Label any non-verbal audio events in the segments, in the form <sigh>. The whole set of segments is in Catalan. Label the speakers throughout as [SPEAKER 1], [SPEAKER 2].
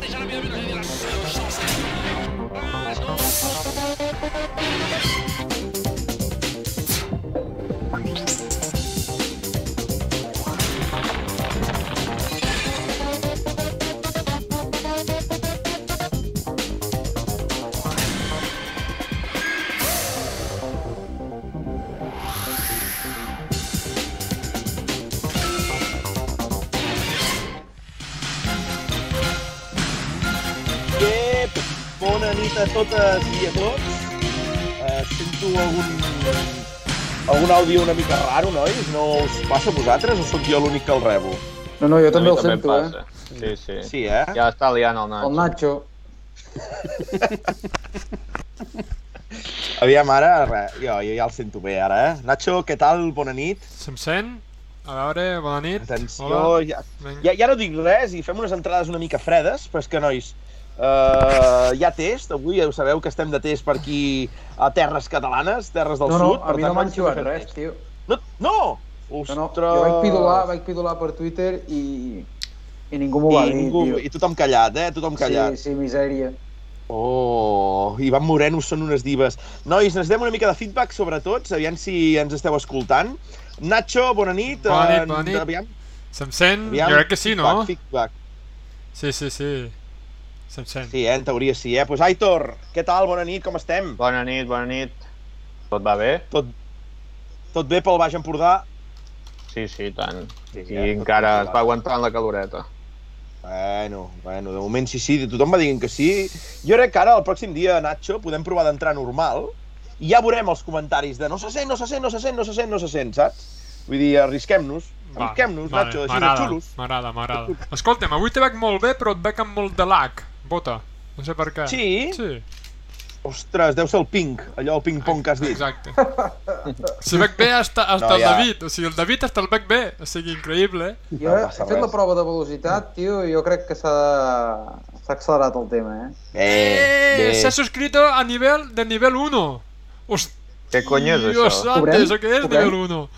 [SPEAKER 1] Déjà la bienvenue dans la a totes i a tots. Uh, sento algun, algun àudio una mica raro, nois? No us passa a vosaltres o sóc jo l'únic que el rebo?
[SPEAKER 2] No, no, jo
[SPEAKER 3] A
[SPEAKER 2] també el sento, eh?
[SPEAKER 3] passa. Sí, sí.
[SPEAKER 1] Sí, eh?
[SPEAKER 3] Ja està liant el Nacho.
[SPEAKER 2] El Nacho. <laughs>
[SPEAKER 1] Aviam, ara, res, jo, jo ja el sento bé, ara, eh? Nacho, què tal? Bona nit.
[SPEAKER 4] Se'm sent? A veure, bona nit.
[SPEAKER 1] Atenció,
[SPEAKER 4] Hola.
[SPEAKER 1] ja, ja, ja no dic res i fem unes entrades una mica fredes, però és que, nois, uh, hi ha test, avui ja ho sabeu que estem de test per aquí a terres catalanes, terres del
[SPEAKER 2] No, no,
[SPEAKER 1] sud.
[SPEAKER 2] a mi no m'han xivat res,
[SPEAKER 1] test.
[SPEAKER 2] tio.
[SPEAKER 1] No, no!
[SPEAKER 2] No,
[SPEAKER 1] Ostres!
[SPEAKER 2] no, jo vaig pidolar, vaig pidolar per Twitter i, i ningú m'ho va
[SPEAKER 1] I,
[SPEAKER 2] dir,
[SPEAKER 1] ningú,
[SPEAKER 2] tio.
[SPEAKER 1] I tothom callat, eh? Tothom callat.
[SPEAKER 2] Sí, sí, misèria.
[SPEAKER 1] Oh, Ivan Moreno són unes divas. Nois, necessitem una mica de feedback sobre tots, aviam si ens esteu escoltant. Nacho, bona nit.
[SPEAKER 4] Bona nit,
[SPEAKER 1] Eh,
[SPEAKER 4] bona nit.
[SPEAKER 1] Aviam,
[SPEAKER 4] Se'm sent?
[SPEAKER 1] aviam.
[SPEAKER 4] Jo crec que sí, no?
[SPEAKER 1] Feedback, feedback.
[SPEAKER 4] Sí, sí, sí. Se'm sent.
[SPEAKER 1] Sí, eh, en teoria sí, eh? Pues Aitor, què tal? Bona nit, com estem?
[SPEAKER 3] Bona nit, bona nit. Tot va bé?
[SPEAKER 1] Tot, tot bé pel Baix Empordà?
[SPEAKER 3] Sí, sí, tant.
[SPEAKER 1] Sí,
[SPEAKER 3] I
[SPEAKER 1] ja,
[SPEAKER 3] encara es va aguantant la caloreta.
[SPEAKER 1] Bueno, bueno, de moment sí, sí, tothom va dient que sí. Jo crec que ara, el pròxim dia, Nacho, podem provar d'entrar normal i ja veurem els comentaris de no se sent, no se sent, no se sent, no se sent, no se sent, saps? Vull dir, arrisquem-nos, arrisquem-nos, Nacho, així de xulos.
[SPEAKER 4] M'agrada, m'agrada. Escolta'm, avui te veig molt bé, però et veig amb molt de lag. Bota. No sé per què.
[SPEAKER 1] Sí?
[SPEAKER 4] Sí,
[SPEAKER 1] Ostres, deu ser el ping, allò el ping-pong que has dit.
[SPEAKER 4] exacte. Si veig bé hasta, hasta
[SPEAKER 1] No,
[SPEAKER 4] el
[SPEAKER 1] ja.
[SPEAKER 4] David. O sigui, el David hasta el veig bé. O sigui, increïble. eh?
[SPEAKER 2] Jo
[SPEAKER 1] No
[SPEAKER 2] he fet la
[SPEAKER 1] res.
[SPEAKER 2] prova de velocitat, tio, i jo crec que s'ha s'ha accelerat el tema, eh?
[SPEAKER 1] Bé,
[SPEAKER 4] Eh,
[SPEAKER 1] bé.
[SPEAKER 4] se ha suscrito a nivel de nivel 1. Hòstia,
[SPEAKER 3] Què cony és
[SPEAKER 4] Dios
[SPEAKER 3] això?
[SPEAKER 4] santo,
[SPEAKER 2] Cobrem?
[SPEAKER 4] ¿eso qué es
[SPEAKER 2] Cobrem?
[SPEAKER 4] nivel 1?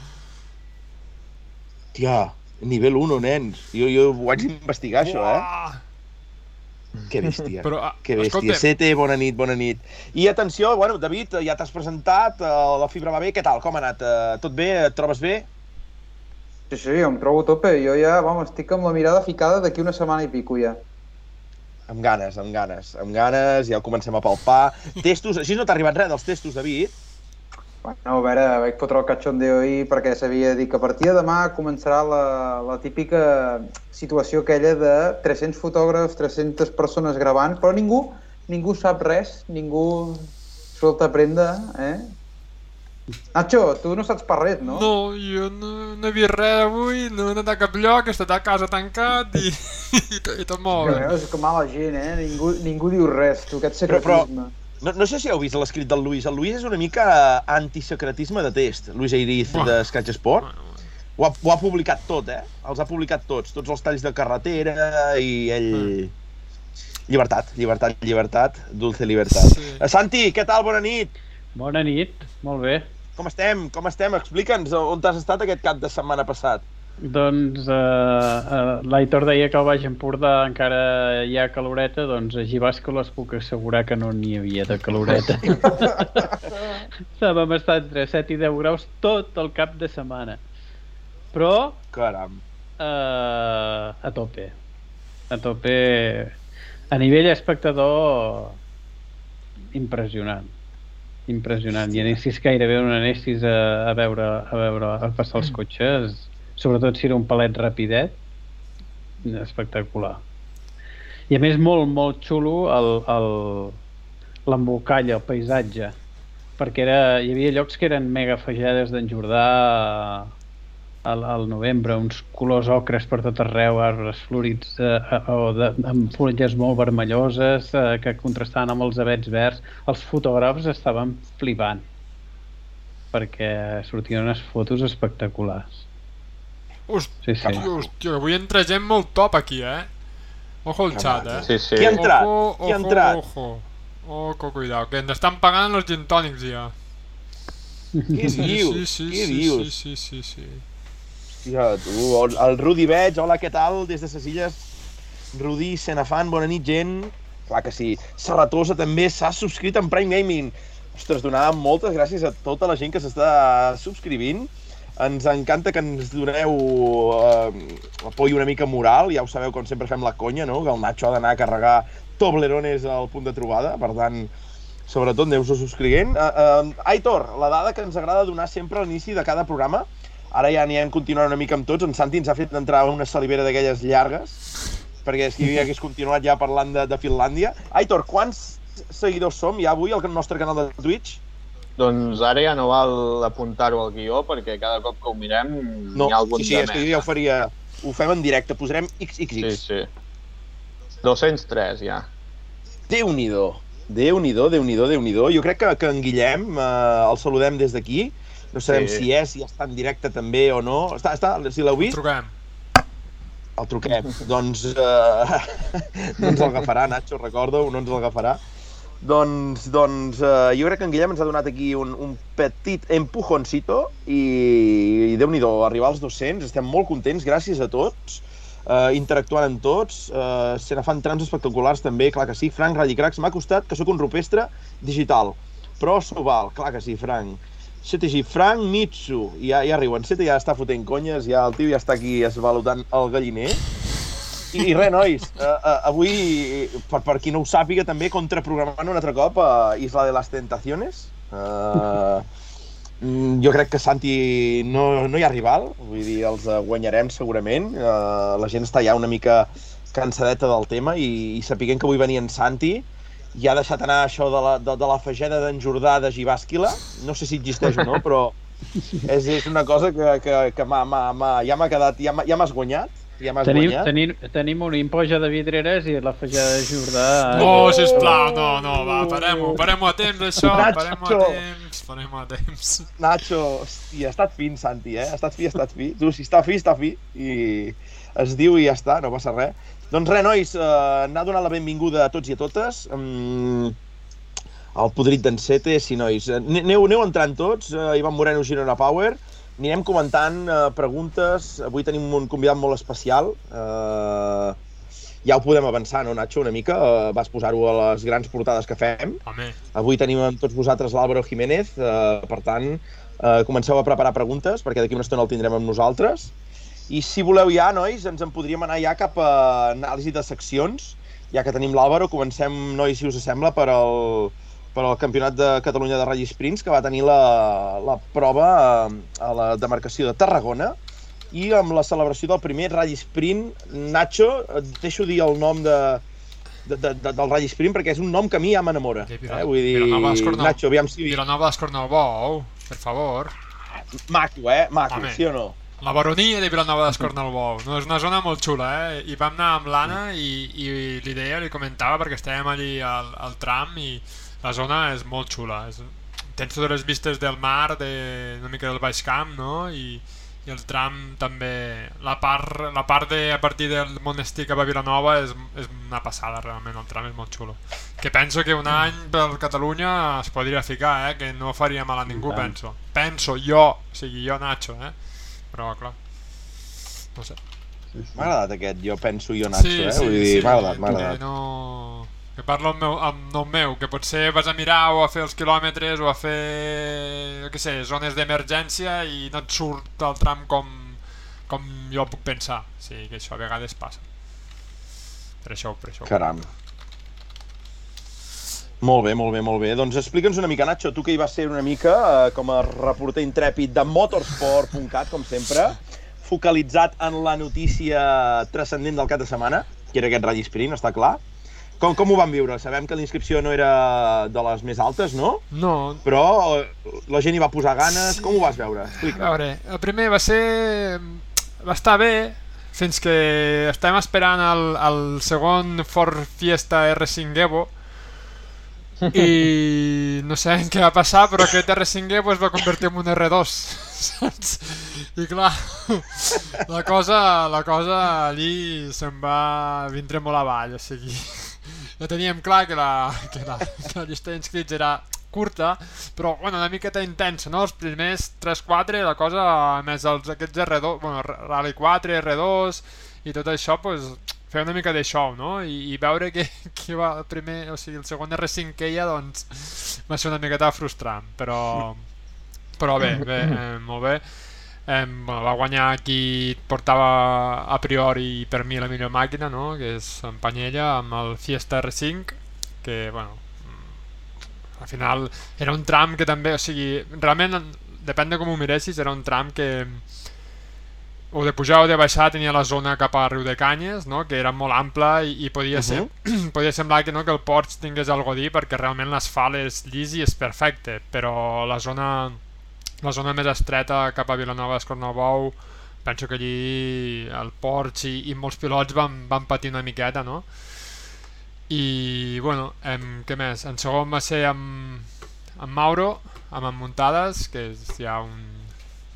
[SPEAKER 1] Tia, nivell 1, nens. Jo, jo ho vaig investigar, això, eh?
[SPEAKER 4] Uah.
[SPEAKER 1] Que bèstia.
[SPEAKER 4] Però, ah,
[SPEAKER 1] Que bèstia. Sete, bona nit, bona nit. I atenció, bueno, David, ja t'has presentat, eh, la fibra va bé, què tal, com ha anat? Eh, Tot bé? Et trobes bé?
[SPEAKER 2] Sí, sí, em trobo a tope. Jo ja, vamos, estic amb la mirada ficada d'aquí una setmana i pico ja.
[SPEAKER 1] Amb ganes, amb ganes, amb ganes, ja comencem a palpar. Testos, així no t'ha arribat res dels testos, David?
[SPEAKER 2] Bueno, a veure, vaig fotre el cachondeo ahir perquè sabia dir que a partir de demà començarà la, la típica situació aquella de 300 fotògrafs, 300 persones gravant, però ningú, ningú sap res, ningú solta prenda, eh? Nacho, tu no saps per res, no?
[SPEAKER 4] No, jo no, no he vist res avui, no he anat a cap lloc, he estat a casa tancat i, <laughs> i, tot, i tot molt
[SPEAKER 2] Que veus, que mala gent, eh? Ningú, ningú diu res, tu, aquest
[SPEAKER 1] Però- però-
[SPEAKER 2] secretisme.
[SPEAKER 1] No, no sé si heu vist l'escrit del Luis. El Luis és una mica antisecretisme de test. Luis Airiz,
[SPEAKER 4] Buah.
[SPEAKER 1] de Scratch Sport. Ho ha, ho ha publicat tot, eh? Els ha publicat tots. Tots els talls de carretera i ell... Llibertat, llibertat, llibertat, dulce libertat.
[SPEAKER 4] Sí.
[SPEAKER 1] Eh, Santi, què tal? Bona nit.
[SPEAKER 5] Bona nit, molt bé.
[SPEAKER 1] Com estem? Com estem? Explica'ns on t'has estat aquest cap de setmana passat.
[SPEAKER 5] Doncs uh, uh, l'Aitor deia que al Baix Empordà encara hi ha caloreta, doncs a Givasco les puc assegurar que no n'hi havia de caloreta. <laughs> Vam estar entre 7 i 10 graus tot el cap de setmana. Però
[SPEAKER 1] Caram.
[SPEAKER 5] uh, a tope. A tope. A nivell espectador, impressionant. Impressionant. I anessis gairebé on anessis a, a veure, a veure, a passar els cotxes, sobretot si era un palet rapidet, espectacular. I a més molt, molt xulo el, el, l'embolcall, el paisatge, perquè era, hi havia llocs que eren mega fagades d'en Jordà al, al novembre, uns colors ocres per tot arreu, arbres florits eh, eh, o de, amb fulles molt vermelloses eh, que contrastaven amb els avets verds. Els fotògrafs estaven flipant perquè sortien unes fotos espectaculars.
[SPEAKER 4] Hòstia,
[SPEAKER 5] Sí, sí.
[SPEAKER 4] hòstia, avui entra gent molt top aquí, eh? Ojo el xat, eh?
[SPEAKER 3] Sí, sí.
[SPEAKER 1] Qui ha entrat?
[SPEAKER 4] Ojo,
[SPEAKER 1] Qui ha
[SPEAKER 4] ojo,
[SPEAKER 1] entrat?
[SPEAKER 4] Ojo, ojo, cuidado, que ens estan pagant els gin tònics ja.
[SPEAKER 1] Què
[SPEAKER 4] Sí,
[SPEAKER 1] dius?
[SPEAKER 4] sí, sí,
[SPEAKER 1] Què
[SPEAKER 4] sí,
[SPEAKER 1] dius?
[SPEAKER 4] sí, sí, sí, sí.
[SPEAKER 1] Hòstia, tu, el, Rudi Veig, hola, què tal? Des de ses illes Rudi, Senafant, bona nit, gent. Clar que sí. Serratosa també s'ha subscrit en Prime Gaming. Ostres, donàvem moltes gràcies a tota la gent que s'està subscrivint. Ens encanta que ens doneu eh, apoy una mica moral. Ja ho sabeu, com sempre fem la conya, no? Que el Nacho ha d'anar a carregar Toblerones al punt de trobada. Per tant, sobretot aneu-vos subscrivint. Uh, uh, Aitor, la dada que ens agrada donar sempre a l'inici de cada programa, ara ja anirem continuant una mica amb tots, en Santi ens ha fet entrar una salivera d'aquelles llargues, perquè si hi hagués continuat ja parlant de, de Finlàndia. Aitor, quants seguidors som ja avui al nostre canal de Twitch?
[SPEAKER 3] Doncs ara ja no val apuntar-ho al guió perquè cada cop que ho mirem
[SPEAKER 1] No,
[SPEAKER 3] n'hi ha algun
[SPEAKER 1] sí, sí,
[SPEAKER 3] de
[SPEAKER 1] és que jo ja ho faria... Ho fem en directe, posarem XXX.
[SPEAKER 3] Sí, sí. 203 ja.
[SPEAKER 1] Déu-n'hi-do. Déu-n'hi-do, Déu-n'hi-do, déu nhi déu Jo crec que, que en Guillem eh, el saludem des d'aquí. No sabem
[SPEAKER 3] Sí.
[SPEAKER 1] si és, si està en directe també o no. Està, està, si l'heu vist,
[SPEAKER 4] Truquem.
[SPEAKER 1] el truquem. doncs, eh, <laughs> no ens l'agafarà, Nacho, recordo, no ens l'agafarà. Doncs, doncs eh, jo crec que en Guillem ens ha donat aquí un, un petit empujoncito i, i Déu-n'hi-do, arribar als 200, estem molt contents, gràcies a tots, eh, interactuant amb tots, eh, se ne fan trams espectaculars també, clar que sí. Frank Radicrax, m'ha costat que sóc un rupestre digital, però s'ho val, clar que sí, Frank. CTG, Frank Mitsu, ja, ja riuen, Sete ja està fotent conyes, ja el tio ja està aquí esvalutant el galliner. I, i res, nois, uh, uh, avui, per, per qui no ho sàpiga, també contraprogramant un altre cop a Isla de las Tentaciones. Uh, jo crec que Santi no, no hi ha rival, vull dir, els eh, guanyarem segurament. Uh, la gent està ja una mica cansadeta del tema i, i sapiguem que avui venia en Santi i ha deixat anar això de la, de, de la fageda d'en Jordà de Gibàsquila. No sé si existeix o no, però és, és una cosa que, que, que m'ha- m'ha- m'ha- ja m'ha quedat, ja m'ha- ja m'has guanyat. Ja m'has
[SPEAKER 5] Tenim,
[SPEAKER 1] guanyat.
[SPEAKER 5] tenim, tenim una impoja de vidreres i la fageda de Jordà...
[SPEAKER 4] No, sisplau, no, no, va, parem-ho, parem-ho a temps, això, parem-ho a temps, parem-ho a temps.
[SPEAKER 1] Nacho, hòstia, ha estat fin, Santi, eh? Ha estat fi, ha estat fi. Tu, si està fi, està fi. I es diu i ja està, no passa res. Doncs res, nois, eh, anar donant la benvinguda a tots i a totes. Mm, el podrit d'en Sete, sí, nois. Aneu, aneu entrant tots, eh, Ivan Moreno, Girona Power. Anirem comentant eh, preguntes. Avui tenim un convidat molt especial. Eh, ja ho podem avançar, no, Nacho, una mica? Eh, vas posar-ho a les grans portades que fem.
[SPEAKER 4] Home,
[SPEAKER 1] Avui tenim amb tots vosaltres l'Àlvaro Jiménez, eh, per tant, eh, comenceu a preparar preguntes, perquè d'aquí una estona el tindrem amb nosaltres. I si voleu ja, nois, ens en podríem anar ja cap a anàlisi de seccions. Ja que tenim l'Àlvaro, comencem, nois, si us sembla, per al, per al Campionat de Catalunya de Rally Sprints, que va tenir la, la prova eh, a la demarcació de Tarragona, i amb la celebració del primer Rally Sprint. Nacho, et deixo dir el nom de, de, de, de, del Rally Sprint perquè és un nom que a mi ja m'enamora.
[SPEAKER 4] Vila-
[SPEAKER 1] Eh? Vull dir,
[SPEAKER 4] d'Escornal.
[SPEAKER 1] Nacho, aviam si...
[SPEAKER 4] Vilanova d'Escornalbou, per favor.
[SPEAKER 1] Maco, eh? Maco,
[SPEAKER 4] Home.
[SPEAKER 1] sí o no?
[SPEAKER 4] La baronia de Vilanova d'Escornalbou. No, és una zona molt xula, eh? I vam anar amb l'Anna i, i li deia, li comentava, perquè estàvem allí al, al tram i la zona és molt xula. És, tens totes les vistes del mar, de, una mica del Baix Camp, no? I, i el tram també... La part, la part de, a partir del monestir cap a Vilanova és, és una passada, realment, el tram és molt xulo. Que penso que un any per Catalunya es podria ficar, eh? Que no faria mal a ningú, penso. Penso, jo, o sigui, jo, Nacho, eh? Però, clar, no sé.
[SPEAKER 1] M'ha agradat aquest, jo penso jo Nacho, eh? Vull dir, m'ha agradat, m'ha agradat.
[SPEAKER 4] no... Que parlo amb, meu, amb nom meu, que potser vas a mirar o a fer els quilòmetres o a fer, jo què sé, zones d'emergència i no et surt el tram com, com jo puc pensar. Sigui que això a vegades passa. Per això, per això.
[SPEAKER 1] Caram. Molt bé, molt bé, molt bé. Doncs explica'ns una mica, Nacho, tu que hi vas ser una mica eh, com a reporter intrèpid de motorsport.cat, com sempre, focalitzat en la notícia transcendent del cap de setmana, que era aquest Rally Sprint, està clar. Com, com ho van viure? Sabem que la inscripció no era de les més altes, no?
[SPEAKER 4] No,
[SPEAKER 1] Però eh, la gent hi va posar ganes.
[SPEAKER 4] Sí.
[SPEAKER 1] Com ho vas veure?
[SPEAKER 4] A
[SPEAKER 1] Explica.
[SPEAKER 4] veure, el primer va ser... va estar bé fins que estem esperant el, el segon Ford Fiesta R5 Evo <laughs> i no sé què va passar però aquest R5 Evo es va convertir en un R2 <laughs> saps? i clar la cosa, la cosa allí se'n va vindre molt avall o sigui, ja teníem clar que la, que la, que la llista d'inscrits era curta, però bueno, una miqueta intensa, no? Els primers 3-4, la cosa, més els, aquests R2, bueno, Rally 4, R2 i tot això, pues, fer una mica de show, no? I, i veure que, que va el primer, o sigui, el segon R5 que hi ha, doncs va ser una miqueta frustrant, però però bé, bé eh, molt bé. Eh, bueno, va guanyar qui portava a priori per mi la millor màquina, no? que és en Panyella, amb el Fiesta R5, que, bueno, al final era un tram que també, o sigui, realment, depèn de com ho miressis, era un tram que o de pujar o de baixar tenia la zona cap a Riu de Canyes, no? que era molt ampla i, i podia, ser, uh -huh. <clears throat> podia semblar que, no, que el Ports tingués algo a dir perquè realment l'asfalt és llis i és perfecte, però la zona, la zona més estreta cap a Vilanova d'Escornalbou penso que allí el Ports i, i molts pilots van, van patir una miqueta, no? I, bueno, em, què més? En segon va ser amb, amb Mauro, amb en Muntades, que és ja un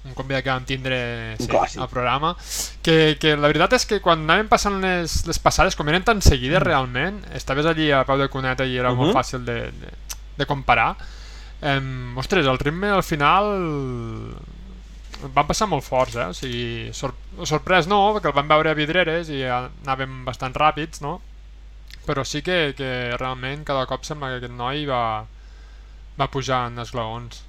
[SPEAKER 4] un convidat que vam tindre sí, al programa que, que la veritat és que quan anàvem passant les, les passades, com eren tan seguides mm. realment, estaves allí a peu de cuneta i era uh -huh. molt fàcil de, de, de comparar eh, ostres, el ritme al final van passar molt forts, eh? o sigui, sor sorprès no, perquè el vam veure a vidreres i anàvem bastant ràpids, no? però sí que, que realment cada cop sembla que aquest noi va, va pujar en esglaons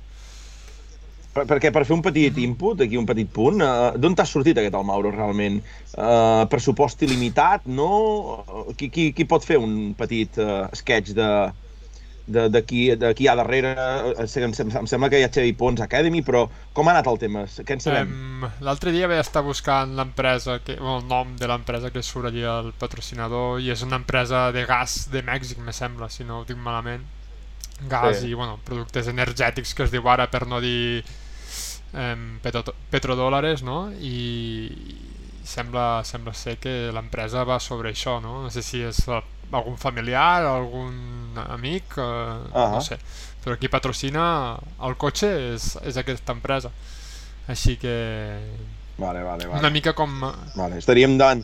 [SPEAKER 1] per, perquè per fer un petit input, aquí un petit punt, uh, d'on t'ha sortit aquest el Mauro realment? Uh, pressupost il·limitat, no? Qui, qui, qui pot fer un petit uh, sketch de, de, de, qui, de qui hi ha darrere? Em, em sembla que hi ha Xavi Pons Academy, però com ha anat el tema? Què en sabem?
[SPEAKER 4] Um, L'altre dia vaig estar buscant l'empresa, el nom de l'empresa que surt allí al patrocinador, i és una empresa de gas de Mèxic, me sembla, si no ho dic malament gas sí. i bueno, productes energètics que es diu ara per no dir eh, petro, petrodòlares no? I, sembla, sembla ser que l'empresa va sobre això no? no sé si és algun familiar algun amic eh, uh -huh. no sé però qui patrocina el cotxe és, és aquesta empresa així que
[SPEAKER 1] vale, vale, vale.
[SPEAKER 4] una mica com
[SPEAKER 1] vale, estaríem davant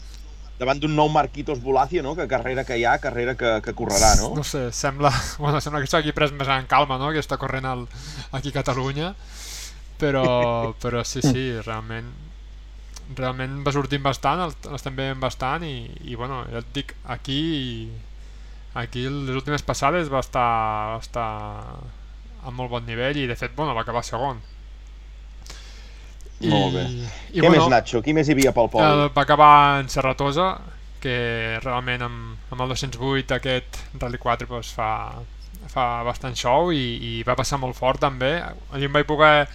[SPEAKER 1] davant d'un nou Marquitos Bulacio, no? que carrera que hi ha, carrera que, que correrà, no?
[SPEAKER 4] No sé, sembla, <laughs> bueno, sembla que està aquí pres més en calma, no? que està corrent al, aquí a Catalunya, però, però sí, sí, realment realment va sortint bastant, estem veient bastant i, i bueno, ja et dic, aquí aquí les últimes passades va estar, va estar a molt bon nivell i de fet, bueno, va acabar segon
[SPEAKER 1] i, Molt bé. I, Què bueno, més, Nacho? Qui més hi havia pel poble?
[SPEAKER 4] va acabar en Serratosa, que realment amb, amb el 208 aquest Rally 4 doncs, fa, fa bastant show i, i va passar molt fort també. Allí em vaig poder...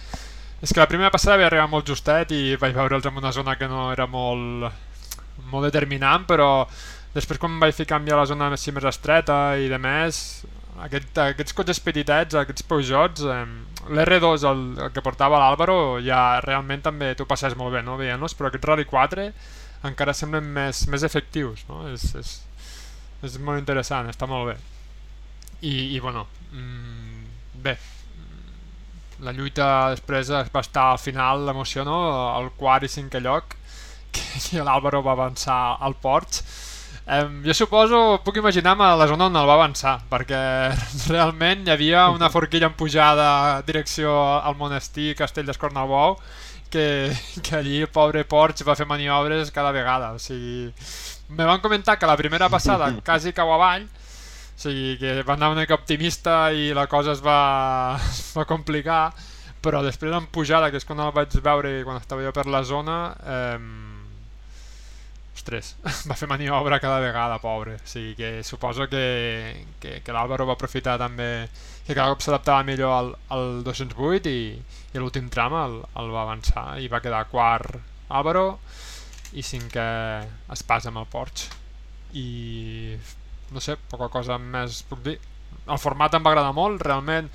[SPEAKER 4] És que la primera passada vaig arribar molt justet i vaig veure'ls en una zona que no era molt, molt determinant, però després quan vaig ficar a la zona més, més estreta i de més, aquest, aquests cotxes petitets, aquests Peugeots, eh, l'R2, el, el que portava l'Àlvaro, ja realment també t'ho passes molt bé, no? veient-los, però aquest Rally 4 encara semblen més, més efectius, no? És, és, és molt interessant, està molt bé. I, i bueno, mm, bé, la lluita després va estar al final, l'emoció, no? El quart i cinquè lloc, <laughs> que, que l'Àlvaro va avançar al Ports, Um, jo suposo, puc imaginar-me la zona on el va avançar, perquè <laughs> realment hi havia una forquilla en pujada direcció al monestir Castell d'Escornalbou que, <laughs> que allí el pobre Porch va fer maniobres cada vegada. O sigui, me van comentar que la primera passada quasi cau avall, o sigui, que va anar una mica optimista i la cosa es va, es va complicar, però després en pujada, que és quan el vaig veure quan estava jo per la zona, eh, ostres, <laughs> va fer maniobra cada vegada, pobre. O sigui que suposo que, que, que l'Àlvaro va aprofitar també que cada cop s'adaptava millor al, al 208 i, i l'últim tram el, el va avançar i va quedar quart Àlvaro i cinquè Espàs amb el Porsche. I no sé, poca cosa més puc dir. El format em va agradar molt, realment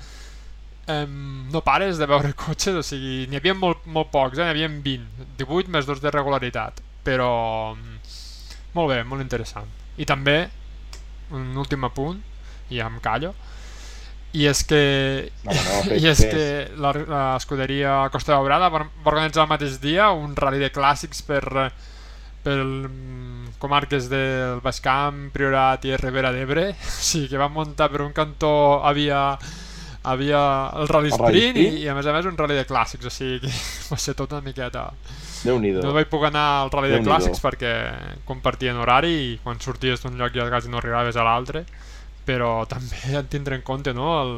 [SPEAKER 4] eh, no pares de veure <laughs> cotxes, o sigui, n'hi havia molt, molt pocs, eh? n'hi havia 20, 18 més 2 de regularitat, però molt bé, molt interessant. I també, un últim apunt, i ja em callo, i és que,
[SPEAKER 1] no, no, <laughs>
[SPEAKER 4] i és que l'escuderia Costa d'Obrada va organitzar el mateix dia un rally de clàssics per, per comarques del Baix Camp, Priorat i Ribera d'Ebre <laughs> o sigui que van muntar per un cantó havia, havia el rally sprint i, i a més a més un rally de clàssics o sigui que <laughs> va ser tot una miqueta
[SPEAKER 1] Déu-n'hi-do.
[SPEAKER 4] no vaig poder anar al Rally de. Clàssics perquè compartien horari i quan sorties d'un lloc ja quasi no arribaves a l'altre, però també <laughs> de tindre en compte no, el,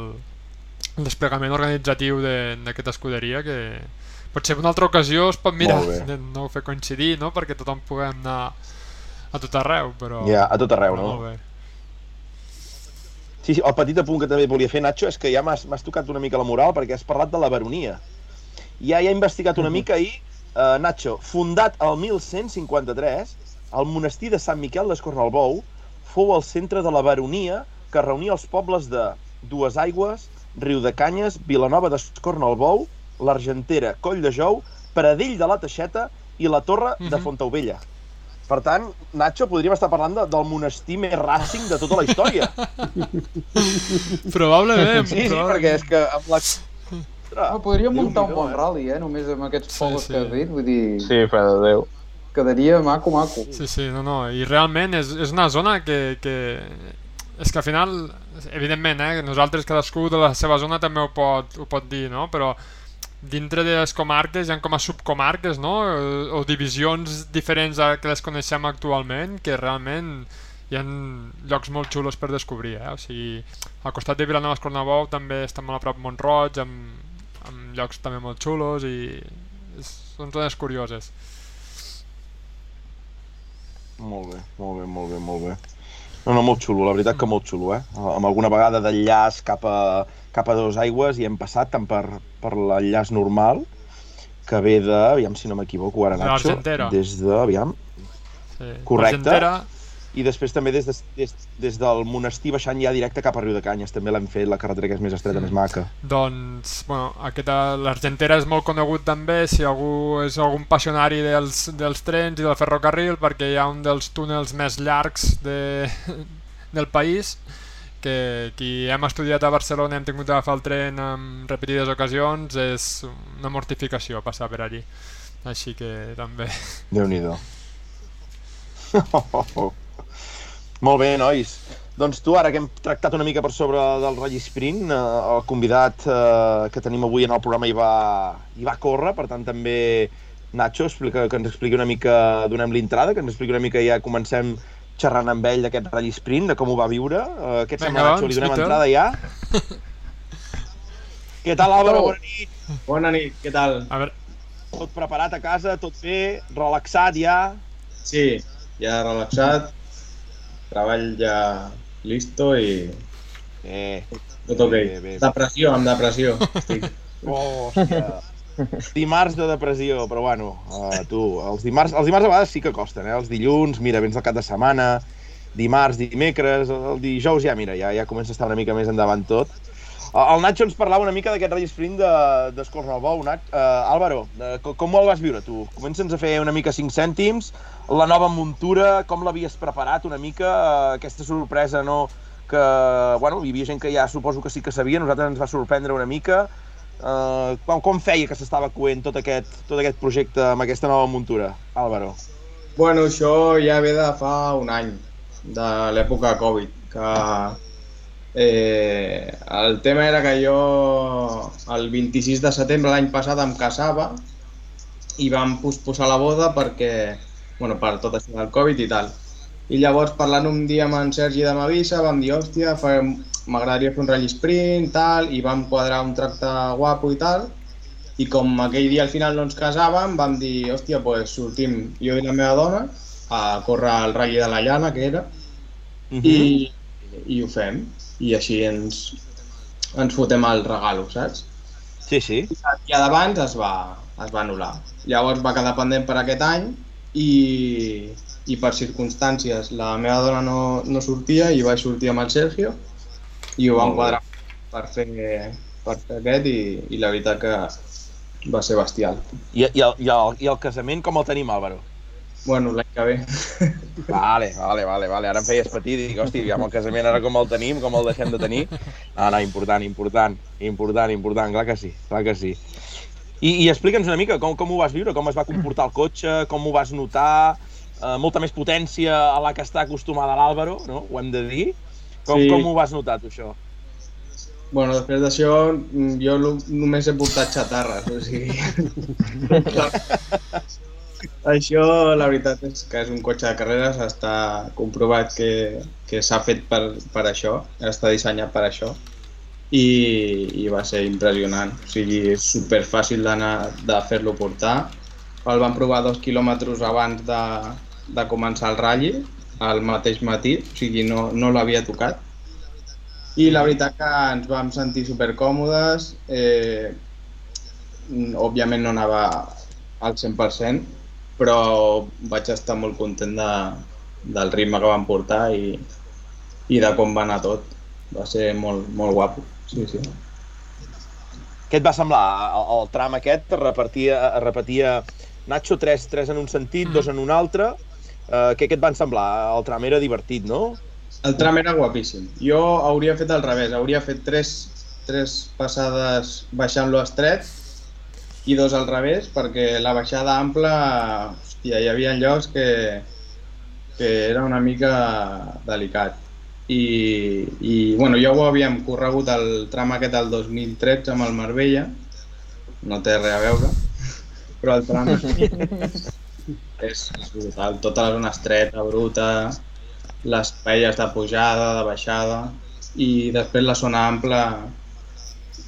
[SPEAKER 4] el desplegament organitzatiu de- d'aquesta escuderia que potser en una altra ocasió es pot mirar de no fer coincidir, no? perquè tothom puguem anar a tot arreu, però...
[SPEAKER 1] Ja, a tot arreu, no?
[SPEAKER 4] Molt bé.
[SPEAKER 1] Sí, sí, el petit apunt que també volia fer, Nacho, és que ja m'has tocat una mica la moral perquè has parlat de la baronia. Ja, ja he investigat una mica i, eh, Nacho, fundat el 1153, el monestir de Sant Miquel d'Escornalbou fou el centre de la baronia que reunia els pobles de Dues Aigües, Riu de Canyes, Vilanova d'Escornalbou, l'Argentera, Coll de Jou, Pradell de la Teixeta i la Torre de
[SPEAKER 4] Mhm.
[SPEAKER 1] Fontaubella. Per tant, Nacho, podríem estar parlant de, del monestir més ràcing de tota la història. <laughs>
[SPEAKER 4] Probablement,
[SPEAKER 1] Sí, sí,
[SPEAKER 4] probablement.
[SPEAKER 1] perquè és que amb la...
[SPEAKER 2] No, podríem muntar un bon
[SPEAKER 1] eh?
[SPEAKER 2] rally, eh? Només amb aquests
[SPEAKER 4] Sí,
[SPEAKER 2] pobles
[SPEAKER 4] sí.
[SPEAKER 2] que has dit. Vull dir,
[SPEAKER 3] Sí, fe de Déu.
[SPEAKER 2] quedaria maco, maco.
[SPEAKER 4] Sí, sí, no, no, i realment és, és una zona que, que... És que al final, evidentment, eh, nosaltres cadascú de la seva zona també ho pot, ho pot dir, no? Però dintre de les comarques hi ha com a subcomarques, no? O, o divisions diferents a que les coneixem actualment, que realment hi ha llocs molt xulos per descobrir, eh? O sigui, al costat de Vilanova Escornabou també està molt a prop Montroig, amb, amb llocs també molt xulos i són zones curioses.
[SPEAKER 1] Molt bé, molt bé, molt bé, molt bé. No, no, molt xulo, la veritat que molt xulo, eh? Amb alguna vegada d'enllaç cap a, cap a dos aigües i hem passat tant per, per l'enllaç normal que ve de, aviam si no m'equivoco ara, Nacho, des de, aviam,
[SPEAKER 4] Sí.
[SPEAKER 1] Correcte. I després també des, de, des, des del monestir baixant ja directe cap a Riu de Canyes, també l'hem fet, la carretera que és més estreta,
[SPEAKER 4] Mm.
[SPEAKER 1] més maca.
[SPEAKER 4] Doncs, bueno, aquesta, l'Argentera és molt conegut també si algú és algun passionari dels, dels trens i del ferrocarril perquè hi ha un dels túnels més llargs de, del país que qui hem estudiat a Barcelona hem tingut d'agafar el tren en repetides ocasions és una mortificació passar per allí així que també
[SPEAKER 1] Déu-n'hi-do. <laughs> Molt bé, nois. Doncs tu, ara que hem tractat una mica per sobre del Rally Sprint, eh, el convidat eh, que tenim avui en el programa hi va, hi va córrer, per tant també Nacho, explica, que ens expliqui una mica, donem l'entrada, que ens expliqui una mica, ja comencem xerrant amb ell d'aquest Rally Sprint, de com ho va viure. Uh, què et sembla, Nacho?
[SPEAKER 4] doncs,
[SPEAKER 1] Li donem
[SPEAKER 4] Peter.
[SPEAKER 1] entrada ja? <laughs> què tal, Álvaro? Bona nit.
[SPEAKER 6] Bona nit, què tal?
[SPEAKER 4] a veure,
[SPEAKER 1] Tot preparat a casa, tot bé, relaxat ja?
[SPEAKER 6] Sí, ja relaxat, treball ja listo i
[SPEAKER 1] Eh,
[SPEAKER 6] tot ok.
[SPEAKER 1] Bé, bé.
[SPEAKER 6] Depressió, amb depressió. <laughs> Estic.
[SPEAKER 1] Oh, hòstia. <laughs> Dimarts de depressió, però bueno, uh, tu, els dimarts, els dimarts a vegades sí que costen, eh? Els dilluns, mira, vens el cap de setmana, dimarts, dimecres, el dijous ja, mira, ja, ja comença a estar una mica més endavant tot. Uh, el Nacho ens parlava una mica d'aquest rally sprint de- d'Escornalbou, de, Nat. Uh, Álvaro, uh, com, com el vas viure tu? Comença'ns a fer una mica 5 cèntims, la nova muntura, com l'havies preparat una mica, uh, aquesta sorpresa, no?, que, bueno, hi havia gent que ja suposo que sí que sabia, nosaltres ens va sorprendre una mica, Uh, com, com feia que s'estava coent tot aquest, tot aquest projecte amb aquesta nova muntura, Álvaro?
[SPEAKER 6] Bueno, això ja ve de fa un any, de l'època Covid, que eh, el tema era que jo el 26 de setembre l'any passat em casava i vam posposar la boda perquè, bueno, per tot això del Covid i tal. I llavors parlant un dia amb en Sergi de Mavisa vam dir, hòstia, farem- m'agradaria fer un rally sprint, tal, i vam quadrar un tracte guapo i tal, i com aquell dia al final no ens casàvem, vam dir, hòstia, pues sortim jo i la meva dona a córrer al Rally de la Llana, que era,
[SPEAKER 1] Mhm.
[SPEAKER 6] i, i ho fem. I així ens, ens fotem el regalo, saps?
[SPEAKER 1] Sí, sí.
[SPEAKER 6] El dia d'abans es, va, es va anul·lar. Llavors va quedar pendent per aquest any i, i per circumstàncies la meva dona no, no sortia i vaig sortir amb el Sergio i ho
[SPEAKER 1] bé.
[SPEAKER 6] quadrar per fer, per fer aquest i, i la veritat que va ser bestial.
[SPEAKER 1] I, i, el, i, el, I el casament com el tenim, Álvaro?
[SPEAKER 6] Bueno, l'any que ve.
[SPEAKER 1] Vale, vale, vale, vale. Ara em feies patir i dic, hòstia, amb el casament ara com el tenim, com el deixem de tenir. Ah, no, important, important, important, important, clar que sí, clar que sí. I, i explica'ns una mica com, com ho vas viure, com es va comportar el cotxe, com ho vas notar, eh, molta més potència a la que està acostumada l'Àlvaro, no? Ho hem de dir. Com,
[SPEAKER 6] Sí.
[SPEAKER 1] com ho vas notar, tu, això?
[SPEAKER 6] Bueno, després d'això, mm, jo només he portat xatarres, o sigui... <laughs> Això, la veritat és que és un cotxe de carreres, està comprovat que, que s'ha fet per, per això, està dissenyat per això i, i va ser impressionant. O sigui, és super fàcil d'anar de fer-lo portar. El vam provar dos quilòmetres abans de, de començar el ratll, al mateix matí, o sigui, no, no l'havia tocat. I la veritat que ens vam sentir super còmodes, eh, òbviament no anava al 100%, però vaig estar molt content de, del ritme que van portar i, i de com va anar tot. Va ser molt, molt guapo, sí, sí.
[SPEAKER 1] Què et va semblar? El, el tram aquest es repartia, repetia Nacho, tres, tres en un sentit,
[SPEAKER 4] Mm.
[SPEAKER 1] dos en un altre. Uh, què, què et van semblar? El tram era divertit, no?
[SPEAKER 6] El tram era guapíssim. Jo hauria fet al revés, hauria fet tres, tres passades baixant-lo estret i dos al revés, perquè la baixada ampla, hòstia, hi havia llocs que, que era una mica delicat. I, i bueno, ja ho havíem corregut el tram aquest del 2013 amb el Marbella, no té res a veure, però el tram <laughs> és, és brutal, tota la zona estreta, bruta, les paelles de pujada, de baixada i després la zona ampla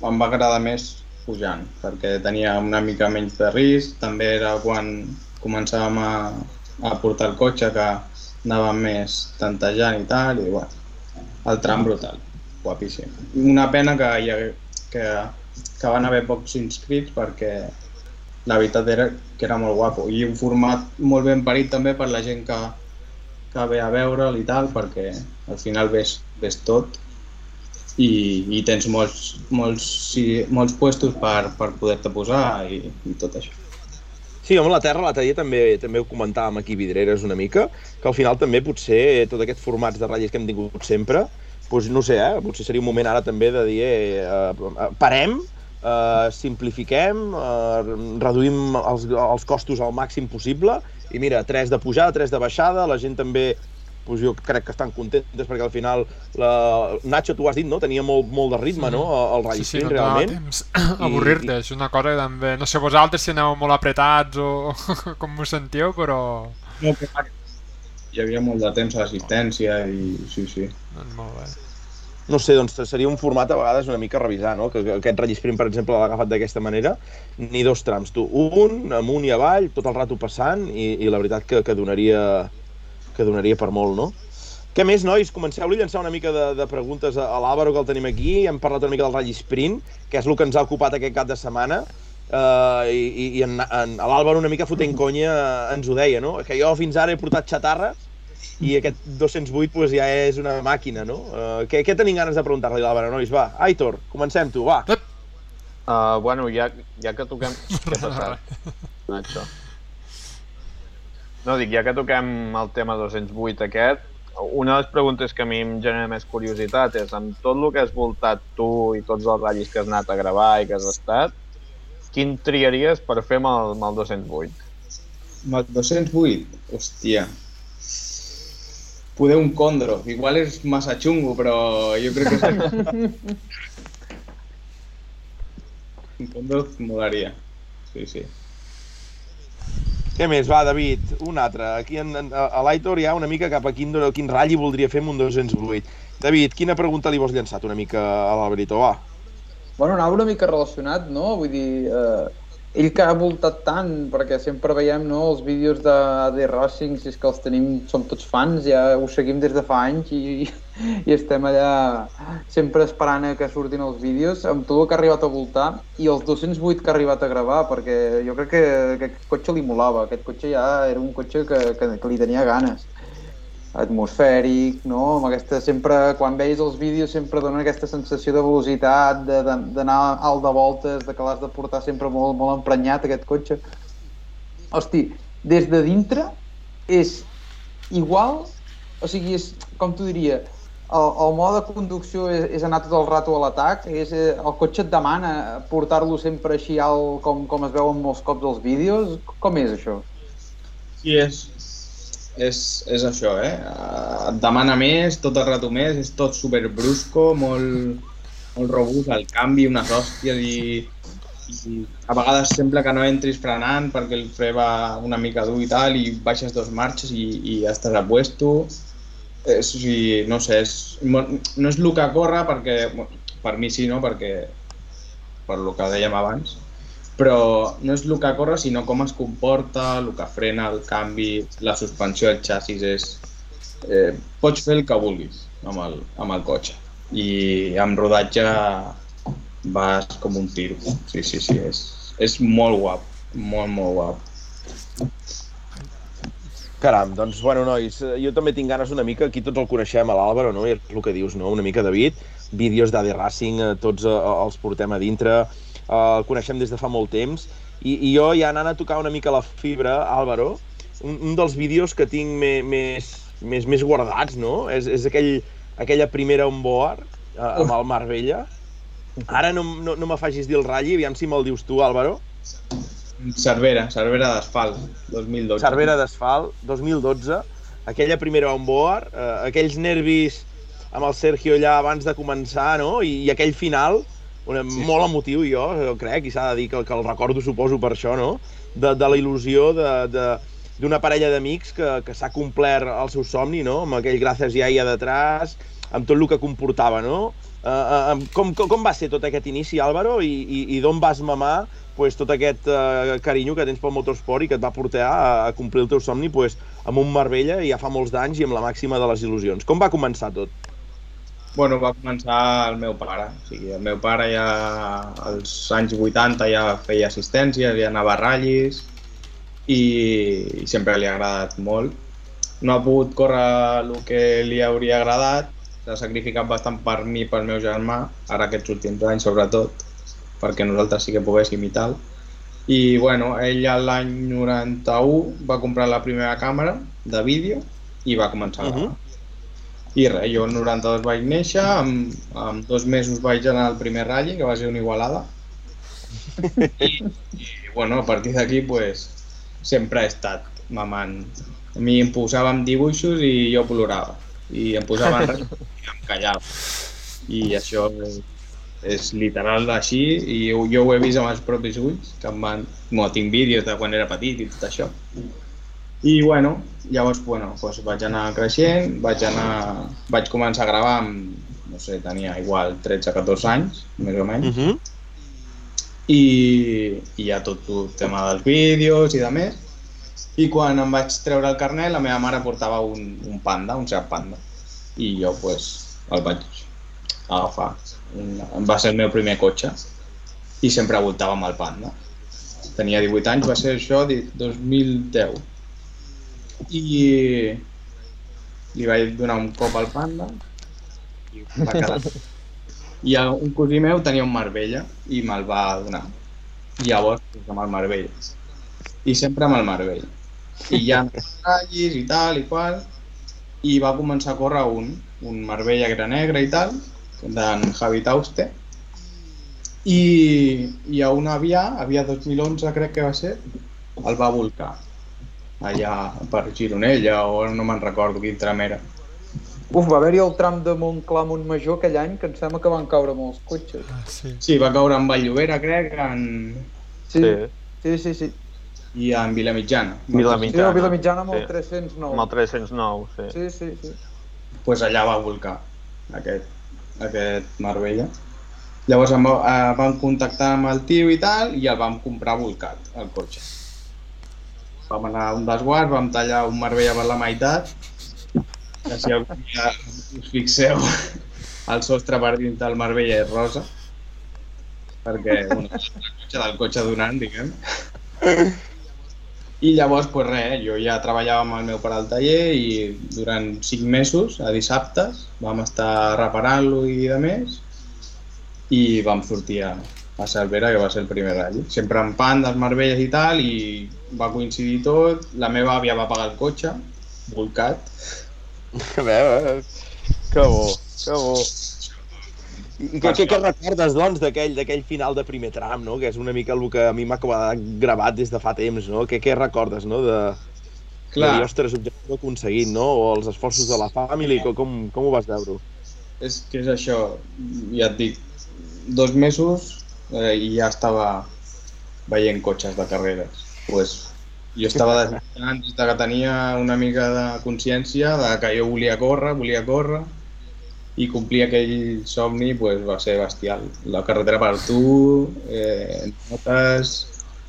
[SPEAKER 6] em va agradar més pujant perquè tenia una mica menys de risc, també era quan començàvem a, a portar el cotxe que anàvem més tantejant i tal i bueno, el tram brutal, guapíssim. Una pena que, hi hagué, que, que van haver pocs inscrits perquè la veritat era que era molt guapo i un format molt ben parit també per la gent que, que ve a veure'l i tal, perquè al final ves, ves tot i, i tens molts, molts, sí, molts puestos per, per poder-te posar i, i tot això.
[SPEAKER 1] Sí, home, la Terra l'altre dia també, també ho comentàvem aquí Vidreres una mica, que al final també potser tots aquests formats de ratlles que hem tingut sempre, doncs no sé, eh, potser seria un moment ara també de dir, eh, eh, parem, eh, simplifiquem, eh, reduïm els, els costos al màxim possible, i mira, tres de pujada, tres de baixada, la gent també doncs jo crec que estan contentes perquè al final la... Nacho, tu has dit, no? Tenia molt, molt de ritme, no? El Rally
[SPEAKER 4] sí, sí, no
[SPEAKER 1] realment.
[SPEAKER 4] temps <clears throat> avorrir-te, és una cosa que també... No sé vosaltres si aneu molt apretats o <laughs> com us sentiu, però...
[SPEAKER 6] No, hi havia molt de temps a l'assistència i sí, sí.
[SPEAKER 4] Doncs molt bé.
[SPEAKER 1] No sé, doncs seria un format a vegades una mica revisar, no? Que, que aquest Sprint, per exemple, l'ha agafat d'aquesta manera, ni dos trams, tu, un, amunt i avall, tot el rato passant, i, i la veritat que, que donaria que donaria per molt, no? Què més, nois? Comenceu-li a llançar una mica de, de preguntes a, a l'Àvaro, que el tenim aquí, hem parlat una mica del Rally Sprint, que és el que ens ha ocupat aquest cap de setmana, uh, i, i en, en, l'Àlvaro una mica fotent conya eh, ens ho deia, no? Que jo fins ara he portat xatarra, i aquest 208 pues, ja és una màquina, no? Uh, què, què tenim ganes de preguntar-li a l'Àlvaro, nois? Va, Aitor, comencem tu, va.
[SPEAKER 3] Uh, bueno, ja, ja que toquem... <laughs> Què ha passat, Nacho? No, dic, ja que toquem el tema 208 aquest, una de les preguntes que a mi em genera més curiositat és, amb tot el que has voltat tu i tots els ratllis que has anat a gravar i que has estat, quin triaries per fer amb el, amb el 208?
[SPEAKER 6] Amb el 208, hòstia. Poder un condro. Igual és massa xungo, però jo crec que <laughs> un condro molaria. Sí, sí.
[SPEAKER 1] Què més? Va, David, un altre. Aquí en, en, a l'Aitor hi ha una mica cap a quin, quin ratll voldria fer amb un 208. David, quina pregunta li vols llançar una mica a l'Alberito? Va.
[SPEAKER 2] Bueno, anava una mica relacionat, no? Vull dir, eh, ell que ha voltat tant, perquè sempre veiem no, els vídeos de AD Racing, si és que els tenim, som tots fans, ja ho seguim des de fa anys i, i estem allà sempre esperant que surtin els vídeos, amb tot el que ha arribat a voltar i els 208 que ha arribat a gravar, perquè jo crec que, que aquest cotxe li molava, aquest cotxe ja era un cotxe que, que, que li tenia ganes atmosfèric, no? Amb aquesta, sempre, quan veus els vídeos sempre dona aquesta sensació de velocitat, d'anar alt de voltes, de que l'has de portar sempre molt, molt emprenyat, aquest cotxe. Hosti, des de dintre és igual, o sigui, és, com t'ho diria, el, el mode de conducció és, és anar tot el rato a l'atac, és, eh, el cotxe et demana portar-lo sempre així alt com, com es veuen molts cops als vídeos. Com és això?
[SPEAKER 6] Sí, és, és, és això, eh? Et demana més, tot el rato més, és tot super brusco, molt, molt robust, el canvi, unes hòsties i, i a vegades sembla que no entris frenant perquè el fre va una mica dur i tal i baixes dos marxes i, i ja estàs a puesto. És, o sigui, no sé, és, no és el que corre perquè, per mi sí, no? Perquè, per lo que dèiem abans, però no és el que corre, sinó com es comporta, el que frena, el canvi, la suspensió del xassis és... Eh, pots fer el que vulguis amb el, amb el cotxe i amb rodatge vas com un tiro. Sí, sí, sí, és, és molt guap, molt, molt guap.
[SPEAKER 1] Caram, doncs, bueno, nois, jo també tinc ganes una mica, aquí tots el coneixem, a l'Àlvaro, no? I és el que dius, no? Una mica, David, vídeos d'AD Racing, eh, tots eh, els portem a dintre, el coneixem des de fa molt temps, i, i jo ja anant a tocar una mica la fibra, Àlvaro, un, un dels vídeos que tinc me, més, més, més guardats, no? És, és aquell, aquella primera onboard eh, amb el Marbella. Ara no, no, no me facis dir el ratlli, aviam si me'l dius tu, Àlvaro.
[SPEAKER 6] Cervera, Cervera d'asfalt, 2012.
[SPEAKER 1] Cervera d'asfalt, 2012, aquella primera onboard, eh, aquells nervis amb el Sergio allà abans de començar, no? I, i aquell final, una, sí. molt emotiu jo, jo crec, i s'ha de dir que, que el recordo suposo per això, no? De, de la il·lusió de, de, d'una parella d'amics que, que s'ha complert el seu somni, no? Amb aquell gràcies ja hi ha detrás, amb tot el que comportava, no? Uh, uh, com, com, com va ser tot aquest inici, Álvaro, i, i, i d'on vas mamar pues, tot aquest uh, carinyo que tens pel motorsport i que et va portar a, a complir el teu somni pues, amb un Marbella i ja fa molts d'anys i amb la màxima de les il·lusions. Com va començar tot?
[SPEAKER 6] Bueno, va començar el meu pare. O sigui, el meu pare ja als anys 80 ja feia assistència, ja anava a ratllis i, i sempre li ha agradat molt. No ha pogut córrer el que li hauria agradat, s'ha sacrificat bastant per mi i pel meu germà, ara aquests últims anys sobretot, perquè nosaltres sí que poguéssim i tal. I bueno, ell l'any 91 va comprar la primera càmera de vídeo i va començar a gravar.
[SPEAKER 1] Mhm.
[SPEAKER 6] I res, jo el 92 vaig néixer, amb, amb dos mesos vaig anar al primer ratll, que va ser una igualada. <laughs> I, i bueno, a partir d'aquí pues, sempre he estat mamant. A mi em posàvem dibuixos i jo plorava. I em posaven res <laughs> i em callava. I això és, és literal així i jo, jo ho he vist amb els propis ulls, que em van... Bueno, tinc vídeos de quan era petit i tot això. I bueno, llavors bueno, doncs vaig anar creixent, vaig anar, vaig començar a gravar amb, no sé, tenia igual 13-14 anys, més o menys,
[SPEAKER 1] Uh -huh.
[SPEAKER 6] i, i ja tot el tema dels vídeos i de més. I quan em vaig treure el carnet, la meva mare portava un, un panda, un Seat Panda. I jo, pues, el vaig agafar. Va ser el meu primer cotxe i sempre voltava amb el panda. Tenia 18 anys, va ser això di- 2010. I li vaig donar un cop al panda i <laughs> va quedar i un cosí meu tenia un Marbella i me'l va donar. I llavors, doncs, amb el Marbella. I sempre amb el Marbella. I ja ratllis i tal i qual. I va començar a córrer un, un Marbella que era negre i tal, d'en Javi Tauste. I, i a un avià, avià 2011 crec que va ser, el va volcar allà per Gironella o no me'n recordo quin tram era.
[SPEAKER 2] Uf, va haver-hi el tram de Montclar Montmajor aquell any que em sembla que van caure molts cotxes.
[SPEAKER 4] Ah, sí.
[SPEAKER 6] Sí, va caure en Valllobera, crec, en...
[SPEAKER 2] Sí, sí, sí. sí.
[SPEAKER 6] i en Vilamitjana.
[SPEAKER 2] Sí,
[SPEAKER 3] Vilamitjana.
[SPEAKER 2] a Vilamitjana amb el
[SPEAKER 3] Sí.
[SPEAKER 2] 309.
[SPEAKER 3] Amb el 309, sí.
[SPEAKER 2] Sí, sí, sí.
[SPEAKER 6] pues allà va volcar aquest, aquest Marbella. Llavors em va, eh, vam contactar amb el tio i tal i el vam comprar volcat, el cotxe. Vam anar a un desguàs, vam tallar un Marbella per la meitat, que si dia us fixeu, <laughs> el sostre per dins del Marbella és rosa, perquè bueno, el cotxe del cotxe donant, diguem. I llavors, pues res, jo ja treballava amb el meu pare al taller i durant cinc mesos, a dissabtes, vam estar reparant-lo i de més i vam sortir a, a Cervera, que va ser el primer ratll. Sempre amb pandes, marbelles i tal, i va coincidir tot. La meva àvia va pagar el cotxe, volcat.
[SPEAKER 1] A veure, que bo, que bo. I, què, què, què recordes, doncs, d'aquell final de primer tram, no? Que és una mica el que a mi m'ha quedat gravat des de fa temps, no? Què, què recordes, no? De, de
[SPEAKER 6] Clar,
[SPEAKER 1] dir, ostres, objectiu aconseguit, no? O els esforços de la com, com, com ho vas veure?
[SPEAKER 6] és que és això, ja et dic, dos mesos eh, i ja estava veient cotxes de carreres. Pues, jo estava desitjant des de que tenia una mica de consciència de que jo volia córrer, volia córrer, i complir aquell somni pues, va ser bestial. La carretera per tu, eh, notes,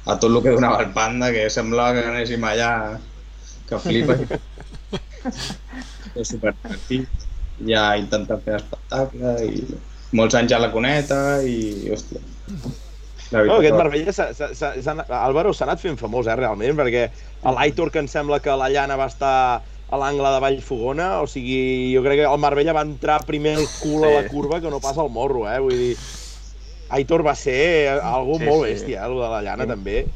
[SPEAKER 6] a tot el que donava el panda, que semblava que anéssim allà, que flipes. és super divertit. Ja intentant fer espectacle i molts anys a la coneta i, hòstia,
[SPEAKER 1] No, aquest
[SPEAKER 6] que-
[SPEAKER 1] Marbella, s'ha- s'ha- s'ha- s'ha anat- Álvaro s'ha anat fent famós, eh, realment, perquè a l'Aitor, que em sembla que la llana va estar a l'angle de Vallfogona, o sigui, jo crec que el Marbella va entrar primer el cul a la
[SPEAKER 3] Sí.
[SPEAKER 1] curva que no pas al morro, eh, vull dir... Aitor va ser algo
[SPEAKER 3] Sí,
[SPEAKER 1] molt
[SPEAKER 3] sí.
[SPEAKER 1] bèstia, eh, el de la llana,
[SPEAKER 3] Sí.
[SPEAKER 1] també.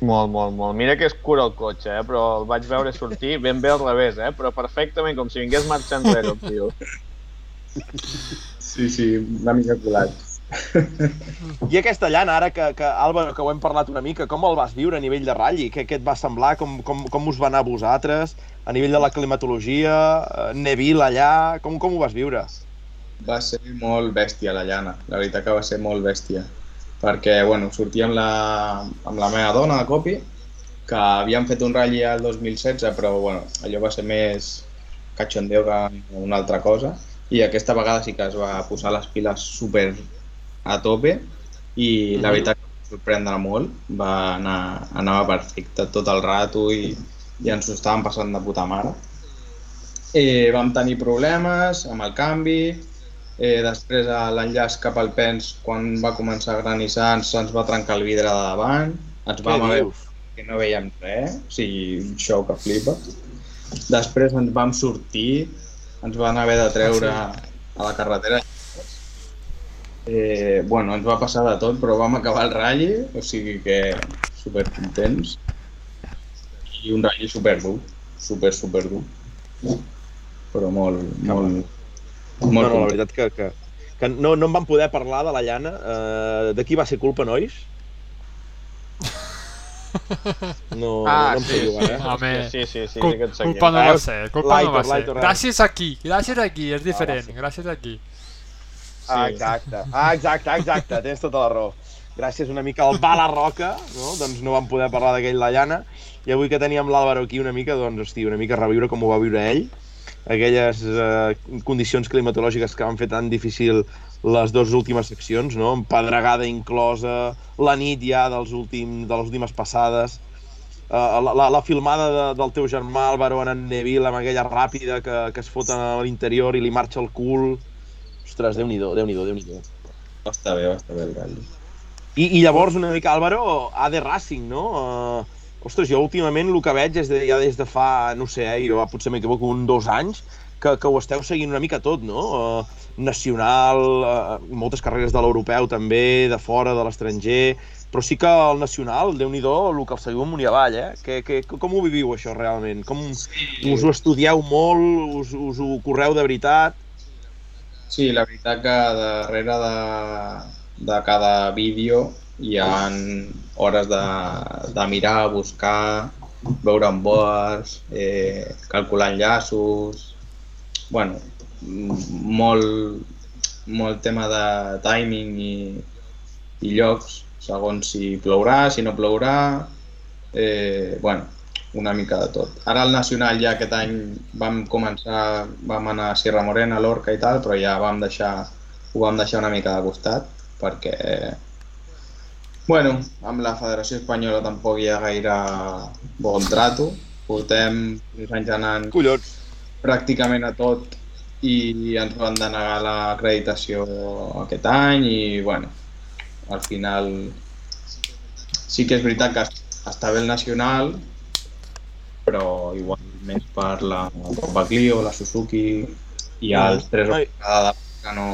[SPEAKER 3] Molt, molt, molt. Mira que és cura el cotxe, eh? però el vaig veure sortir ben bé al revés, eh? però perfectament, com si vingués marxa enrere, el tio.
[SPEAKER 6] Sí, sí, una mica colat.
[SPEAKER 1] I aquesta llana, ara que, que Álvaro, que ho hem parlat una mica, com el vas viure a nivell de ratlli? Què, què et va semblar? Com, com, com us va anar a vosaltres? A nivell de la climatologia, eh, Neville allà, com, com ho vas viure?
[SPEAKER 6] Va ser molt bèstia la llana, la veritat que va ser molt bèstia. Perquè, bueno, sortia amb la, amb la meva dona de copi, que havíem fet un ratll al 2016, però, bueno, allò va ser més cachondeo que una altra cosa. I aquesta vegada sí que es va posar les piles super a tope i la
[SPEAKER 1] Mhm.
[SPEAKER 6] veritat que va sorprendre molt. Va anar, anava perfecte tot el rato i, i ens ho estàvem passant de puta mare. Eh, vam tenir problemes amb el canvi, eh, després a l'enllaç cap al Pens, quan va començar a granissar, ens, ens va trencar el vidre de davant, ens vam haver que no veiem res, o sigui, un show que flipa. Després ens vam sortir, ens van haver de treure
[SPEAKER 1] Ah,
[SPEAKER 6] a la carretera. Eh, bueno, ens va passar de tot, però vam acabar el ratll, o sigui que super contents. I un ratll super dur, super, super dur. Però molt, molt,
[SPEAKER 1] No,
[SPEAKER 6] molt
[SPEAKER 1] no, la
[SPEAKER 6] content.
[SPEAKER 1] veritat que, que, que no, no en vam poder parlar de la llana. Uh, de qui va ser culpa, nois? <laughs> No,
[SPEAKER 3] Ah,
[SPEAKER 1] no em
[SPEAKER 3] sí,
[SPEAKER 1] sé jugar,
[SPEAKER 3] sí.
[SPEAKER 1] eh?
[SPEAKER 4] Home,
[SPEAKER 3] Sí, sí, sí,
[SPEAKER 4] Cul
[SPEAKER 3] sí que et seguim.
[SPEAKER 4] culpa no va ser, culpa no va ser.
[SPEAKER 1] lighter,
[SPEAKER 4] Gràcies aquí, gràcies aquí, és diferent,
[SPEAKER 1] sí.
[SPEAKER 4] gràcies aquí.
[SPEAKER 1] Ah, exacte, ah, exacte, exacte, tens tota la raó. Gràcies una mica al Bala Roca, no? doncs no vam poder parlar d'aquell la llana, i avui que teníem l'Àlvaro aquí una mica, doncs, hosti, una mica reviure com ho va viure ell, aquelles eh, condicions climatològiques que van fer tan difícil les dues últimes seccions, no? amb pedregada inclosa, la nit ja dels últim, de les últimes passades, uh, la, la, la filmada de, del teu germà Álvaro en Neville amb aquella ràpida que, que es fot a l'interior i li marxa el cul. Ostres, déu-n'hi-do, déu-n'hi-do, déu nhi déu
[SPEAKER 6] Va estar bé, va estar bé el ratll.
[SPEAKER 1] I, I llavors una mica, Álvaro, AD Racing, no? Uh, ostres, jo últimament el que veig és de, ja des de fa, no sé, eh, jo potser m'equivoco, un dos anys, que, que ho esteu seguint una mica tot, no? Uh, nacional, uh, moltes carreres de l'europeu també, de fora, de l'estranger, però sí que el nacional, déu nhi el que el seguiu amunt i avall, eh? Que, que, com ho viviu, això, realment? Com us ho estudieu molt? Us, us ho correu de veritat?
[SPEAKER 6] Sí, la veritat que darrere de, de cada vídeo hi ha hores de, de mirar, buscar, veure en boes, eh, calcular enllaços... bueno, molt, molt tema de timing i, i llocs, segons si plourà, si no plourà... Eh, bueno, una mica de tot. Ara al Nacional ja aquest any vam començar, vam anar a Sierra Morena, a l'Orca i tal, però ja vam deixar, ho vam deixar una mica de costat perquè, bueno, amb la Federació Espanyola tampoc hi ha gaire bon trato. Portem uns anys anant
[SPEAKER 1] Collons!
[SPEAKER 6] pràcticament a tot i ens van denegar l'acreditació aquest any i, bueno, al final sí que és veritat que està bé el nacional, però igualment per la Copa Clio, la Suzuki i els tres
[SPEAKER 1] Ai.
[SPEAKER 6] cada que no...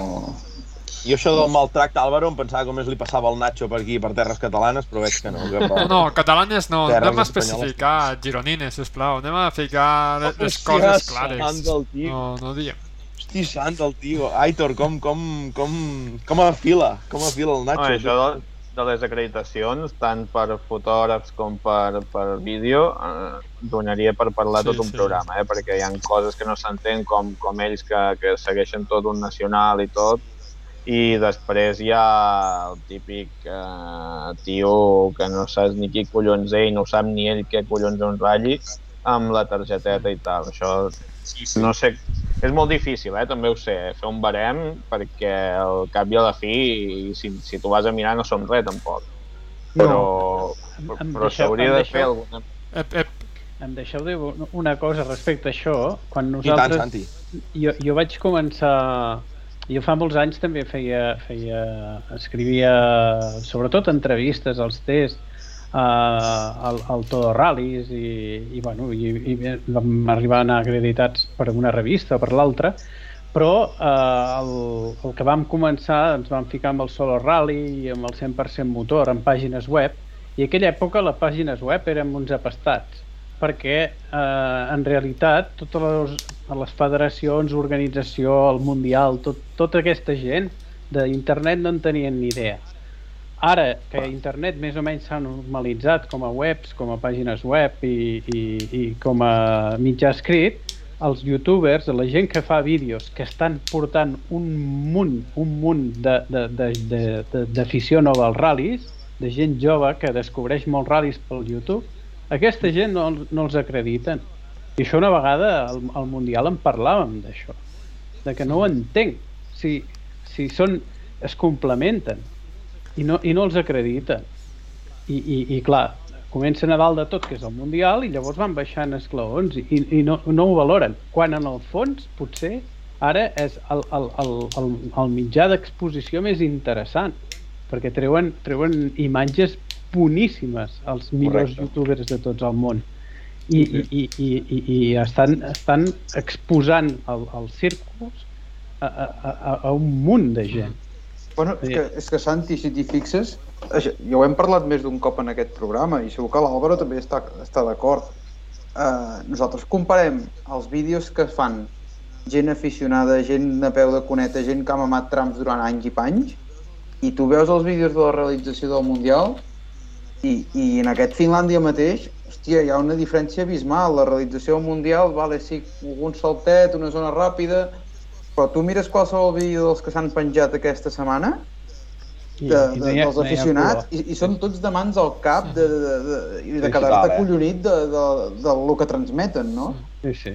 [SPEAKER 1] I això del maltracte, Álvaro, em pensava com més li passava al Nacho per aquí, per terres catalanes, però veig que no. Que <laughs>
[SPEAKER 4] No, no, catalanes no,
[SPEAKER 1] Terres
[SPEAKER 4] anem a
[SPEAKER 1] espanyoles.
[SPEAKER 4] especificar gironines, sisplau, anem a ficar les, les coses clares. No, no diem.
[SPEAKER 1] Hosti, sant el tio. Aitor, com, com, com, com afila, com afila el Nacho.
[SPEAKER 3] Home, això de, les acreditacions, tant per fotògrafs com per, per vídeo, eh, donaria per parlar
[SPEAKER 4] Sí,
[SPEAKER 3] tot un
[SPEAKER 4] sí.
[SPEAKER 3] programa, eh? perquè hi ha coses que no s'entén, com, com ells que, que segueixen tot un nacional i tot, i després hi ha el típic eh, tio que no saps ni qui collons ell, no sap ni ell què collons un ratlli, amb la targeteta i tal. Això
[SPEAKER 6] Sí, sí.
[SPEAKER 3] no sé, és molt difícil, eh? també ho sé, eh, fer un barem perquè al cap i a la fi, si, si tu vas a mirar no som res tampoc. Però, però,
[SPEAKER 5] em
[SPEAKER 3] però
[SPEAKER 5] deixeu-
[SPEAKER 3] s'hauria
[SPEAKER 5] em
[SPEAKER 3] de fer
[SPEAKER 5] deixeu-
[SPEAKER 3] alguna...
[SPEAKER 4] Ep, ep,
[SPEAKER 5] Em deixeu dir una cosa respecte a això. Quan
[SPEAKER 1] I tant,
[SPEAKER 5] nosaltres...
[SPEAKER 1] Santi.
[SPEAKER 5] jo, jo vaig començar... Jo fa molts anys també feia, feia escrivia sobretot entrevistes als tests uh, al, Todo Rallies i, i, bueno, i, i vam arribar a anar acreditats per una revista o per l'altra però eh, el, el que vam començar ens vam ficar amb el Solo Rally i amb el 100% motor en pàgines web i aquella època les pàgines web érem uns apestats perquè eh, en realitat totes les, les federacions, organització, el Mundial, tot, tota aquesta gent d'internet no en tenien ni idea. Ara que internet més o menys s'ha normalitzat com a webs, com a pàgines web i, i, i com a mitjà escrit, els youtubers, la gent que fa vídeos que estan portant un munt, un munt d'afició nova als ral·lis, de gent jove que descobreix molts ral·lis pel YouTube, aquesta gent no, no els acrediten. I això una vegada al, al Mundial en parlàvem d'això, de que no ho entenc. Si, si són, es complementen i no, i no els acrediten. I, i, i clar, comencen a dalt de tot, que és el Mundial, i llavors van baixant esclaons i, i no, no ho valoren. Quan en el fons, potser, ara és el, el, el, el, el mitjà d'exposició més interessant, perquè treuen, treuen imatges boníssimes als millors
[SPEAKER 1] Correcte.
[SPEAKER 5] youtubers de tots el món. I, i, i, i, i, i estan, estan exposant el, els círculs a, a, a, a un munt de gent.
[SPEAKER 2] Bueno, és
[SPEAKER 5] Sí.
[SPEAKER 2] que, és que Santi, si t'hi fixes, això, ja ho hem parlat més d'un cop en aquest programa i segur que l'Àlvaro també està, està d'acord. Uh, nosaltres comparem els vídeos que fan gent aficionada, gent de peu de coneta, gent que ha mamat trams durant anys i panys, i tu veus els vídeos de la realització del Mundial i, i en aquest Finlàndia mateix, hòstia, hi ha una diferència abismal. La realització del Mundial, vale, sí, un saltet, una zona ràpida, però tu mires qualsevol vídeo dels que s'han penjat aquesta setmana,
[SPEAKER 5] I,
[SPEAKER 2] de,
[SPEAKER 5] i
[SPEAKER 2] de,
[SPEAKER 5] ha-
[SPEAKER 2] dels aficionats, i, i són tots de mans al cap de, de, de, de, i de
[SPEAKER 1] Sí,
[SPEAKER 2] quedar-te
[SPEAKER 1] total, eh?
[SPEAKER 2] collonit de, de, de, lo que transmeten, no?
[SPEAKER 5] Sí, sí.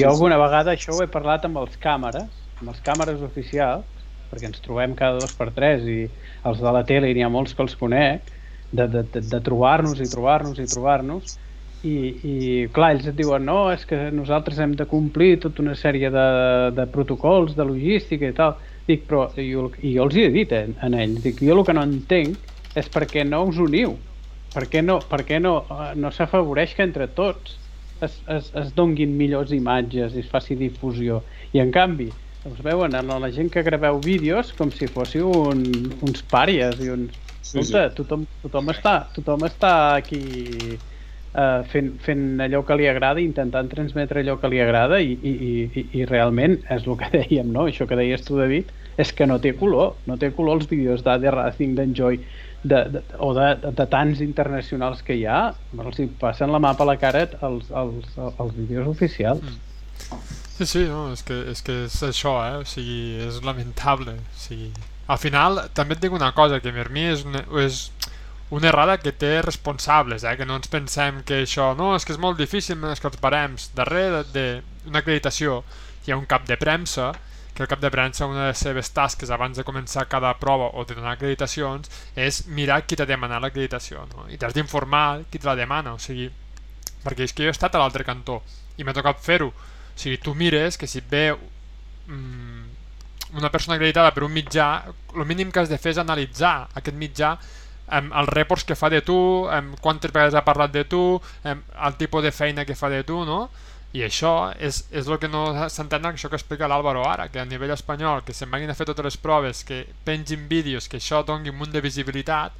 [SPEAKER 5] Jo alguna vegada això ho he parlat amb els càmeres, amb els càmeres oficials, perquè ens trobem cada dos per tres i els de la tele n'hi ha molts que els conec, de, de, de, de trobar-nos i trobar-nos i trobar-nos i, i clar, ells et diuen no, és que nosaltres hem de complir tota una sèrie de, de protocols, de logística i tal. Dic, però i jo, i jo els hi he dit eh, en ells, dic, jo el que no entenc és perquè no us uniu? Per què no, per què no, eh, no s'afavoreix que entre tots es, es, es donguin millors imatges i es faci difusió? I en canvi us veuen a la gent que graveu vídeos com si fóssiu un, uns pàries i uns...
[SPEAKER 6] Sí,
[SPEAKER 5] Escolta, tothom, tothom, està, tothom està aquí uh, fent, fent allò que li agrada, intentant transmetre allò que li agrada i, i, i, i realment és el que <laughs> dèiem, no? això que deies tu, David, és que no té color, no té color els vídeos d'AD Racing, d'Enjoy, de, de, o de, de, de tants internacionals que hi ha, els hi passen la mà per la cara als, als, als vídeos oficials.
[SPEAKER 4] Sí, sí, no, és que, és que és això, eh? O sigui, és lamentable. O sigui, al final, també et dic una cosa, que per mi és una, és una errada que té responsables, eh? Que no ens pensem que això... No, és que és molt difícil és que els barems. Darrere d'una acreditació hi ha un cap de premsa, que el cap de premsa, una de les seves tasques abans de començar cada prova o de donar acreditacions, és mirar qui t'ha demanat l'acreditació, no? I t'has d'informar qui te la demana, o sigui, perquè és que jo he estat a l'altre cantó i m'ha tocat fer-ho. O sigui, tu mires que si et ve mm, una persona acreditada per un mitjà, el mínim que has de fer és analitzar aquest mitjà amb els reports que fa de tu, amb quantes vegades ha parlat de tu, amb el tipus de feina que fa de tu, no? I això és, és el que no s'entén això que explica l'Àlvaro ara, que a nivell espanyol, que se'n vagin a fer totes les proves, que pengin vídeos, que això doni un munt de visibilitat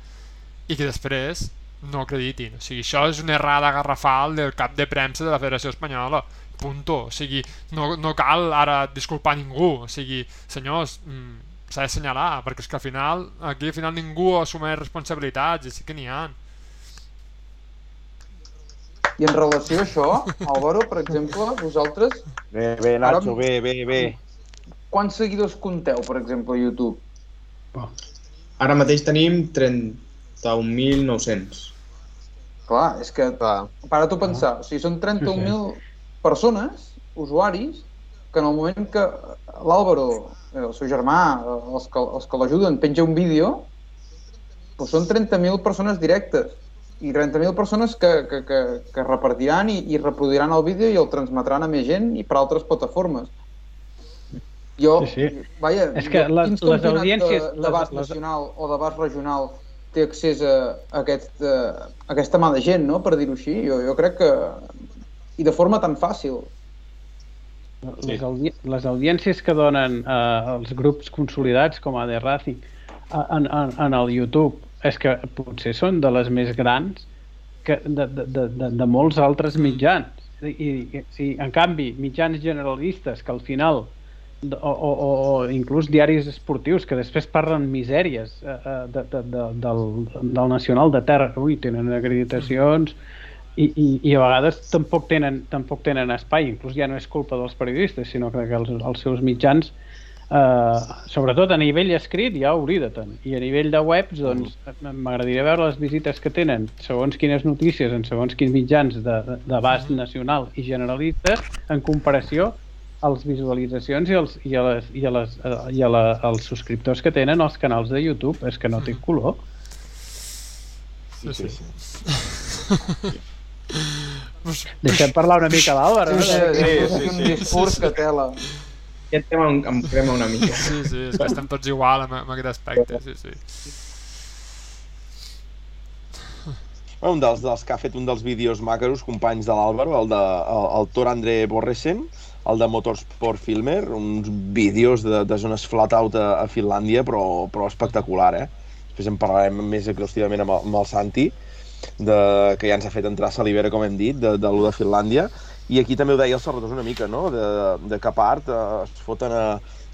[SPEAKER 4] i que després no acreditin. O sigui, això és una errada garrafal del cap de premsa de la Federació Espanyola. Punto. O sigui, no, no cal ara disculpar ningú. O sigui, senyors, mm, s'ha d'assenyalar, perquè és que al final, aquí al final ningú assumeix responsabilitats, i sí que n'hi ha.
[SPEAKER 2] I en relació a això, Álvaro, per exemple, vosaltres,
[SPEAKER 1] Bé, bé, Nacho, bé, bé, bé.
[SPEAKER 2] quants seguidors compteu, per exemple, a YouTube?
[SPEAKER 6] Ara mateix tenim 31.900.
[SPEAKER 2] Clar, és que
[SPEAKER 3] Clar.
[SPEAKER 2] para tu pensar, o sigui, són 31.000 persones, usuaris, que en el moment que l'Àlvaro, el seu germà, eh, els que, els que l'ajuden, penja un vídeo, doncs són 30.000 persones directes i 30.000 persones que, que, que, que repartiran i, i reproduiran el vídeo i el transmetran a més gent i per altres plataformes. Jo,
[SPEAKER 5] Sí, sí.
[SPEAKER 2] vaja,
[SPEAKER 5] És que les-
[SPEAKER 2] quins
[SPEAKER 5] les audiències-
[SPEAKER 2] de- d'abast
[SPEAKER 5] les- les-
[SPEAKER 2] nacional o d'abast regional té accés a, a, aquest, a aquesta mà de gent, no?, per dir-ho així. Jo, jo crec que... I de forma tan fàcil.
[SPEAKER 5] Les, audi les audiències que donen eh, els grups consolidats com a The Racing en, en, en el YouTube és que potser són de les més grans que de, de, de, de, molts altres mitjans. I, i, si, en canvi, mitjans generalistes que al final o, o, o, o inclús diaris esportius que després parlen misèries eh, eh, de, de, de, del, del Nacional de Terra ui, tenen acreditacions i, i, i a vegades tampoc tenen, tampoc tenen espai, inclús ja no és culpa dels periodistes, sinó que els, els seus mitjans eh, sobretot a nivell escrit ja oblida-te'n i a nivell de webs doncs m'agradaria veure les visites que tenen segons quines notícies en segons quins mitjans de- de- d'abast nacional i generalistes en comparació als visualitzacions i, els, i, a les, i, a les, eh, i a la, als subscriptors que tenen els canals de YouTube. És que no té color.
[SPEAKER 4] Sí, sí. Pues, <laughs>
[SPEAKER 5] deixem parlar una mica l'Àlvaro
[SPEAKER 2] Sí,
[SPEAKER 5] no?
[SPEAKER 2] sí,
[SPEAKER 3] sí,
[SPEAKER 2] sí,
[SPEAKER 3] sí,
[SPEAKER 2] un
[SPEAKER 3] sí.
[SPEAKER 2] discurs que tela.
[SPEAKER 6] Aquest tema em, em crema una mica.
[SPEAKER 4] sí, sí, és que estem tots igual amb, amb aquest aspecte, sí, sí.
[SPEAKER 1] Bueno, un dels, dels que ha fet un dels vídeos macaros, companys de l'Àlvaro, el, de, el, el Tor André Borresen, el de Motorsport Filmer, uns vídeos de, de zones flat-out a, a Finlàndia, però, però espectacular, eh? Després en parlarem més exhaustivament amb el, amb el Santi, de, que ja ens ha fet entrar Salivera, com hem dit, de, de lo de Finlàndia, i aquí també ho deia el Serratós una mica, no?, de, de que a part eh, es foten a,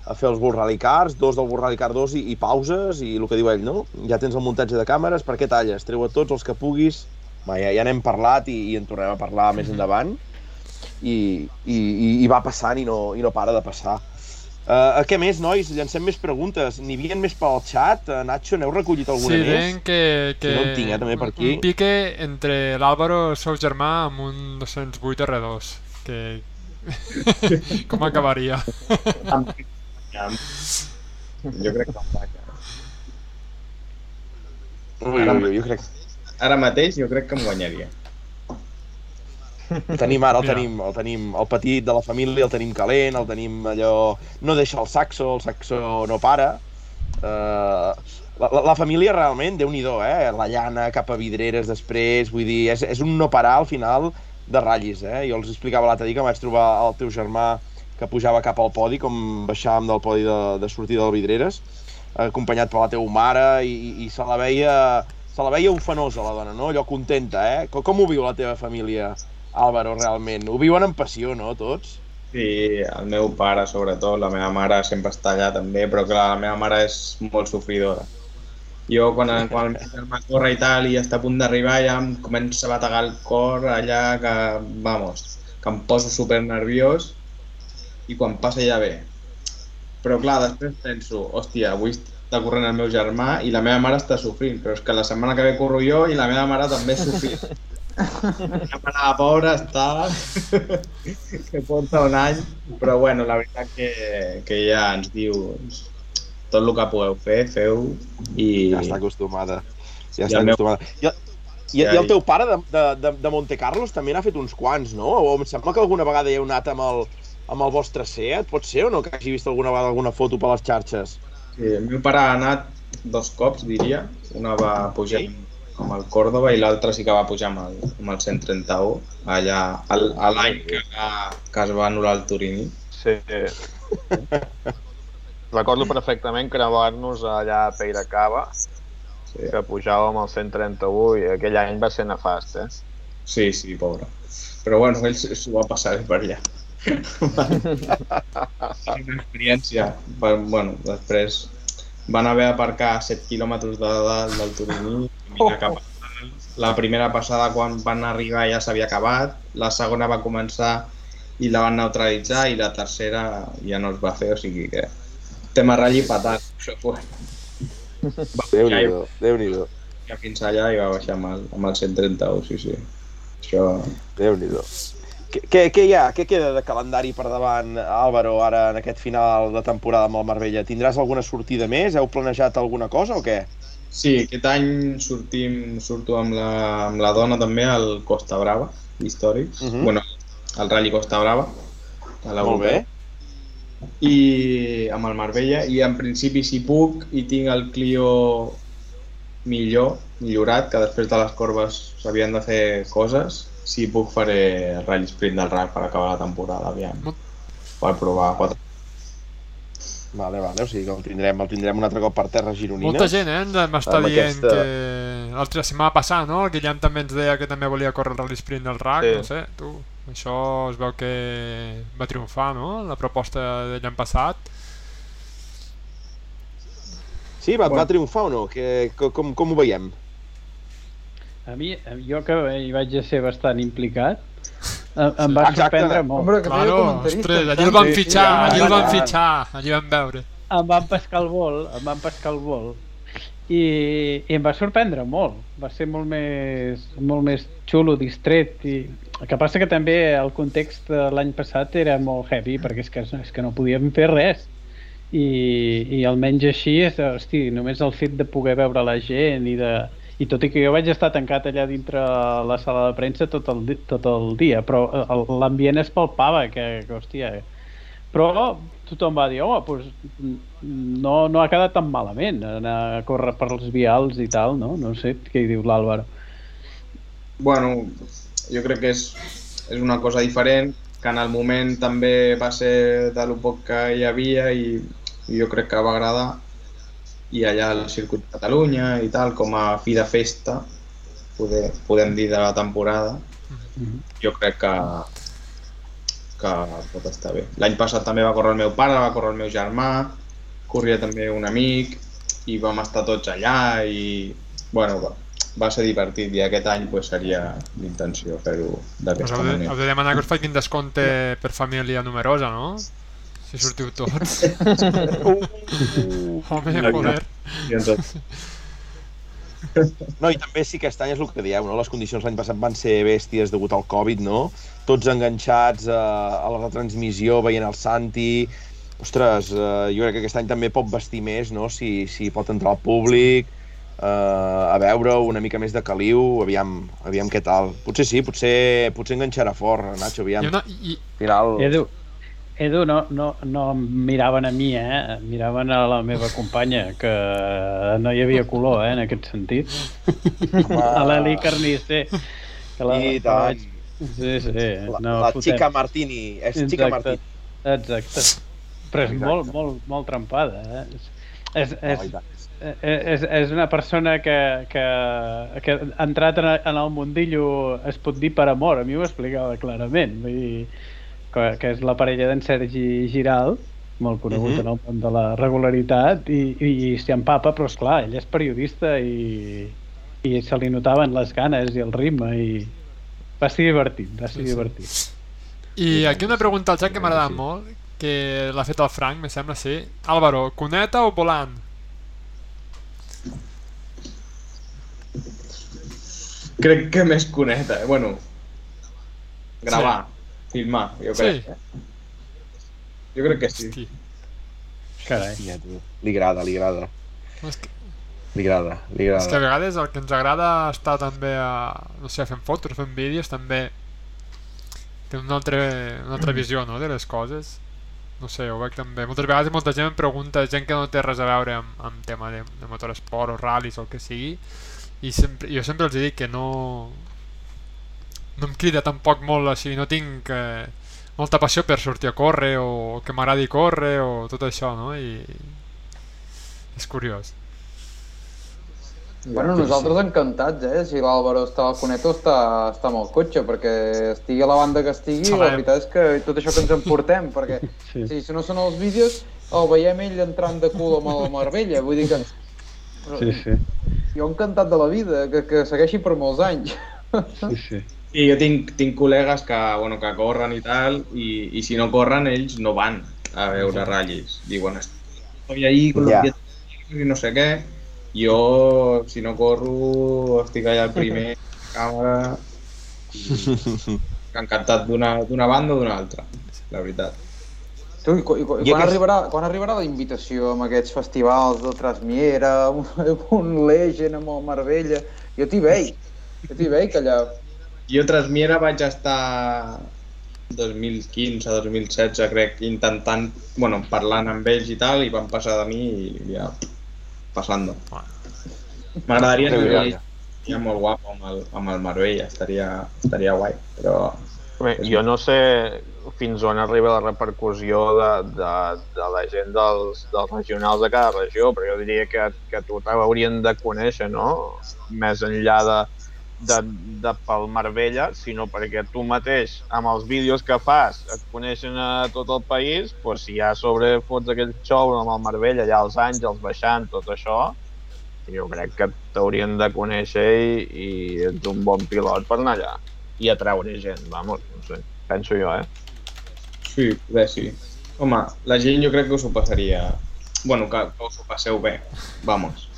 [SPEAKER 1] a fer els Bull Rally Cars, dos del Bull Rally Car 2 i, i pauses, i el que diu ell, no? Ja tens el muntatge de càmeres, per què talles? Treu a tots els que puguis. Va, ja, ja n'hem parlat i, i en tornarem a parlar més endavant. I, i, i, i va passant i no, i no para de passar. Uh, què més, nois? Llancem més preguntes. N'hi havia més pel xat? Uh, Nacho, n'heu recollit alguna
[SPEAKER 4] Sí,
[SPEAKER 1] més?
[SPEAKER 4] deien que, que
[SPEAKER 1] no en tinc, eh, també per
[SPEAKER 4] un-
[SPEAKER 1] aquí.
[SPEAKER 4] un pique entre l'Àlvaro, el seu germà, amb un 208 R2, que... <laughs> Com acabaria?
[SPEAKER 6] Jo crec que em vaig.
[SPEAKER 1] Ui, ui, ui, jo crec
[SPEAKER 6] Ara mateix jo crec que em guanyaria.
[SPEAKER 1] El tenim ara, el
[SPEAKER 4] Mira.
[SPEAKER 1] tenim, el tenim el petit de la família, el tenim calent, el tenim allò... No deixa el saxo, el saxo no para. Uh, la, la, la família realment, déu nhi eh? La llana cap a vidreres després, vull dir, és, és un no parar al final de ratllis, eh? Jo els explicava l'altre dia que vaig trobar el teu germà que pujava cap al podi, com baixàvem del podi de, de sortida del Vidreres, acompanyat per la teva mare, i, i, se la veia se la veia ufanosa, la dona, no? Allò contenta, eh? Com, com ho viu la teva família, Álvaro, realment? Ho viuen amb passió, no, tots?
[SPEAKER 6] Sí, el meu pare, sobretot, la meva mare sempre està allà també, però clar, la meva mare és molt sofridora. Jo, quan, quan em va córrer i tal, i està a punt d'arribar, ja em comença a bategar el cor allà que, vamos, que em poso super nerviós i quan passa ja bé. Però clar, després penso, hòstia, avui està corrent el meu germà i la meva mare està sofrint, però és que la setmana que ve corro jo i la meva mare també sofrint. <laughs> La pobra està... que porta un any, però bueno, la veritat que, que ja ens diu tot el que pugueu fer, feu i...
[SPEAKER 1] Ja està acostumada. Ja
[SPEAKER 6] I
[SPEAKER 1] està
[SPEAKER 6] meu-
[SPEAKER 1] acostumada. I, i, i el teu pare de, de, de, de Monte Carlos també n'ha fet uns quants, no? O em sembla que alguna vegada hi heu anat amb el, amb el vostre Seat, pot ser o no? Que hagi vist alguna vegada alguna foto per les xarxes?
[SPEAKER 6] Sí, el meu pare ha anat dos cops, diria. Una va pujar amb el Córdoba i l'altra sí que va pujar amb el, amb el 131, allà al- a l'any que, que es va anul·lar el Turini.
[SPEAKER 3] Sí. Recordo perfectament creuar-nos allà a Peiracaba,
[SPEAKER 6] Sí,
[SPEAKER 3] que pujàvem al 131 i aquell any va ser nefast, eh?
[SPEAKER 6] sí, sí pobre. Però bueno, ell s'ho va passar per allà. <laughs> una experiència. Per, bueno, després van haver d'aparcar a 7 quilòmetres de dalt del cap a dalt. La primera passada quan van arribar ja s'havia acabat, la segona va començar i la van neutralitzar i la tercera ja no es va fer, o sigui que tema ratll i patat. Això fue.
[SPEAKER 1] Déu-n'hi-do, Déu-n'hi-do,
[SPEAKER 6] ja fins allà i va baixar amb el, amb el 131, sí, sí. Això...
[SPEAKER 1] Déu-n'hi-do. Què, què, hi ha? Què queda de calendari per davant, Álvaro, ara en aquest final de temporada amb el Marbella? Tindràs alguna sortida més? Heu planejat alguna cosa o què?
[SPEAKER 6] Sí, aquest any sortim, surto amb la, amb la dona també al Costa Brava, històric.
[SPEAKER 1] Mhm.
[SPEAKER 6] Bueno, al Rally Costa Brava. A la
[SPEAKER 1] Molt bé.
[SPEAKER 6] I amb el Marbella. I en principi, si puc, i tinc el Clio millor, millorat, que després de les corbes s'havien de fer coses, si puc faré el Rally Sprint del RAC per acabar la temporada, aviam. Per provar quatre
[SPEAKER 1] Vale, vale, o sigui que el tindrem, el tindrem un altre cop per terra gironines.
[SPEAKER 4] Molta gent, eh, ens m'està dient
[SPEAKER 1] aquesta-
[SPEAKER 4] que... L'altra setmana passada, no? El Guillem també ens deia que també volia córrer el Rally Sprint del RAC,
[SPEAKER 3] Sí.
[SPEAKER 4] no sé, tu. Això es veu que va triomfar, no? La proposta de l'any passat.
[SPEAKER 1] Sí, va,
[SPEAKER 6] Bueno.
[SPEAKER 1] va triomfar o no? Que, que, com, com ho veiem?
[SPEAKER 5] A mi, jo que hi vaig ser bastant implicat, em, em va
[SPEAKER 1] Exacte.
[SPEAKER 5] sorprendre molt.
[SPEAKER 2] Hombre, que
[SPEAKER 4] Claro, ostres, allí el van fitxar,
[SPEAKER 5] sí,
[SPEAKER 4] allí el van fitxar, allí van veure.
[SPEAKER 5] em van pescar el vol, em van pescar el vol i, i em va sorprendre molt va ser molt més, molt més xulo, distret i el que passa que també el context de l'any passat era molt heavy perquè és que, és que no podíem fer res i, i almenys així és, hosti, només el fet de poder veure la gent i de, i tot i que jo vaig estar tancat allà dintre la sala de premsa tot el, tot el dia, però el- l'ambient es palpava, que, que hòstia, però tothom va dir, home, doncs, no, no ha quedat tan malament anar a córrer per els vials i tal, no? No sé què hi diu l'Àlvaro.
[SPEAKER 6] Bueno, jo crec que és, és una cosa diferent, que en el moment també va ser de lo poc que hi havia i, i jo crec que va agradar. I allà al circuit de Catalunya i tal, com a fi de festa, poder, podem dir de la temporada, jo crec que, que pot estar bé. L'any passat també va córrer el meu pare, va córrer el meu germà, corria també un amic i vam estar tots allà i bueno, va, va ser divertit i aquest any pues, seria l'intenció fer-ho
[SPEAKER 4] Pues
[SPEAKER 6] d'aquesta
[SPEAKER 4] de,
[SPEAKER 6] manera.
[SPEAKER 4] heu de demanar que us facin descompte per família numerosa, no? Si sortiu tots. Home, joder.
[SPEAKER 6] I doncs,
[SPEAKER 1] No, i també sí que aquest any és el que dieu, no? Les condicions l'any passat van ser bèsties degut al Covid, no? Tots enganxats a, a la retransmissió, veient el Santi... Ostres, eh, jo crec que aquest any també pot vestir més, no? Si, si pot entrar al públic, eh, a veure una mica més de caliu, aviam, aviam què tal. Potser sí, potser, potser enganxarà fort, Nacho,
[SPEAKER 4] I,
[SPEAKER 1] aviam.
[SPEAKER 4] una, i,
[SPEAKER 1] Al final...
[SPEAKER 5] Edu, Edu no, no, no em miraven a mi, eh? Miraven a la meva companya, que no hi havia color, eh, en aquest sentit. <laughs> a l'Eli Carnisser. Que la,
[SPEAKER 1] I tant.
[SPEAKER 5] vaig- Sí, sí.
[SPEAKER 1] La,
[SPEAKER 5] no,
[SPEAKER 1] la
[SPEAKER 5] fotem.
[SPEAKER 1] Chica Martini, és Chica
[SPEAKER 5] Exacte.
[SPEAKER 1] Martini.
[SPEAKER 5] Exacte. Però és
[SPEAKER 1] Exacte.
[SPEAKER 5] molt, molt, molt trempada, eh? És, és,
[SPEAKER 1] Oh,
[SPEAKER 5] és,
[SPEAKER 1] tant.
[SPEAKER 5] és, és una persona que, que, que ha entrat en, en el mundillo, es pot dir per amor, a mi ho explicava clarament, vull dir, que, que és la parella d'en Sergi Giral, molt conegut
[SPEAKER 1] Mhm.
[SPEAKER 5] en el món de la regularitat, i, i, i s'hi empapa, però és clar, ell és periodista i, i se li notaven les ganes i el ritme, i va ser divertit, va ser
[SPEAKER 4] Sí, sí.
[SPEAKER 5] divertit.
[SPEAKER 4] I aquí una pregunta al xat que m'ha agradat
[SPEAKER 1] Sí.
[SPEAKER 4] molt, que l'ha fet el Frank, me sembla, sí. Álvaro, cuneta o volant?
[SPEAKER 6] crec que més coneta, eh? bueno, gravar, filmar, jo
[SPEAKER 4] Sí.
[SPEAKER 6] crec. Eh? Jo crec que sí.
[SPEAKER 4] Hosti,
[SPEAKER 5] Carai.
[SPEAKER 1] Tu. Li agrada, li agrada.
[SPEAKER 4] és que,
[SPEAKER 1] Li agrada, li
[SPEAKER 4] és que a
[SPEAKER 1] agrada.
[SPEAKER 4] vegades el que ens agrada estar també a, no sé, fent fotos, fent vídeos, també té una altra, una altra visió, no?, de les coses. No sé, ho veig també. Moltes vegades molta gent em pregunta, gent que no té res a veure amb, amb tema de, de motorsport o ral·lis o el que sigui, i sempre, jo sempre els dic que no no em crida tampoc molt així, no tinc eh, molta passió per sortir a córrer o que m'agradi córrer o tot això, no? I és curiós.
[SPEAKER 2] Bueno, nosaltres encantats, eh? Si l'Àlvaro està al Coneto està, està amb el cotxe, perquè estigui a la banda que estigui, la
[SPEAKER 4] Sabem.
[SPEAKER 2] veritat és que tot això que ens emportem, perquè <laughs>
[SPEAKER 5] Sí.
[SPEAKER 2] si, si no són els vídeos, el veiem ell entrant de cul amb el Marbella, vull dir que
[SPEAKER 5] Sí, sí.
[SPEAKER 2] jo encantat de la vida, que, que segueixi per molts anys.
[SPEAKER 5] sí, sí.
[SPEAKER 6] I jo tinc, tinc col·legues que, bueno, que corren i tal, i, i si no corren, ells no van a veure ratllis. Diuen, estoy ahí con los pies i no sé què. Jo, si no corro, estic allà al primer, càmera... <laughs> i Encantat d'una banda o d'una altra, la veritat.
[SPEAKER 2] Tu, i, i, i
[SPEAKER 1] I
[SPEAKER 2] quan,
[SPEAKER 1] aquest-
[SPEAKER 2] arribarà, quan arribarà la invitació amb aquests festivals de Trasmiera, un, <laughs> un Legend amb el Marbella? Jo t'hi veig, jo t'hi veig allà.
[SPEAKER 6] Jo a Trasmiera vaig estar 2015-2016, crec, intentant, bueno, parlant amb ells i tal, i van passar de mi i ja, passant. M'agradaria
[SPEAKER 1] bé.
[SPEAKER 6] a ja molt guapo amb el, amb el Marbella, estaria, estaria guai, però
[SPEAKER 3] Bé, jo no sé fins on arriba la repercussió de, de, de la gent dels, dels regionals de cada regió, però jo diria que, que tu t'haurien de conèixer, no? Més enllà de, de, de pel Marbella, sinó perquè tu mateix, amb els vídeos que fas, et coneixen a tot el país, doncs si ja sobre fots aquell show amb el Marbella, allà els Àngels baixant, tot això, jo crec que t'haurien de conèixer i, i ets un bon pilot per anar allà i atraure gent, vamos, no sé, penso jo, eh?
[SPEAKER 6] sí, poder sí. Home, la gent jo crec que us ho passaria... Bueno, que, que us ho passeu bé, vamos.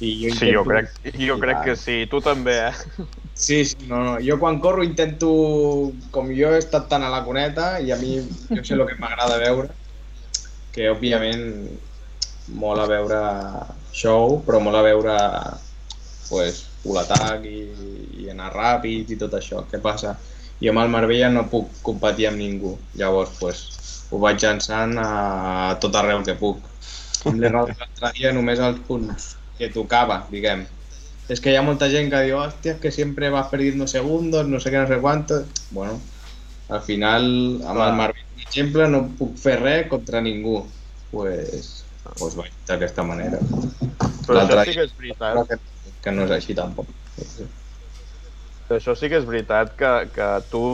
[SPEAKER 6] Sí, jo,
[SPEAKER 3] Sí, jo
[SPEAKER 6] intento-
[SPEAKER 3] crec, jo crec que sí, tu també, eh?
[SPEAKER 6] Sí, sí, no, no. Jo quan corro intento, com jo he estat tan a la cuneta i a mi jo sé el que m'agrada veure, que òbviament mola veure show, però mola veure pues, atac i, i anar ràpid i tot això. Què passa? Jo amb el Marbella no puc competir amb ningú, llavors pues, ho vaig llançant a tot arreu que puc. Amb l'altre dia només els punts que tocava, diguem, es que hi ha molta gent que diu, hòstia, és que sempre vas perdiendo segundos, no sé què, no sé quantos... Bueno, al final,
[SPEAKER 3] Clar.
[SPEAKER 6] el Marvin, per exemple, no puc fer res contra ningú. Pues, pues vaig d'aquesta manera.
[SPEAKER 3] Però això sí que és veritat.
[SPEAKER 6] Que, que no és així tampoc.
[SPEAKER 3] Això sí que és veritat que, que tu,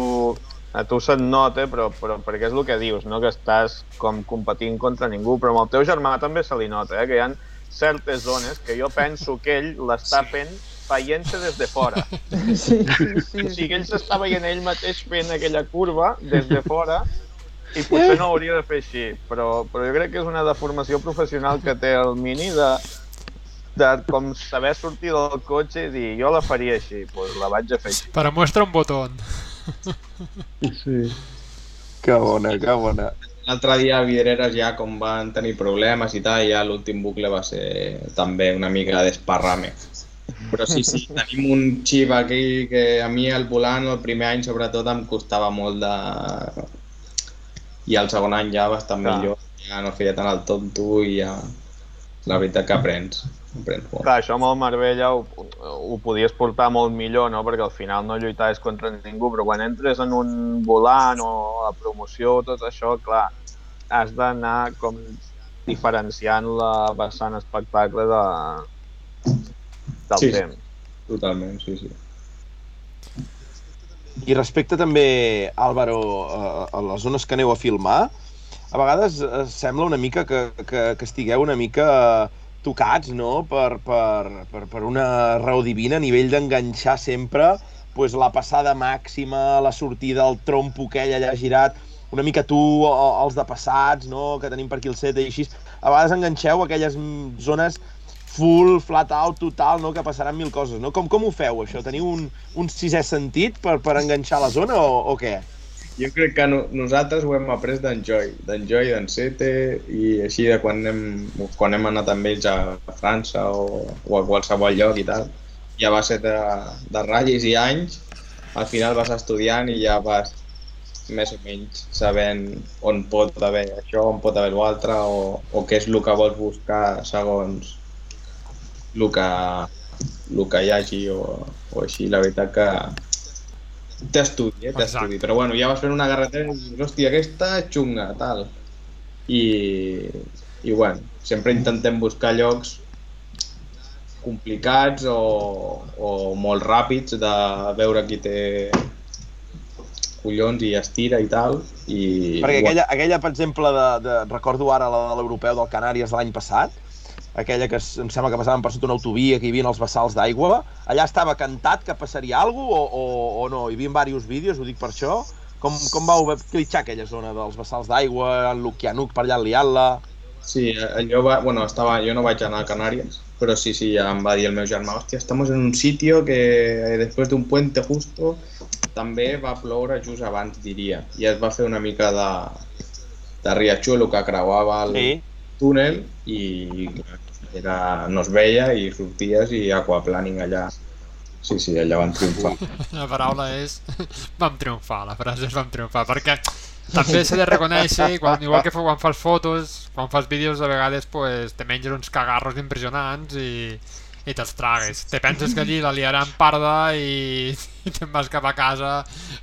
[SPEAKER 3] a tu se't nota, però, però perquè és el que dius, no? que estàs com competint contra ningú, però amb el teu germà també se li nota, eh? que hi ha certes zones que jo penso que ell l'està fent veient-se des de fora.
[SPEAKER 2] Sí, sí,
[SPEAKER 3] O
[SPEAKER 2] sí.
[SPEAKER 3] sigui, ell s'està veient ell mateix fent aquella curva des de fora i potser no hauria de fer així, però, però jo crec que és una deformació professional que té el Mini de, de com saber sortir del cotxe i dir jo la faria així, doncs la vaig a fer així.
[SPEAKER 4] Para muestra un botón.
[SPEAKER 5] Sí.
[SPEAKER 1] Que bona, que bona.
[SPEAKER 6] L'altre dia a Vidreres ja com van tenir problemes i tal, ja l'últim bucle va ser també una mica d'esparrame. Però sí, sí, tenim un xip aquí que a mi el volant el primer any sobretot em costava molt de... I el segon any ja bastant
[SPEAKER 3] Clar.
[SPEAKER 6] millor, ja no feia tant el tonto i ja... La veritat que aprens, molt.
[SPEAKER 3] Clar, això amb el Marbella ho, ho podies portar molt millor, no? perquè al final no lluitaves contra ningú, però quan entres en un volant o a la promoció, tot això, clar, has d'anar com diferenciant la vessant espectacle de, del
[SPEAKER 6] Sí, sí.
[SPEAKER 3] temps.
[SPEAKER 6] Totalment, sí, sí.
[SPEAKER 1] I respecte també, Álvaro, a, a les zones que aneu a filmar, a vegades eh, sembla una mica que, que, que estigueu una mica tocats, no?, per, per, per, per una raó divina a nivell d'enganxar sempre pues, la passada màxima, la sortida, el trompo aquell allà girat, una mica tu, els de passats, no?, que tenim per aquí el set i així. A vegades enganxeu aquelles zones full, flat out, total, no? que passaran mil coses. No? Com, com ho feu, això? Teniu un, un sisè sentit per, per enganxar la zona o, o què?
[SPEAKER 6] Jo crec que no, nosaltres ho hem après d'en Joy, d'en Joy, d'en Sete, i així de quan hem, quan hem anat amb ells a França o, o a qualsevol lloc i tal. I a base de, de ratllis i anys, al final vas estudiant i ja vas més o menys sabent on pot haver això, on pot haver l'altre, o, o què és el que vols buscar segons el que, el que hi hagi o, o així. La veritat que té estudi, eh? té
[SPEAKER 4] Exacte.
[SPEAKER 6] estudi. Però bueno, ja vas fent una carretera i dius, hòstia, aquesta és xunga, tal. I, i bueno, sempre intentem buscar llocs complicats o, o molt ràpids de veure qui té collons i estira i tal. I,
[SPEAKER 1] Perquè aquella, aquella per exemple, de, de, recordo ara la de l'europeu del Canàries de l'any passat, aquella que em sembla que passaven per sota una autovia, que hi havia els vessals d'aigua, allà estava cantat que passaria alguna cosa o, o, o no? Hi havia diversos vídeos, ho dic per això. Com, com vau clitxar aquella zona dels vessals d'aigua, en Lukianuk per allà liant-la?
[SPEAKER 6] Sí, allò va... Bueno, estava... jo no vaig anar a Canàries, però sí, sí, ja em va dir el meu germà, hòstia, estamos en un sitio que después de un puente justo també va ploure just abans, diria, i es va fer una mica de, de riachuelo que creuava el
[SPEAKER 1] Sí.
[SPEAKER 6] Túnel i era, no es veia i sorties i aquaplaning allà. Sí, sí, allà van triomfar.
[SPEAKER 4] La paraula és vam triomfar, la frase és vam triomfar, perquè també s'ha de reconèixer, quan, igual que fa- quan fas fotos, quan fas vídeos, a vegades pues, te menges uns cagarros impressionants i, i te'ls tragues. Te penses que allí la liaran parda i, i te'n vas cap a casa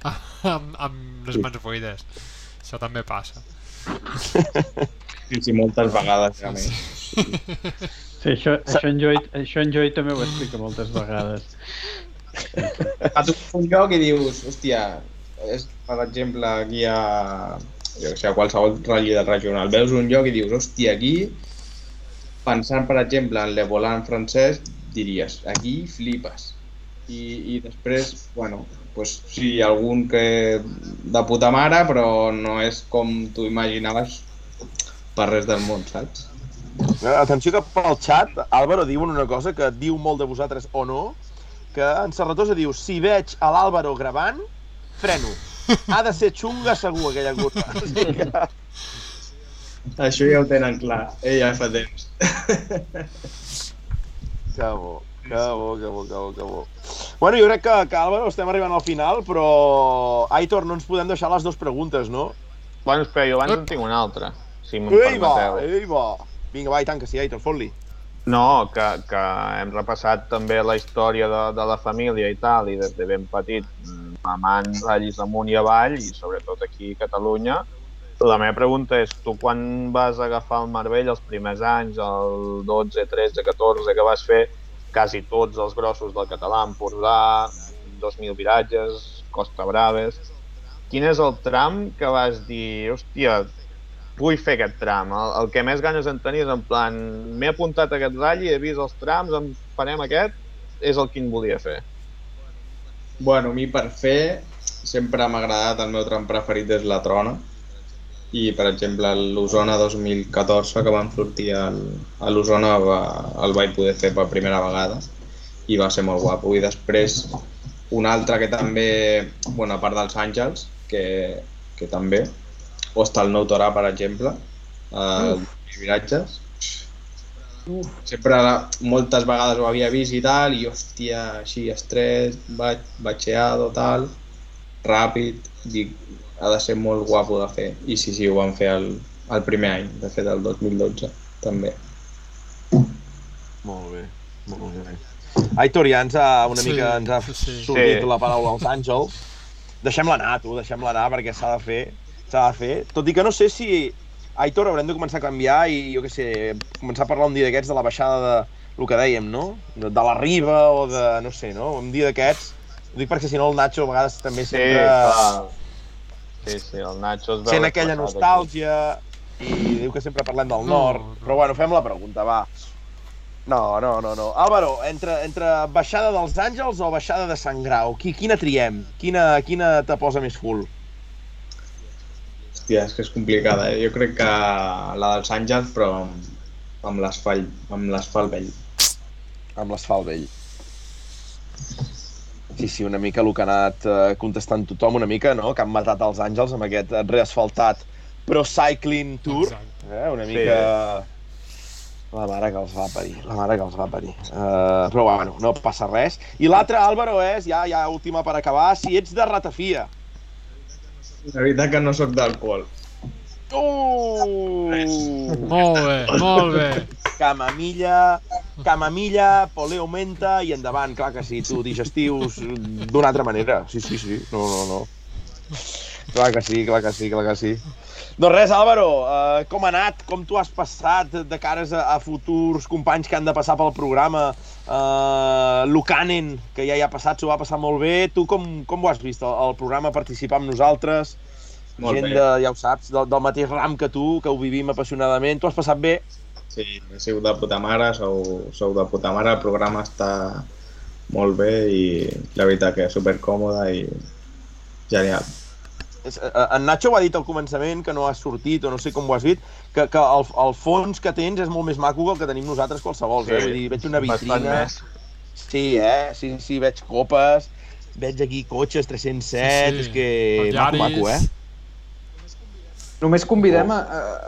[SPEAKER 4] amb, amb les mans buides. Això també passa. <laughs>
[SPEAKER 6] Sí, sí, moltes vegades, a més.
[SPEAKER 5] Sí, això, això, en Joy, això en Joy també ho explica moltes vegades.
[SPEAKER 6] A tu un lloc i dius, hòstia, és, per exemple, aquí a, jo sé, a qualsevol ratlla regional, veus un lloc i dius, hòstia, aquí, pensant, per exemple, en Le Volant francès, diries, aquí flipes. I, i després, bueno, pues, sí, algun que de puta mare, però no és com tu imaginaves per res del món, saps?
[SPEAKER 1] Atenció que pel xat, Álvaro diuen una cosa que diu molt de vosaltres o no, que en Serratosa diu, si veig a l'Àlvaro gravant, freno. Ha de ser xunga segur aquella curva. Sigui <laughs> que...
[SPEAKER 6] Això ja ho tenen clar, eh, ja fa temps.
[SPEAKER 1] Que bo, que bo, que bo, que bo, que bo. Bueno, jo crec que, que Álvaro, estem arribant al final, però... Aitor, no ens podem deixar les dues preguntes, no?
[SPEAKER 3] Bueno, espera, jo abans en tinc una altra, si m'ho permeteu.
[SPEAKER 1] ei, va. Vinga, va, i tant que sí, Aitor, fot-li.
[SPEAKER 3] No, que, que hem repassat també la història de, de la família i tal, i des de ben petit mm, mamant ratllis amunt i avall, i sobretot aquí a Catalunya. La meva pregunta és, tu quan vas agafar el Marbella els primers anys, el 12, 13, 14, que vas fer quasi tots els grossos del català, Empordà, 2.000 viratges, Costa Braves... Quin és el tram que vas dir, hòstia, vull fer aquest tram. El, el que més ganes en tenies, en plan, m'he apuntat a aquest ratll, he vist els trams, em farem aquest, és el que en volia fer.
[SPEAKER 6] Bueno, a mi per fer sempre m'ha agradat, el meu tram preferit és la Trona i per exemple l'Osona 2014 que vam sortir al, a l'Osona va, el vaig poder fer per primera vegada i va ser molt guapo i després un altre que també, bueno, a part dels Àngels que, que també o està el Nou Torà per exemple el viratges sempre moltes vegades ho havia vist i tal, i hòstia, així estrès, ba batxeado, tal, ràpid, dic, ha de ser molt guapo de fer. I sí, sí, ho vam fer el, el primer any, de fet, el 2012, també.
[SPEAKER 1] Molt bé, molt bé. Aitor ja ens ha, una
[SPEAKER 4] Sí,
[SPEAKER 1] mica ens ha sortit
[SPEAKER 3] Sí.
[SPEAKER 1] la paraula als àngels. Deixem-la anar, tu, deixem-la anar, perquè s'ha de fer, s'ha de fer. Tot i que no sé si, Aitor, haurem de començar a canviar i, jo què sé, començar a parlar un dia d'aquests de la baixada de, el que dèiem, no? De, de la riba o de, no sé, no? Un dia d'aquests, ho dic perquè si no el Nacho a vegades també
[SPEAKER 3] Sí,
[SPEAKER 1] sempre
[SPEAKER 3] clar. Sí, sí, el Nacho es veu
[SPEAKER 1] sent aquella nostàlgia i diu que sempre parlem del
[SPEAKER 4] No,
[SPEAKER 1] nord.
[SPEAKER 4] no.
[SPEAKER 1] Però bueno, fem la pregunta, va. No, no, no, no. Álvaro, entre, entre baixada dels Àngels o baixada de Sant Grau, qui, quina triem? Quina, quina te posa més full?
[SPEAKER 6] Hòstia, és que és complicada, eh? Jo crec que la dels Àngels, però amb, amb l'asfalt amb l'asfalt vell.
[SPEAKER 1] Amb l'asfalt vell. Sí, sí, una mica el que ha anat eh, contestant tothom, una mica, no?, que han matat els Àngels amb aquest reasfaltat Pro Cycling Tour.
[SPEAKER 4] Exacte.
[SPEAKER 1] Eh, una
[SPEAKER 3] Sí.
[SPEAKER 1] mica... La mare que els va parir, la mare que els va parir. Uh, però bueno, no passa res. I l'altre, Álvaro, és, ja, ja última per acabar, si ets de ratafia.
[SPEAKER 6] La veritat que no sóc d'alcohol.
[SPEAKER 1] Uh!
[SPEAKER 4] Molt bé, molt bé.
[SPEAKER 1] Camamilla, camamilla, poleo menta i endavant, clar que sí, tu, digestius d'una altra manera. Sí, sí, sí, no, no, no. Clar que sí, clar que sí, clar que sí. Doncs res, Álvaro, uh, com ha anat? Com t'ho has passat de cares a, a futurs companys que han de passar pel programa? Uh, Lucanen, que ja hi ha passat, s'ho va passar molt bé. Tu com, com ho has vist, el, el programa, participar amb nosaltres?
[SPEAKER 6] Molt
[SPEAKER 1] Gent
[SPEAKER 6] bé.
[SPEAKER 1] de, ja ho saps, del, del mateix ram que tu, que ho vivim apassionadament. Tu has passat bé?
[SPEAKER 6] Sí, ha sigut de puta mare, sou, sou de puta mare, el programa està molt bé i la veritat que és supercòmode i genial.
[SPEAKER 1] És- eh, En Nacho ho ha dit al començament, que no has sortit, o no sé com ho has dit, que, que el, el fons que tens és molt més maco que el que tenim nosaltres qualsevol. Eh? Vull dir, veig una vitrina... Sí, eh? Sí, sí, veig copes, veig aquí cotxes 307,
[SPEAKER 4] Sí, sí.
[SPEAKER 1] és que maco, maco, eh?
[SPEAKER 2] Només convidem a,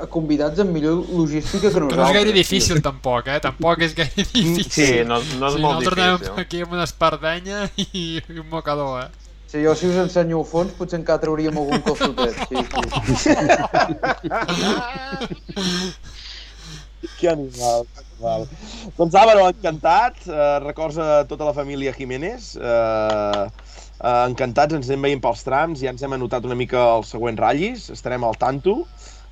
[SPEAKER 2] a- convidats amb millor logística que
[SPEAKER 4] Que
[SPEAKER 2] nosaltres.
[SPEAKER 4] no és gaire difícil, tampoc, eh? Tampoc és gaire difícil.
[SPEAKER 3] Sí, no, no és
[SPEAKER 4] sí,
[SPEAKER 3] molt
[SPEAKER 4] nosaltres
[SPEAKER 3] difícil.
[SPEAKER 4] aquí amb una espardenya i, i un mocador, eh?
[SPEAKER 2] Si jo si us ensenyo el fons, potser encara trauríem algun calçotet. Sí, sí. <laughs>
[SPEAKER 1] Que animal, animal. Doncs Álvaro, encantat. Uh, records a tota la família Jiménez. Uh, uh, encantats, ens anem veient pels trams, ja ens hem anotat una mica els següents ratllis, estarem al tanto.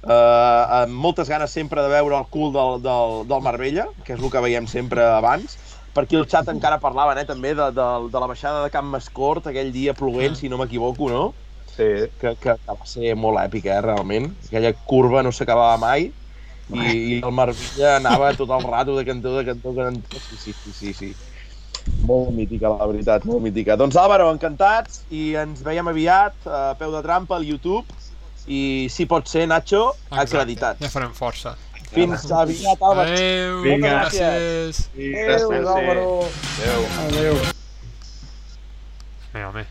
[SPEAKER 1] Uh, amb moltes ganes sempre de veure el cul del, del, del Marbella, que és el que veiem sempre abans. Per aquí el xat encara parlaven eh, també de, de, de la baixada de Camp Mascort, aquell dia ploguent, si no m'equivoco, no?
[SPEAKER 3] Sí,
[SPEAKER 1] que, que, que va ser molt èpic, eh, realment. Aquella curva no s'acabava mai i, i el Marbella anava tot el rato de cantó, de cantó, de cantó. Sí, sí, sí, sí, sí. Molt mítica, la veritat, molt mítica. Doncs Álvaro, encantats i ens veiem aviat a peu de trampa al YouTube i si pot ser, Nacho, acreditat.
[SPEAKER 4] Ja farem força.
[SPEAKER 1] Fins aviat, Álvaro.
[SPEAKER 4] Adéu,
[SPEAKER 6] Vinga.
[SPEAKER 4] gràcies.
[SPEAKER 3] sí.
[SPEAKER 2] Álvaro.
[SPEAKER 3] Adéu.
[SPEAKER 5] Adéu.
[SPEAKER 4] Vinga, home.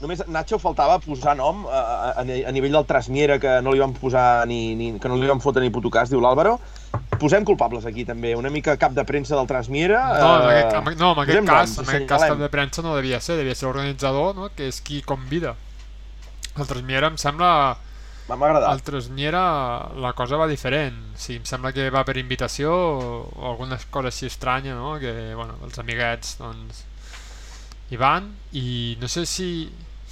[SPEAKER 1] Només, Nacho, faltava posar nom a, a, a a nivell del Trasmiera, que no li van posar ni, ni, que no li van fotre ni puto cas, diu l'Àlvaro. Posem culpables aquí, també. Una mica cap de premsa del Trasmiera.
[SPEAKER 4] No, en
[SPEAKER 1] eh,
[SPEAKER 4] aquest, en, no, en aquest cas,
[SPEAKER 1] noms,
[SPEAKER 4] en aquest cas cap de premsa no devia ser, devia ser l'organitzador, no? que és qui convida. El Trasmiera em sembla...
[SPEAKER 1] M'ha agradat.
[SPEAKER 4] Al Trasmiera la cosa va diferent. Sí, em sembla que va per invitació o, alguna cosa així estranya, no? Que, bueno, els amiguets, doncs, hi van i no sé si...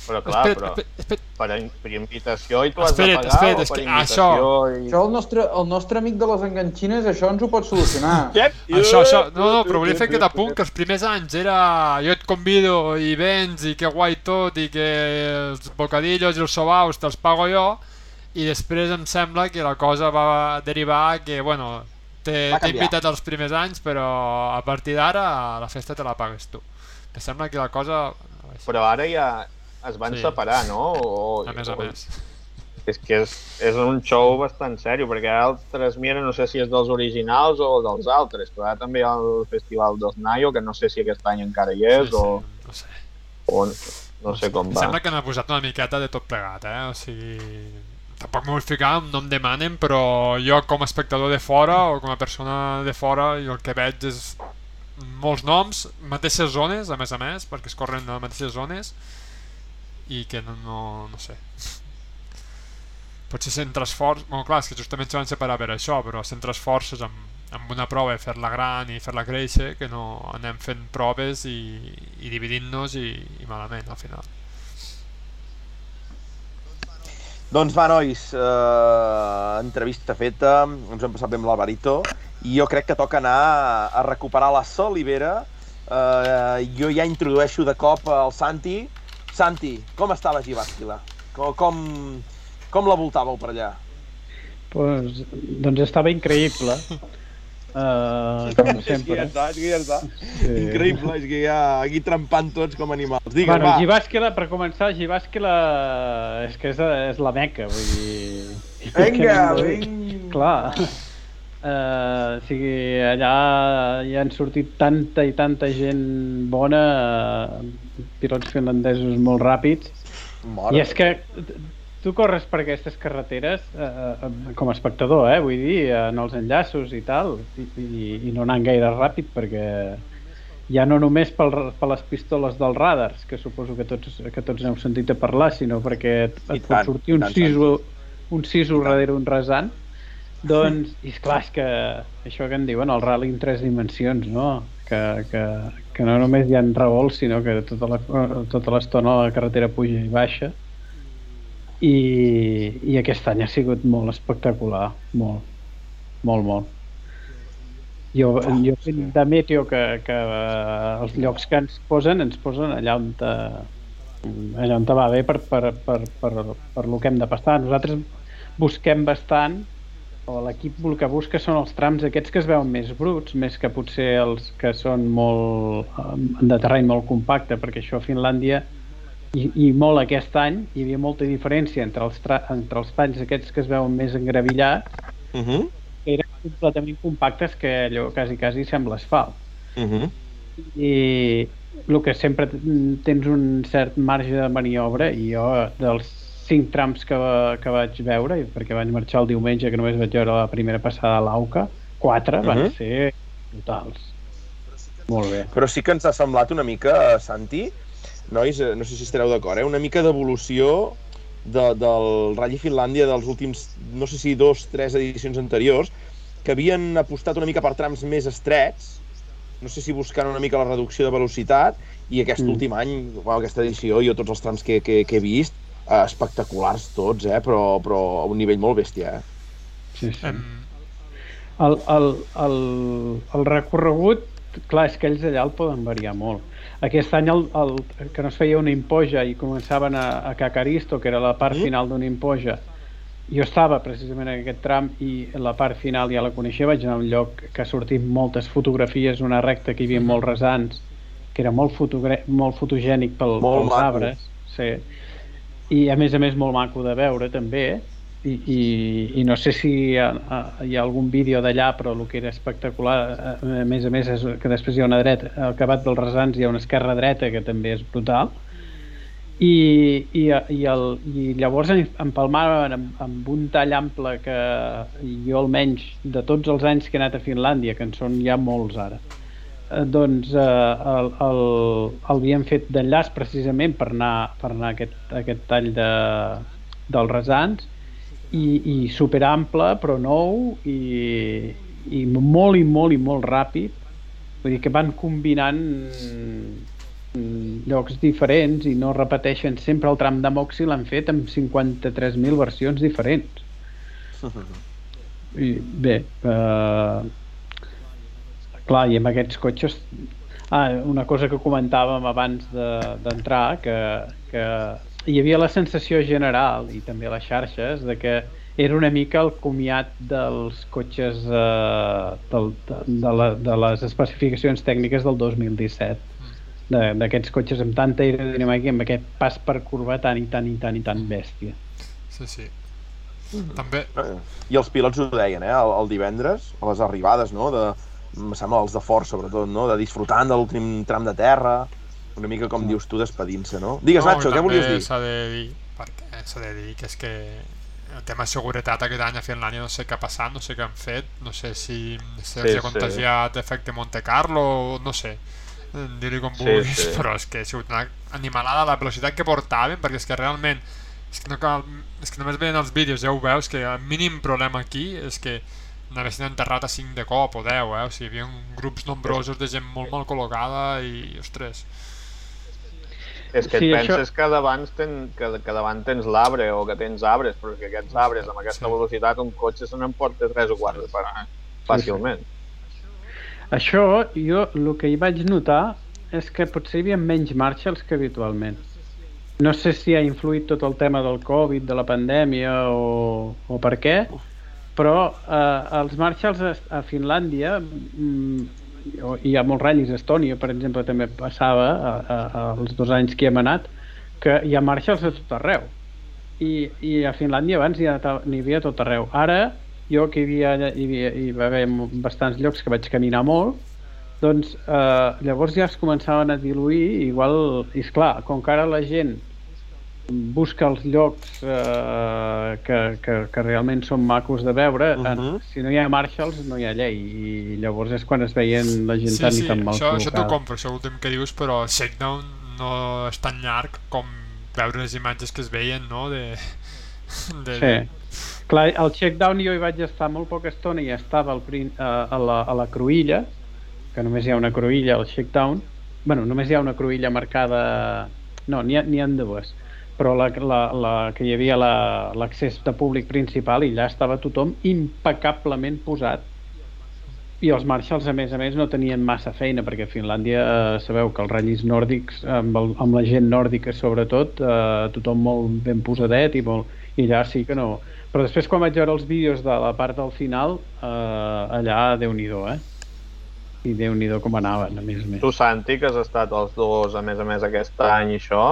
[SPEAKER 3] Però clar,
[SPEAKER 4] espera't,
[SPEAKER 3] però
[SPEAKER 4] espera't, espera't,
[SPEAKER 3] per, per invitació i tu has de
[SPEAKER 4] Espera't,
[SPEAKER 3] pagar
[SPEAKER 4] espera't,
[SPEAKER 3] o
[SPEAKER 4] és
[SPEAKER 3] per
[SPEAKER 4] que
[SPEAKER 3] invitació i...
[SPEAKER 2] Això el nostre, el nostre amic de les enganxines, això ens ho pot solucionar. <laughs>
[SPEAKER 4] Això, això, no, no, però volia fer aquest apunt que els primers anys era jo et convido i vens i que guai tot i que els bocadillos i els sobaus te'ls pago jo i després em sembla que la cosa va derivar que, bueno, t'he invitat els primers anys però a partir d'ara la festa te la pagues tu. Em sembla que la cosa...
[SPEAKER 3] Però ara ja es van
[SPEAKER 4] Sí.
[SPEAKER 3] separar, no? O,
[SPEAKER 4] A més a
[SPEAKER 3] o-
[SPEAKER 4] més.
[SPEAKER 3] És que és, és un show bastant sèrio, perquè ara el Trasmiera no sé si és dels originals o dels altres, però ara també hi ha el Festival dos Nayo, que no sé si aquest any encara hi és,
[SPEAKER 4] sí,
[SPEAKER 3] o,
[SPEAKER 4] no sé.
[SPEAKER 3] o no sé com va.
[SPEAKER 4] sembla que n'ha posat una miqueta de tot plegat, eh? O sigui... Tampoc m'ho vull ficar, no em demanen, però jo com a espectador de fora o com a persona de fora jo el que veig és molts noms, mateixes zones, a més a més, perquè es corren a les mateixes zones i que no, no, no sé. <laughs> Potser centres forts... Bueno, clar, és que justament se van separar per això, però centres forces amb, amb una prova i fer-la gran i fer-la créixer, que no anem fent proves i, i dividint-nos i, i malament al final.
[SPEAKER 1] Doncs va, nois, eh, entrevista feta, ens hem passat bé amb l'Alvarito, i jo crec que toca anar a recuperar la Solivera. Eh, jo ja introdueixo de cop el Santi. Santi, com està la Givàsquila? Com, com, com la voltàveu per allà?
[SPEAKER 5] Pues, doncs estava increïble. Uh, com <laughs> sempre.
[SPEAKER 1] està, és que ja està.
[SPEAKER 5] Sí.
[SPEAKER 1] Increïble, és que ja aquí trempant tots com animals. Digues,
[SPEAKER 5] Bueno,
[SPEAKER 1] va.
[SPEAKER 5] Givàsquila, per començar, Givàsquila és que és, és la meca, vull dir...
[SPEAKER 2] Vinga,
[SPEAKER 5] que
[SPEAKER 2] vinga.
[SPEAKER 5] Clar. Uh, o sigui, allà hi han sortit tanta i tanta gent bona, uh, pilots finlandesos molt ràpids,
[SPEAKER 1] Mare.
[SPEAKER 5] i és que tu corres per aquestes carreteres uh, com a espectador, eh? vull dir, en els enllaços i tal, i, i, i no anant gaire ràpid perquè ja no només pel, per les pistoles dels radars, que suposo que tots, que tots n'heu sentit a parlar, sinó perquè et, et
[SPEAKER 1] tant,
[SPEAKER 5] pot sortir un
[SPEAKER 1] tant,
[SPEAKER 5] siso, un siso darrere un rasant, doncs, <laughs> i esclar, és que això que en diuen, el rally en tres dimensions, no? Que, que, que no només hi ha revolts, sinó que tota la- tota l'estona la carretera puja i baixa. I, I aquest any ha sigut molt espectacular, molt, molt, molt. Jo, jo vinc de Meteo que, que eh, els llocs que ens posen, ens posen allà on, te, allà on te va bé per, per, per, per, per lo que hem de passar. Nosaltres busquem bastant o l'equip el que busca són els trams aquests que es veuen més bruts, més que potser els que són molt eh, de terreny molt compacte, perquè això a Finlàndia i, i molt aquest any hi havia molta diferència entre els, entre els talls aquests que es veuen més engravillats
[SPEAKER 1] Uh -huh.
[SPEAKER 5] que eren completament compactes que allò quasi quasi sembla asfalt
[SPEAKER 1] Uh -huh.
[SPEAKER 5] i el que sempre tens un cert marge de maniobra i jo dels cinc trams que, que vaig veure, perquè vaig marxar el diumenge que només vaig veure la primera passada a l'Auca, quatre van
[SPEAKER 1] Mhm.
[SPEAKER 5] ser brutals. Molt bé.
[SPEAKER 1] Però sí que ens ha semblat una mica, Santi, nois, eh, no sé si estareu d'acord, eh? una mica d'evolució de, del Rally Finlàndia dels últims, no sé si dos, tres edicions anteriors, que havien apostat una mica per trams més estrets, no sé si buscant una mica la reducció de velocitat, i aquest
[SPEAKER 5] Mm.
[SPEAKER 1] últim any, bueno, aquesta edició, jo tots els trams que, que, que he vist, eh, espectaculars tots, eh? però, però a un nivell molt bèstia. Eh?
[SPEAKER 5] Sí, sí. El, el, el, el recorregut, clar, és que ells allà el poden variar molt. Aquest any el, el, que no es feia una impoja i començaven a, a Cacaristo, que era la part
[SPEAKER 1] Mm.
[SPEAKER 5] final d'una impoja, jo estava precisament en aquest tram i la part final ja la coneixia, vaig anar a un lloc que ha sortit moltes fotografies, una recta que hi havia molts resants, que era molt, molt fotogènic pel,
[SPEAKER 1] Molt
[SPEAKER 5] pels
[SPEAKER 1] maco.
[SPEAKER 5] arbres. Sí. I a més a més molt maco de veure també, i, i, i no sé si hi ha, hi ha algun vídeo d'allà, però el que era espectacular, a més a més, és que després hi ha una dreta, al acabat dels resants hi ha una esquerra dreta que també és brutal, i, i, i, el, i llavors em- empalmaven amb, amb un tall ample que jo almenys de tots els anys que he anat a Finlàndia, que en són ja molts ara, eh, doncs eh, el, el, el havien fet d'enllaç precisament per anar, per anar a aquest, a aquest tall de, dels resants i, i superample però nou i, i molt i molt i molt ràpid. Vull dir que van combinant mm, llocs diferents i no repeteixen sempre el tram de Moxi l'han fet amb 53.000 versions diferents. I bé eh, clar, i amb aquests cotxes ah, una cosa que comentàvem abans de- d'entrar de, que, que hi havia la sensació general i també a les xarxes de que era una mica el comiat dels cotxes eh, del, de, de, la, de les especificacions tècniques del 2017 de- d'aquests cotxes amb tanta aerodinàmica i amb aquest pas per curva tan i tan i tan i tan bèstia
[SPEAKER 4] sí, sí. També,
[SPEAKER 1] I els pilots ho deien, eh, el, el divendres, a les arribades, no?, de, em sembla els de fort, sobretot, no?, de disfrutant de l'últim tram de terra, una mica com dius tu, despedint-se, no? Digues,
[SPEAKER 4] no,
[SPEAKER 1] Nacho, què volies dir?
[SPEAKER 4] s'ha de dir, perquè s'ha de dir que és que el tema de seguretat aquest any a Finlàndia no sé què ha passat, no sé què han fet, no sé si se'ls
[SPEAKER 3] Sí,
[SPEAKER 4] ha
[SPEAKER 3] sí.
[SPEAKER 4] contagiat efecte Monte Carlo, no sé, eh, dir-hi com
[SPEAKER 3] Sí,
[SPEAKER 4] vulguis,
[SPEAKER 3] sí.
[SPEAKER 4] però és que ha sigut una animalada la velocitat que portaven, perquè és que realment és que, no cal, és que només veient els vídeos ja ho veus que el mínim problema aquí és que n'haguessin enterrat a 5 de cop o 10, eh? o sigui, hi havia grups nombrosos de gent molt mal col·locada i, ostres,
[SPEAKER 3] És que
[SPEAKER 5] Sí,
[SPEAKER 3] et
[SPEAKER 5] això-
[SPEAKER 3] penses que davant, ten, que, que davant tens l'arbre o que tens arbres, però que aquests arbres amb aquesta
[SPEAKER 4] Sí.
[SPEAKER 3] velocitat un cotxe se n'emporta 3 o 4 per hora, fàcilment.
[SPEAKER 5] Això, jo el que hi vaig notar és que potser hi havia menys marxes que habitualment. No sé si ha influït tot el tema del Covid, de la pandèmia o, o per què, però eh, els Marshalls a, a Finlàndia mm, o- i a molts ratllis a Estònia, per exemple, també passava a, a, a, els dos anys que hi hem anat que hi ha Marshalls a tot arreu i, i a Finlàndia abans hi ha- n'hi havia a tot arreu. Ara, jo que hi, havia, hi, havia, hi va haver bastants llocs que vaig caminar molt, doncs eh, llavors ja es començaven a diluir, igual, i esclar, com que ara la gent busca els llocs eh, que, que, que realment són macos de veure, uh. -huh. si no hi ha Marshalls no hi ha llei, i llavors és quan es veien la gent
[SPEAKER 4] Sí,
[SPEAKER 5] tan
[SPEAKER 4] sí,
[SPEAKER 5] i tan mal
[SPEAKER 4] això, això t'ho
[SPEAKER 5] col·locada.
[SPEAKER 4] compro, això últim que dius, però Shakedown no és tan llarg com veure les imatges que es veien, no?, de... <laughs> de
[SPEAKER 5] Sí. Clar, al checkdown jo hi vaig estar molt poca estona i estava al a, a, la, a la cruïlla, que només hi ha una cruïlla al checkdown. bueno, només hi ha una cruïlla marcada... No, n'hi ha, ha dues. Però la, la, la, que hi havia la- l'accés de públic principal i allà estava tothom impecablement posat i els Marshalls, a més a més, no tenien massa feina, perquè a Finlàndia eh, sabeu que els ratllis nòrdics, amb, el, amb la gent nòrdica sobretot, eh, tothom molt ben posadet i molt, i allà sí que no... Però després quan vaig veure els vídeos de la part del final, eh, allà déu nhi eh? I déu nhi com anaven, a més a més.
[SPEAKER 3] Tu, Santi, que has estat els dos, a més a més, aquest any i això,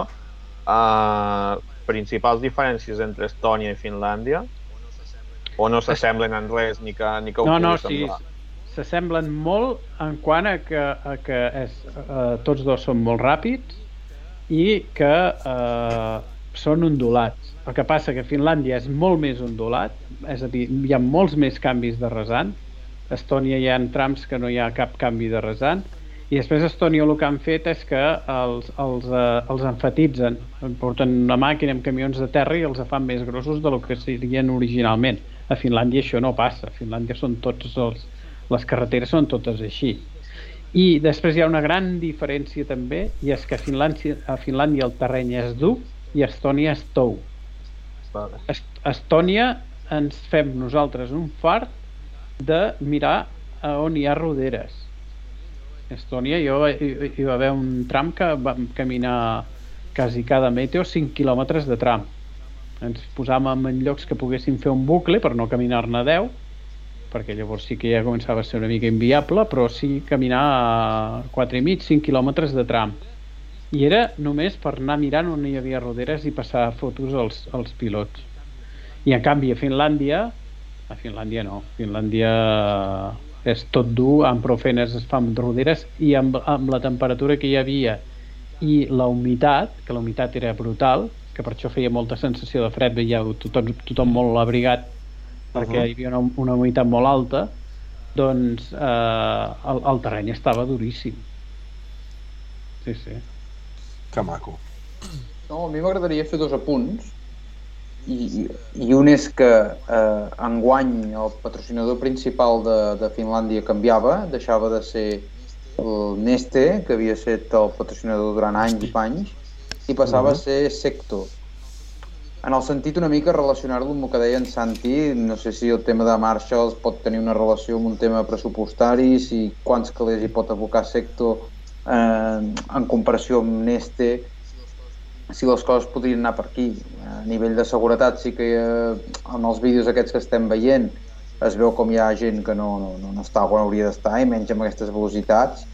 [SPEAKER 3] uh, principals diferències entre Estònia i Finlàndia? O no s'assemblen en res, ni que, ni que ho
[SPEAKER 5] No, no,
[SPEAKER 3] pugui
[SPEAKER 5] sí,
[SPEAKER 3] semblar?
[SPEAKER 5] s'assemblen molt en quant a que, a que és, eh, tots dos són molt ràpids i que eh, són ondulats. El que passa que Finlàndia és molt més ondulat, és a dir, hi ha molts més canvis de rasant. A Estònia hi ha trams que no hi ha cap canvi de rasant i després a Estònia el que han fet és que els, els, eh, els enfatitzen, porten una màquina amb camions de terra i els fan més grossos de lo que serien originalment. A Finlàndia això no passa, a Finlàndia són tots els, les carreteres són totes així. I després hi ha una gran diferència també, i és que a Finlàndia, a Finlàndia el terreny és dur i a Estònia és tou.
[SPEAKER 3] Vale.
[SPEAKER 5] Est Estònia ens fem nosaltres un fart de mirar a on hi ha roderes. Estònia jo, hi, hi va haver un tram que vam caminar quasi cada meteo 5 quilòmetres de tram. Ens posàvem en llocs que poguéssim fer un bucle per no caminar-ne 10, perquè llavors sí que ja començava a ser una mica inviable, però sí caminar a 4 i mig, 5 quilòmetres de tram. I era només per anar mirant on hi havia roderes i passar fotos als, als pilots. I en canvi a Finlàndia, a Finlàndia no, Finlàndia és tot dur, amb prou feines es fan roderes i amb, amb la temperatura que hi havia i la humitat, que la humitat era brutal, que per això feia molta sensació de fred, veia tothom, tothom molt abrigat perquè
[SPEAKER 1] Uh-huh.
[SPEAKER 5] hi havia una, una humitat molt alta, doncs eh, el, el terreny estava duríssim. Sí, sí.
[SPEAKER 1] Que maco.
[SPEAKER 2] No, a mi m'agradaria fer dos apunts. I, i- un és que eh, enguany el patrocinador principal de, de Finlàndia canviava, deixava de ser el Neste, que havia estat el patrocinador durant anys i panys, i passava a ser Secto. En el sentit una mica relacionar-lo amb el que deia en Santi, no sé si el tema de Marshalls pot tenir una relació amb un tema pressupostari, si quants calés hi pot abocar Secto eh, en comparació amb Neste, si les coses podrien anar per aquí. A nivell de seguretat sí que eh, en els vídeos aquests que estem veient es veu com hi ha gent que no, no, no, està on hauria d'estar i menys amb aquestes velocitats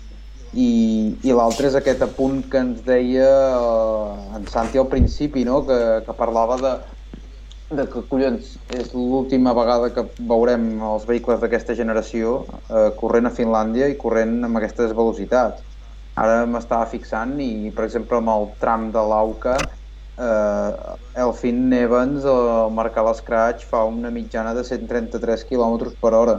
[SPEAKER 2] i, i l'altre és aquest apunt que ens deia eh, en Santi al principi, no? que, que parlava de, de que collons és l'última vegada que veurem els vehicles d'aquesta generació eh, corrent a Finlàndia i corrent amb aquestes velocitats. Ara m'estava fixant i, per exemple, amb el tram de l'Auca, eh, Elfin Evans, al marcar l'escratch, fa una mitjana de 133 km per hora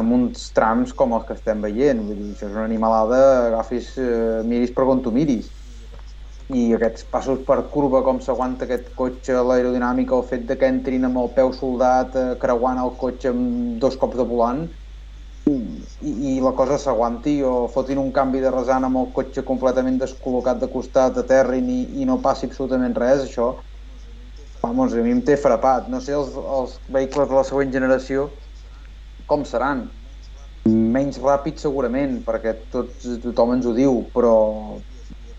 [SPEAKER 2] amb uns trams com els que estem veient. Vull dir, això és una animalada, agafis, eh, miris per on tu miris. I aquests passos per curva, com s'aguanta aquest cotxe, l'aerodinàmica, el fet de que entrin amb el peu soldat, eh, creuant el cotxe amb dos cops de volant, i, i la cosa s'aguanti o fotin un canvi de resant amb el cotxe completament descol·locat de costat, aterrin i, i no passi absolutament res, això vamos, a mi em té frapat. No sé els, els vehicles de la següent generació com seran. Menys ràpid segurament, perquè tots, tothom ens ho diu, però,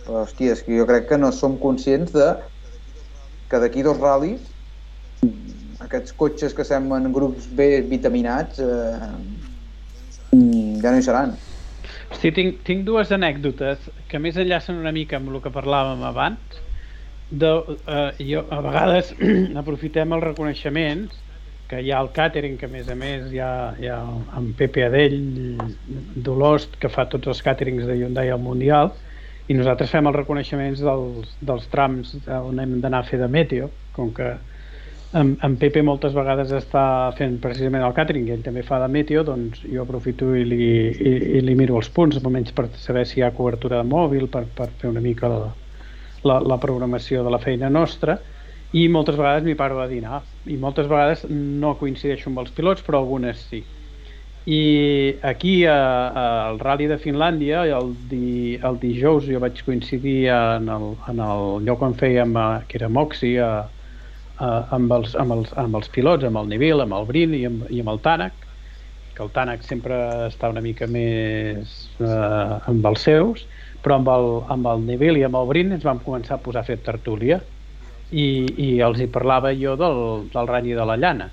[SPEAKER 2] però hòstia, és que jo crec que no som conscients de que d'aquí dos ral·lis aquests cotxes que semblen grups B vitaminats eh, ja no hi seran.
[SPEAKER 5] Hosti, tinc, tinc dues anècdotes que més enllacen una mica amb el que parlàvem abans. De, eh, jo, a vegades <clears throat> aprofitem els reconeixements que hi ha el càtering, que a més a més hi ha, hi ha en Pepe Adell, Dolost, que fa tots els càterings de Hyundai al Mundial, i nosaltres fem els reconeixements dels, dels trams on hem d'anar a fer de meteo, com que en, en Pepe moltes vegades està fent precisament el càtering i ell també fa de meteo, doncs jo aprofito i li, i, i li miro els punts, almenys per saber si hi ha cobertura de mòbil, per, per fer una mica la, la, la programació de la feina nostra. I moltes vegades m'hi paro a dinar i moltes vegades no coincideixo amb els pilots però algunes sí. I aquí al Rally de Finlàndia el, di, el dijous jo vaig coincidir en el, en el lloc on fèiem a, que era Moxi a, a, amb, els, amb, els, amb els pilots, amb el Neville, amb el Brin i amb, i amb el Tanak que el Tanak sempre està una mica més eh, amb els seus però amb el, amb el Neville i amb el Brin ens vam començar a posar a fer tertúlia i, i els hi parlava jo del, del rally de la llana.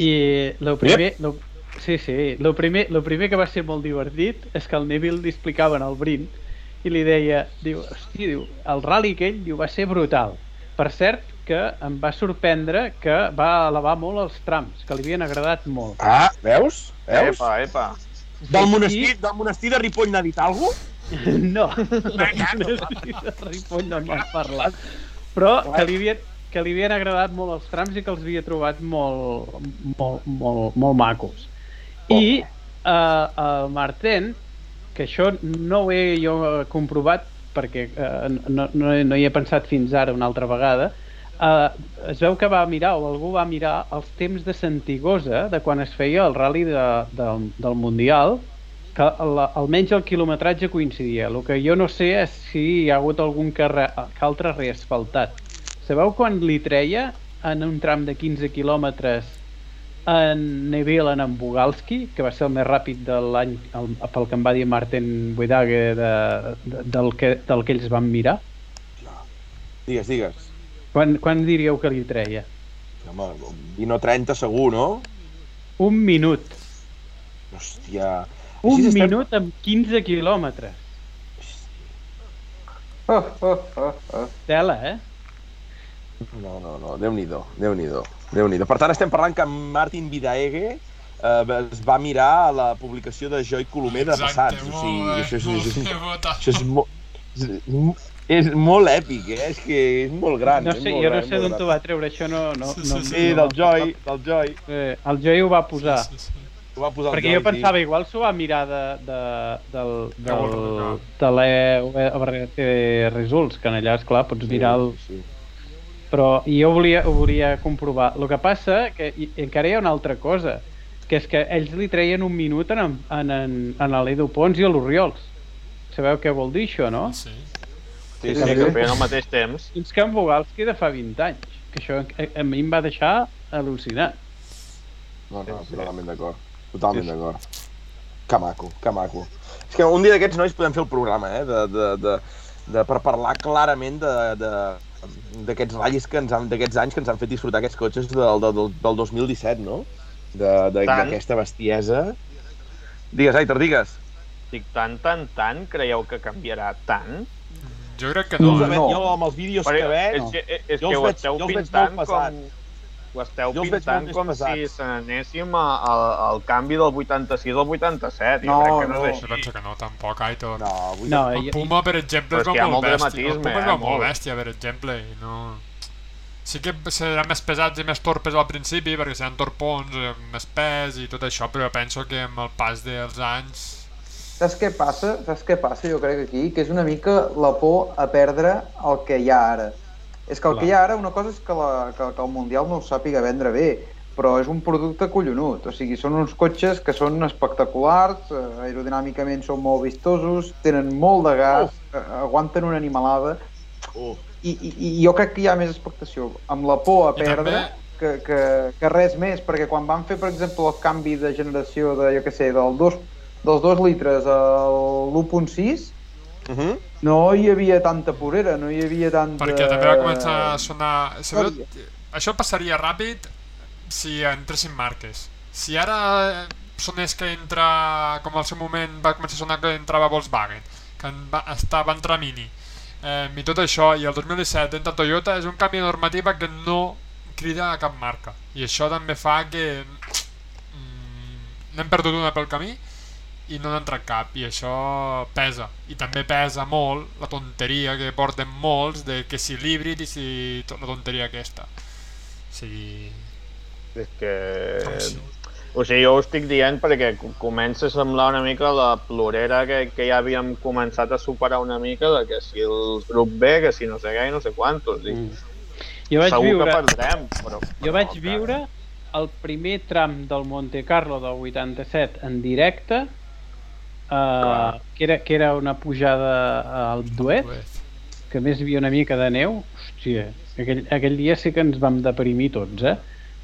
[SPEAKER 5] I el primer, lo, sí, sí, el primer, lo primer que va ser molt divertit és que el Neville li explicava en el Brin i li deia, diu, hosti, diu, el rally aquell diu, va ser brutal. Per cert, que em va sorprendre que va elevar molt els trams, que li havien agradat molt.
[SPEAKER 1] Ah, veus? Veus?
[SPEAKER 3] Epa, epa.
[SPEAKER 1] Del monestir, del monestir de Ripoll n'ha dit alguna cosa? <laughs>
[SPEAKER 5] No, de Ripoll no en vam parlar. Però que li, havien, que li havien agradat molt els trams i que els havia trobat molt, molt, molt, molt macos. I eh, el Marten, que això no ho he jo comprovat perquè eh, no, no, no hi he pensat fins ara una altra vegada, eh, es veu que va mirar, o algú va mirar els temps de Santigosa, de quan es feia el rally de, de, del Mundial, que la, almenys el quilometratge coincidia. El que jo no sé és si hi ha hagut algun que, re, que altre reasfaltat. Sabeu quan li treia en un tram de 15 quilòmetres en Neville en Bugalski, que va ser el més ràpid de l'any el- pel que em va dir Martin Buidague de, de, del, que, del que ells van mirar?
[SPEAKER 1] Digues, digues.
[SPEAKER 5] Quan, quan diríeu que li treia?
[SPEAKER 1] Home, 20 o 30 segur, no?
[SPEAKER 5] Un minut.
[SPEAKER 1] Hòstia.
[SPEAKER 5] Un
[SPEAKER 1] Així estem-
[SPEAKER 5] minut amb 15 quilòmetres.
[SPEAKER 2] Oh, oh, oh, oh.
[SPEAKER 5] Tela, eh?
[SPEAKER 1] No, no, no, Déu-n'hi-do, Déu-n'hi-do, déu nhi Per tant, estem parlant que Martin Vidaegue eh, es va mirar la publicació de Joy Colomer de passats. O sigui,
[SPEAKER 4] molt bé,
[SPEAKER 1] això és, això és,
[SPEAKER 4] bé
[SPEAKER 1] això és, mo, és, molt èpic, eh? És que és molt gran.
[SPEAKER 5] No sé,
[SPEAKER 1] molt
[SPEAKER 5] jo no
[SPEAKER 1] gran,
[SPEAKER 5] sé
[SPEAKER 1] molt
[SPEAKER 5] d'on t'ho va treure, això no... no,
[SPEAKER 4] Sí,
[SPEAKER 5] no
[SPEAKER 4] sí,
[SPEAKER 1] Sí,
[SPEAKER 5] no,
[SPEAKER 1] del Joy, del Joy.
[SPEAKER 5] Eh, el Joy ho va posar.
[SPEAKER 4] Sí, sí, sí.
[SPEAKER 1] Ho va posar
[SPEAKER 5] Perquè
[SPEAKER 1] Joy,
[SPEAKER 5] jo pensava, igual s'ho va mirar de, de, del, del, de l'ERT Results, que en allà, esclar, pots
[SPEAKER 1] sí.
[SPEAKER 5] mirar el...
[SPEAKER 1] Sí, sí.
[SPEAKER 5] Però jo volia, ho volia comprovar. El que passa que i, encara hi ha una altra cosa, que és que ells li treien un minut en, en, en, en l'Edu Pons i a l'Oriols. Sabeu què vol dir això, no?
[SPEAKER 4] Sí.
[SPEAKER 1] Sí,
[SPEAKER 3] Sí,
[SPEAKER 1] sí,
[SPEAKER 3] que feien al mateix temps.
[SPEAKER 5] Fins que en Bogalski de fa 20 anys. Que això a, a mi em va deixar al·lucinat.
[SPEAKER 1] No, no,
[SPEAKER 3] Sí, sí.
[SPEAKER 1] totalment d'acord. Totalment
[SPEAKER 3] Sí,
[SPEAKER 1] d'acord. Que maco, que maco. És que un dia d'aquests nois podem fer el programa, eh? De, de, de, de, per parlar clarament de, de, d'aquests ratllis que ens han, d'aquests anys que ens han fet disfrutar aquests cotxes del, del, del 2017, no? D'aquesta bestiesa. Digues, Aitor, digues.
[SPEAKER 3] Dic, tant, tant, tant, creieu que canviarà tant?
[SPEAKER 4] Jo crec que
[SPEAKER 1] Jo,
[SPEAKER 4] no,
[SPEAKER 1] els
[SPEAKER 4] eh?
[SPEAKER 1] veig,
[SPEAKER 2] no.
[SPEAKER 1] jo amb els vídeos
[SPEAKER 3] Perquè
[SPEAKER 1] que veig...
[SPEAKER 3] és, que, és
[SPEAKER 1] jo
[SPEAKER 3] que ho esteu
[SPEAKER 1] jo veig
[SPEAKER 3] pintant com... Ho esteu
[SPEAKER 1] Jo
[SPEAKER 3] pintant com si se n'anéssim al, al canvi del 86 al 87.
[SPEAKER 2] No,
[SPEAKER 3] jo crec que no,
[SPEAKER 2] no.
[SPEAKER 3] és
[SPEAKER 4] Jo penso que no, tampoc, Aitor.
[SPEAKER 1] No, vull
[SPEAKER 5] No,
[SPEAKER 4] El Puma, per exemple,
[SPEAKER 3] Però
[SPEAKER 4] es
[SPEAKER 3] és ha
[SPEAKER 4] molt
[SPEAKER 3] molt
[SPEAKER 4] bèstia. El Puma es
[SPEAKER 3] eh,
[SPEAKER 4] molt. bèstia, per exemple, i no... Sí que seran més pesats i més torpes al principi, perquè seran torpons, eh, més pes i tot això, però penso que amb el pas dels anys...
[SPEAKER 2] Saps què passa? Saps què passa, jo crec, aquí? Que és una mica la por a perdre el que hi ha ara. És que el
[SPEAKER 5] Clar.
[SPEAKER 2] que hi ha ara, una cosa és que, la, que, que el Mundial no ho sàpiga vendre bé, però és un producte collonut. O sigui, són uns cotxes que són espectaculars, eh, aerodinàmicament són molt vistosos, tenen molt de gas, eh, aguanten una animalada,
[SPEAKER 1] Uh,
[SPEAKER 2] i, i, i jo crec que hi ha més expectació amb la por a perdre que, que, que res més, perquè quan van fer, per exemple, el canvi de generació de, jo què sé, del 2, dels 2 litres a l'1.6,
[SPEAKER 1] uh -huh.
[SPEAKER 2] no hi havia tanta porera, no hi havia tanta...
[SPEAKER 4] Perquè també va començar a sonar... Sabeu, això passaria ràpid si entressin marques. Si ara sonés que entra, com al seu moment va començar a sonar que entrava Volkswagen, que en va, estava entra Mini, eh, i tot això, i el 2017 entra Toyota, és un canvi de normativa que no crida a cap marca. I això també fa que mm, n'hem perdut una pel camí i no n'ha entrat cap, i això pesa. I també pesa molt la tonteria que porten molts de que si l'híbrid i si tot la tonteria aquesta. O sigui...
[SPEAKER 3] És que...
[SPEAKER 4] Com si...
[SPEAKER 3] O sigui, jo ho estic dient perquè co- comença a semblar una mica la plorera que, que ja havíem començat a superar una mica de que si el grup B, que si no sé què i no sé quantos. Dic,
[SPEAKER 5] Mm. Jo vaig
[SPEAKER 3] segur
[SPEAKER 5] viure...
[SPEAKER 3] que perdrem, però...
[SPEAKER 5] Jo vaig
[SPEAKER 3] però,
[SPEAKER 5] viure el primer tram del Monte Carlo del 87 en directe, uh, que, era, que era una pujada al duet, que a més hi havia una mica de neu. Hòstia, aquell, aquell dia sí que ens vam deprimir tots, eh?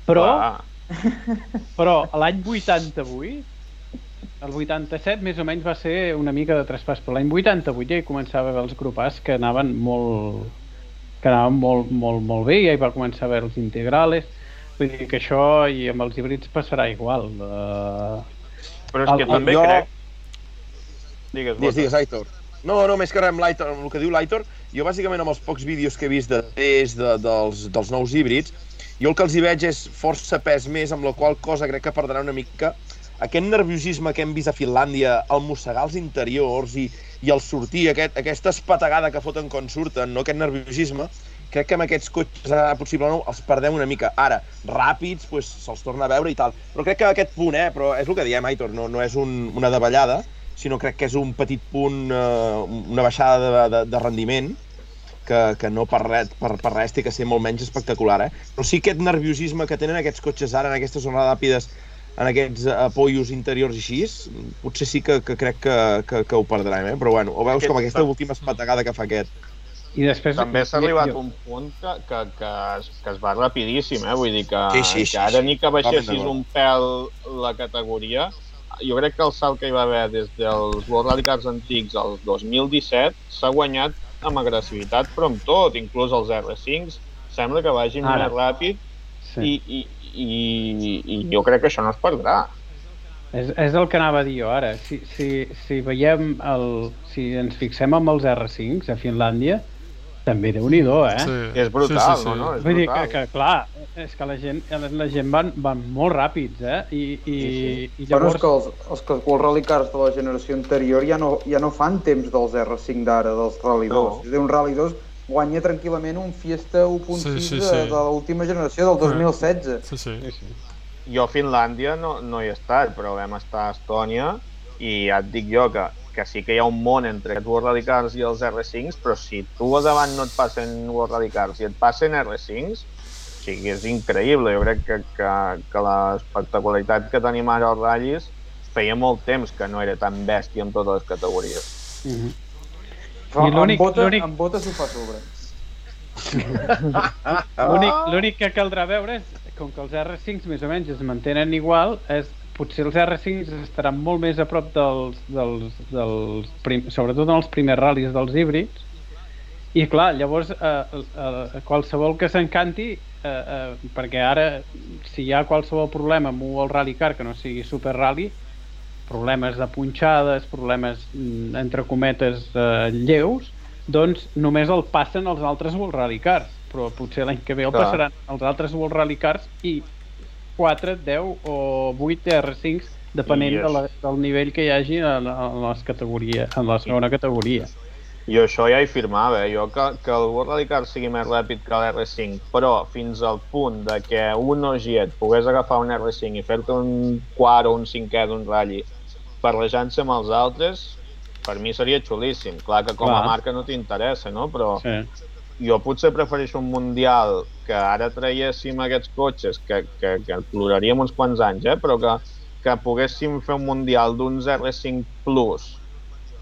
[SPEAKER 5] Però,
[SPEAKER 3] Clar,
[SPEAKER 5] però l'any 88, el 87 més o menys va ser una mica de traspàs, però l'any 88 ja hi començava a haver els grupars que anaven molt, que anaven molt, molt, molt bé, i ja hi va començar a haver els integrales, vull dir que això i amb els híbrids passarà igual. Uh,
[SPEAKER 3] Però és que
[SPEAKER 5] El-
[SPEAKER 3] també
[SPEAKER 1] jo-
[SPEAKER 3] crec... Digues,
[SPEAKER 1] Digues, digues, Aitor. No, no, més que res amb l'Aitor, amb el que diu l'Aitor, jo bàsicament amb els pocs vídeos que he vist de test de, dels, dels nous híbrids, jo el que els hi veig és força pes més, amb la qual cosa crec que perdrà una mica aquest nerviosisme que hem vist a Finlàndia, el mossegar els interiors i, i el sortir, aquest, aquesta espategada que foten quan surten, no? aquest nerviosisme, crec que amb aquests cotxes ara possiblement els perdem una mica. Ara, ràpids, pues, se'ls torna a veure i tal. Però crec que aquest punt, eh, però és el que diem, Aitor, no, no és un, una davallada, sinó crec que és un petit punt, eh, una baixada de, de, de rendiment que, que no per res, per, per res té que ser molt menys espectacular, eh? Però sí aquest nerviosisme que tenen aquests cotxes ara en aquestes zones ràpides, en aquests eh, apoyos interiors i així, potser sí que, que crec que, que, que ho perdrem, eh? Però bueno, ho veus
[SPEAKER 3] Aquest-
[SPEAKER 1] com aquesta última espategada que fa aquest.
[SPEAKER 5] I després...
[SPEAKER 3] També s'ha arribat
[SPEAKER 5] jo-
[SPEAKER 3] un punt que, que, que, es, que es va rapidíssim, eh? Vull dir que,
[SPEAKER 1] Sí, sí, sí,
[SPEAKER 3] que ara
[SPEAKER 1] sí.
[SPEAKER 3] ni que baixessis un pèl la categoria, jo crec que el salt que hi va haver des dels World Rally Cars antics al 2017 s'ha guanyat amb agressivitat, però amb tot, inclús els R5 sembla que vagin
[SPEAKER 5] Ara.
[SPEAKER 3] més ràpid
[SPEAKER 5] Sí.
[SPEAKER 3] i, i, i, i jo crec que això no es perdrà.
[SPEAKER 5] És, és el que anava a dir jo ara. Si, si, si veiem el... Si ens fixem amb els R5 a Finlàndia, també déu nhi eh?
[SPEAKER 4] Sí.
[SPEAKER 3] És brutal,
[SPEAKER 4] sí, sí, sí.
[SPEAKER 3] no? És
[SPEAKER 5] Vull dir que,
[SPEAKER 3] brutal.
[SPEAKER 5] que, clar, és que la gent, la gent van, van molt ràpids, eh? I, i, i
[SPEAKER 2] Llavors... Bueno, és que els, els, que els rally cars de la generació anterior ja no, ja no fan temps dels R5 d'ara, dels Rally 2.
[SPEAKER 3] No.
[SPEAKER 2] És a dir, un Rally 2 guanya tranquil·lament un Fiesta 1.6
[SPEAKER 4] Sí, sí,
[SPEAKER 2] de,
[SPEAKER 4] sí.
[SPEAKER 2] de l'última generació, del 2016.
[SPEAKER 4] Sí, sí.
[SPEAKER 5] Sí, sí.
[SPEAKER 3] Jo a Finlàndia no, no hi he estat, però vam estar a Estònia i ja et dic jo que, que sí que hi ha un món entre aquests World Rally Cars i els R5s, però si tu a davant no et passen World Rally Cars i et passen R5s, o sigui, és increïble. Jo crec que, que, que l'espectacularitat que tenim ara als ratllis feia molt temps que no era tan bèstia en totes les categories.
[SPEAKER 5] Mm -hmm.
[SPEAKER 2] Fa,
[SPEAKER 5] I l'únic-
[SPEAKER 2] amb, bota,
[SPEAKER 5] l'únic-
[SPEAKER 2] amb bota s'ho fa sobre. <laughs>
[SPEAKER 5] L'únic l'únic que caldrà veure és, com que els R5 més o menys es mantenen igual, és potser els R5 estaran molt més a prop dels, dels, dels prim, sobretot en els primers ral·lis dels híbrids, i clar, llavors eh, eh, qualsevol que s'encanti, eh, eh, perquè ara si hi ha qualsevol problema amb un World Rally Car que no sigui Super Rally, problemes de punxades, problemes mm, entre cometes eh, lleus, doncs només el passen els altres World Rally Cars, però potser l'any que ve el passaran els altres World Rally Cars i 4, 10 o 8 R5 depenent
[SPEAKER 3] I
[SPEAKER 5] de la, del nivell que hi hagi en, en les categories, en la segona categoria.
[SPEAKER 3] Jo això ja hi firmava, eh? jo que, que el World Rally Car sigui més ràpid que l'R5, però fins al punt de que un Ogiet pogués agafar un R5 i fer-te un quart o un cinquè d'un ratll barrejant-se amb els altres, per mi seria xulíssim. Clar que com a
[SPEAKER 5] Clar.
[SPEAKER 3] marca no t'interessa, no? Però
[SPEAKER 5] Sí.
[SPEAKER 3] Jo potser prefereixo un Mundial que ara traiéssim aquests cotxes, que, que, que ploraríem uns quants anys, eh? però que, que poguéssim fer un Mundial d'uns R5 Plus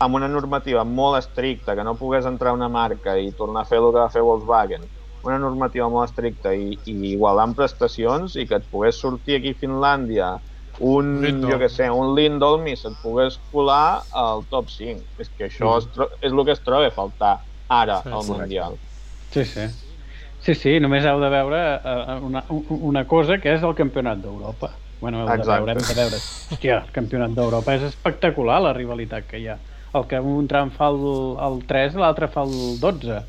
[SPEAKER 3] amb una normativa molt estricta, que no pogués entrar una marca i tornar a fer el que va fer Volkswagen, una normativa molt estricta i, i igualant prestacions i que et pogués sortir aquí a Finlàndia un,
[SPEAKER 4] Lindholm.
[SPEAKER 3] jo que sé, un Lindholm i se't pogués colar al top 5. És que això es tro- és el que es troba a faltar ara
[SPEAKER 4] Sí,
[SPEAKER 3] al
[SPEAKER 4] sí.
[SPEAKER 3] Mundial.
[SPEAKER 5] Sí, sí. Sí, sí, només heu de veure eh, una, un- una cosa que és el Campionat d'Europa. Bueno, heu de
[SPEAKER 3] Exacte.
[SPEAKER 5] veure, hem de veure. Hòstia, el Campionat d'Europa és espectacular, la rivalitat que hi ha. El que un tram fa el, el 3, l'altre fa el 12.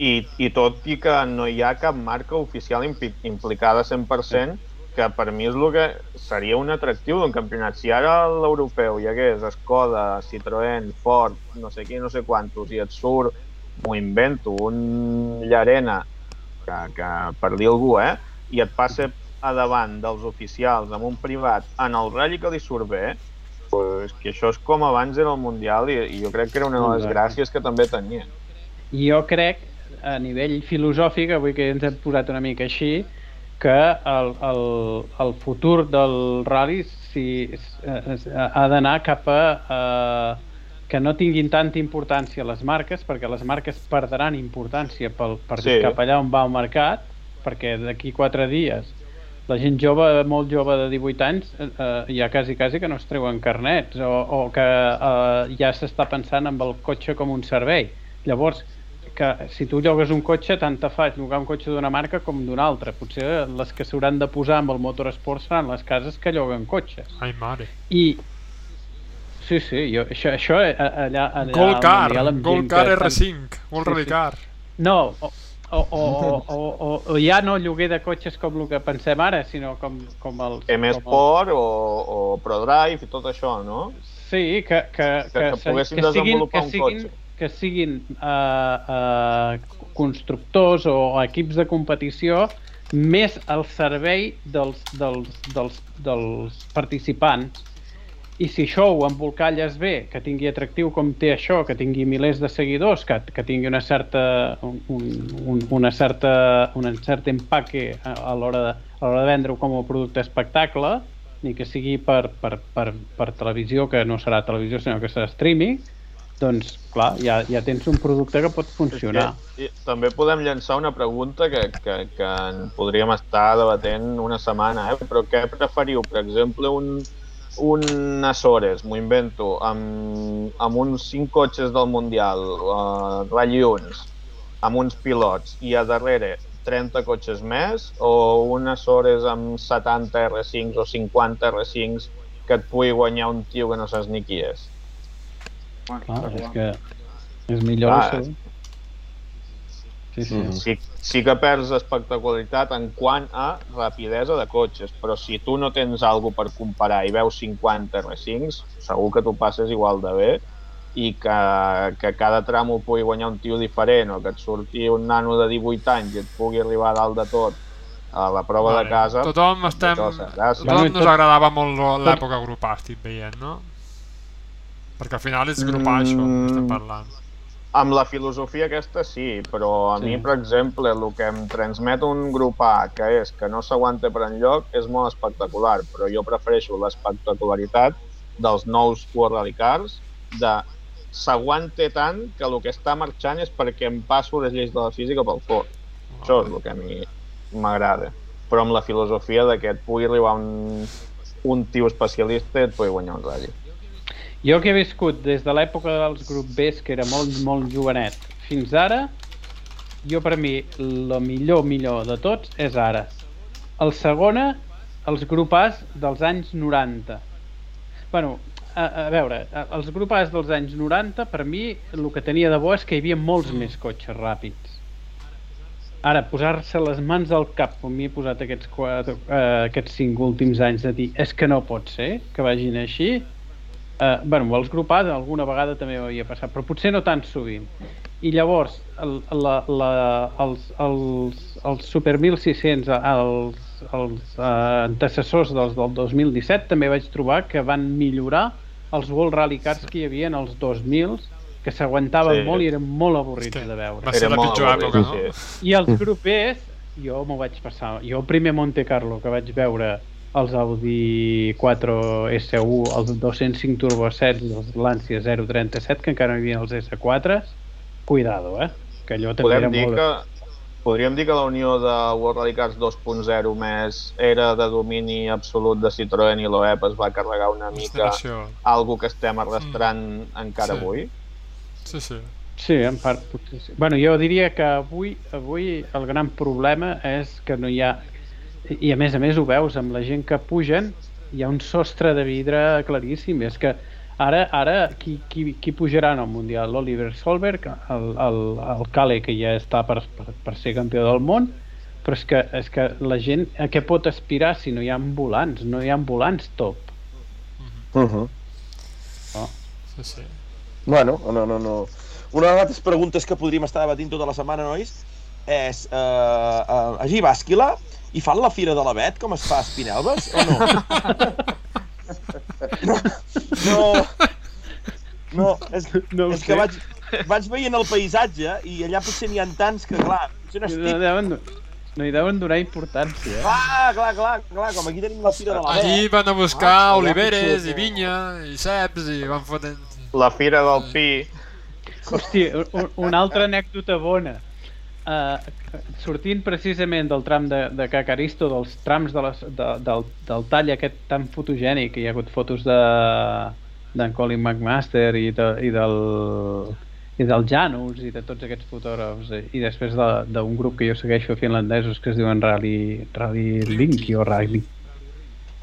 [SPEAKER 3] I, I tot i que no hi ha cap marca oficial implicada 100%, que per mi és el que seria un atractiu d'un campionat. Si ara l'europeu hi hagués Skoda, Citroën, Ford, no sé qui, no sé quantos, i et surt, m'ho invento, un Llarena, que, que per dir algú, eh? I et passa a davant dels oficials amb un privat en el ratll que li surt bé, pues, que això és com abans era el Mundial i, i jo crec que era una de les gràcies que també tenia.
[SPEAKER 5] I jo crec, a nivell filosòfic, avui que ens hem posat una mica així, que el, el, el futur del rally si, eh, ha d'anar cap a eh, que no tinguin tanta importància les marques, perquè les marques perdran importància pel, per
[SPEAKER 3] Sí.
[SPEAKER 5] cap allà on va el mercat, perquè d'aquí quatre dies la gent jove, molt jove de 18 anys, eh, eh, ja quasi, quasi que no es treuen carnets o, o que eh, ja s'està pensant amb el cotxe com un servei. Llavors, que si tu llogues un cotxe, tant te fa llogar un cotxe d'una marca com d'una altra. Potser les que s'hauran de posar amb el motorsport seran les cases que lloguen cotxes.
[SPEAKER 4] Ai, mare.
[SPEAKER 5] I Sí, sí, jo, això, això eh, allà, allà
[SPEAKER 4] Gold
[SPEAKER 5] al
[SPEAKER 4] Car,
[SPEAKER 5] Mundial amb
[SPEAKER 4] Gold
[SPEAKER 5] gent
[SPEAKER 4] Car
[SPEAKER 5] que estan-
[SPEAKER 4] R5, World
[SPEAKER 5] Sí,
[SPEAKER 4] Rally
[SPEAKER 5] sí. No, o, o, o, o, o, o ja no lloguer de cotxes com el que pensem ara, sinó com, com els...
[SPEAKER 3] M
[SPEAKER 5] com
[SPEAKER 3] Sport o, o ProDrive i tot això, no?
[SPEAKER 5] Sí, que, que,
[SPEAKER 3] Que- que
[SPEAKER 5] se-
[SPEAKER 3] poguessin
[SPEAKER 5] que siguin, que siguin,
[SPEAKER 3] cotxe.
[SPEAKER 5] que siguin uh, uh, constructors o equips de competició més al servei dels, dels, dels, dels participants. I si això ho embolcalles bé, que tingui atractiu com té això, que tingui milers de seguidors, que, que tingui una certa, un, un, una certa, un cert empaque a, a l'hora de, a de vendre-ho com a producte espectacle, ni que sigui per, per, per, per televisió, que no serà televisió, sinó que serà streaming, doncs, clar, ja, ja tens un producte que pot funcionar.
[SPEAKER 3] És que, també podem llançar una pregunta que, que, que en podríem estar debatent una setmana, eh? però què preferiu? Per exemple, un, un Açores, m'ho invento, amb, amb uns 5 cotxes del Mundial, uh, Rally 1, amb uns pilots, i a darrere 30 cotxes més, o un Açores amb 70 R5s o 50 R5s que et pugui guanyar un tio que no saps ni qui és?
[SPEAKER 5] Clar,
[SPEAKER 2] està
[SPEAKER 5] és que és millor
[SPEAKER 3] Clar,
[SPEAKER 5] això. Sí, sí.
[SPEAKER 1] Mhm.
[SPEAKER 3] sí, sí que perds espectacularitat en quant a rapidesa de cotxes, però si tu no tens alguna per comparar i veus 50 R5s, segur que tu passes igual de bé i que, que cada tram ho pugui guanyar un tio diferent o que et surti un nano de 18 anys i et pugui arribar a dalt de tot a la prova
[SPEAKER 4] Vale.
[SPEAKER 3] de casa
[SPEAKER 4] Tothom estem...
[SPEAKER 3] tot el gràcies.
[SPEAKER 4] Tothom
[SPEAKER 5] Bueno,
[SPEAKER 4] nos agradava molt l'època grupar, estic veient, no? Perquè al final és grupar això, que estem
[SPEAKER 3] Mm.
[SPEAKER 4] parlant.
[SPEAKER 3] Amb la filosofia aquesta sí, però a
[SPEAKER 5] Sí.
[SPEAKER 3] mi, per exemple, el que em transmet un grup A, que és que no s'aguanta per enlloc, és molt espectacular, però jo prefereixo l'espectacularitat dels nous World Cars, de s'aguante tant que el que està marxant és perquè em passo les lleis de la física pel fort. Això és el que a mi m'agrada. Però amb la filosofia de que et pugui arribar un, un tio especialista i et pugui guanyar un rally.
[SPEAKER 5] Jo que he viscut des de l'època dels grup Bs, que era molt, molt jovenet, fins ara, jo per mi, el millor, millor de tots és ara. El segona, els grup As dels anys 90. bueno, a, a veure, a- els grup As dels anys 90, per mi, el que tenia de bo és que hi havia molts més cotxes ràpids. Ara, posar-se les mans al cap, com m'hi he posat aquests, quatre, eh, aquests cinc últims anys, de dir, és que no pot ser que vagin així, eh, bueno, els grup A alguna vegada també ho havia passat, però potser no tan sovint. I llavors, el, la, la, els, els, els Super 1600, els, els eh, antecessors dels del 2017, també vaig trobar que van millorar els World Rally Cars que hi havia en els 2000 que s'aguantaven
[SPEAKER 3] Sí.
[SPEAKER 5] molt i eren molt avorrits
[SPEAKER 4] que
[SPEAKER 5] de veure.
[SPEAKER 4] Va ser
[SPEAKER 3] Era
[SPEAKER 4] la pitjor
[SPEAKER 3] avorrit,
[SPEAKER 4] època, no?
[SPEAKER 3] sí.
[SPEAKER 5] I els grup Bs, jo m'ho vaig passar. Jo el primer Monte Carlo que vaig veure els Audi 4 S1, els 205 Turbo 7 i els Lancia 037, que encara no hi havia els S4s, cuidado, eh? Que allò també
[SPEAKER 3] Podem
[SPEAKER 5] era
[SPEAKER 3] dir
[SPEAKER 5] molt...
[SPEAKER 3] que podríem dir que la unió de World Rally Cars 2.0 més era de domini absolut de Citroën i l'OEP es va carregar una mica algo que estem arrastrant encara
[SPEAKER 4] Sí.
[SPEAKER 3] avui.
[SPEAKER 4] Sí, sí.
[SPEAKER 5] Sí, en part potser sí. Bueno, jo diria que avui, avui el gran problema és que no hi ha... I a més a més ho veus amb la gent que pugen, hi ha un sostre de vidre claríssim. És que ara, ara qui, qui, qui pujarà en el Mundial? L'Oliver Solberg, el, el, el Kale, que ja està per, per, per ser campió del món, però és que, és que la gent a què pot aspirar si no hi ha volants? No hi ha volants top.
[SPEAKER 1] Uh -huh.
[SPEAKER 4] Sí, sí.
[SPEAKER 1] Bueno, no, no, no. Una de les altres preguntes que podríem estar debatint tota la setmana, nois, és... Uh, uh, allí a Bàsquila i fan la Fira de l'Avet, com es fa a Espinelves, o no? No, no, no és,
[SPEAKER 5] No
[SPEAKER 1] és que vaig, vaig veient el paisatge i allà potser n'hi ha tants que, clar, potser
[SPEAKER 5] No,
[SPEAKER 1] n'estic...
[SPEAKER 5] deuen, no hi deuen donar importància. Eh?
[SPEAKER 1] Clar, clar, clar, clar, com aquí tenim la Fira de l'Avet.
[SPEAKER 4] Allí van a buscar
[SPEAKER 1] Ah,
[SPEAKER 4] oliveres
[SPEAKER 1] potser-
[SPEAKER 4] i vinya i ceps i van fotent...
[SPEAKER 3] La Fira del Pi,
[SPEAKER 5] Hòstia, un, una altra anècdota bona. Uh, sortint precisament del tram de, de Cacaristo, dels trams de les, de, del, del tall aquest tan fotogènic, hi ha hagut fotos de d'en Colin McMaster i, de, i del i del Janus i de tots aquests fotògrafs eh, i després de- d'un grup que jo segueixo finlandesos que es diuen Rally, Rally Linky o Rally,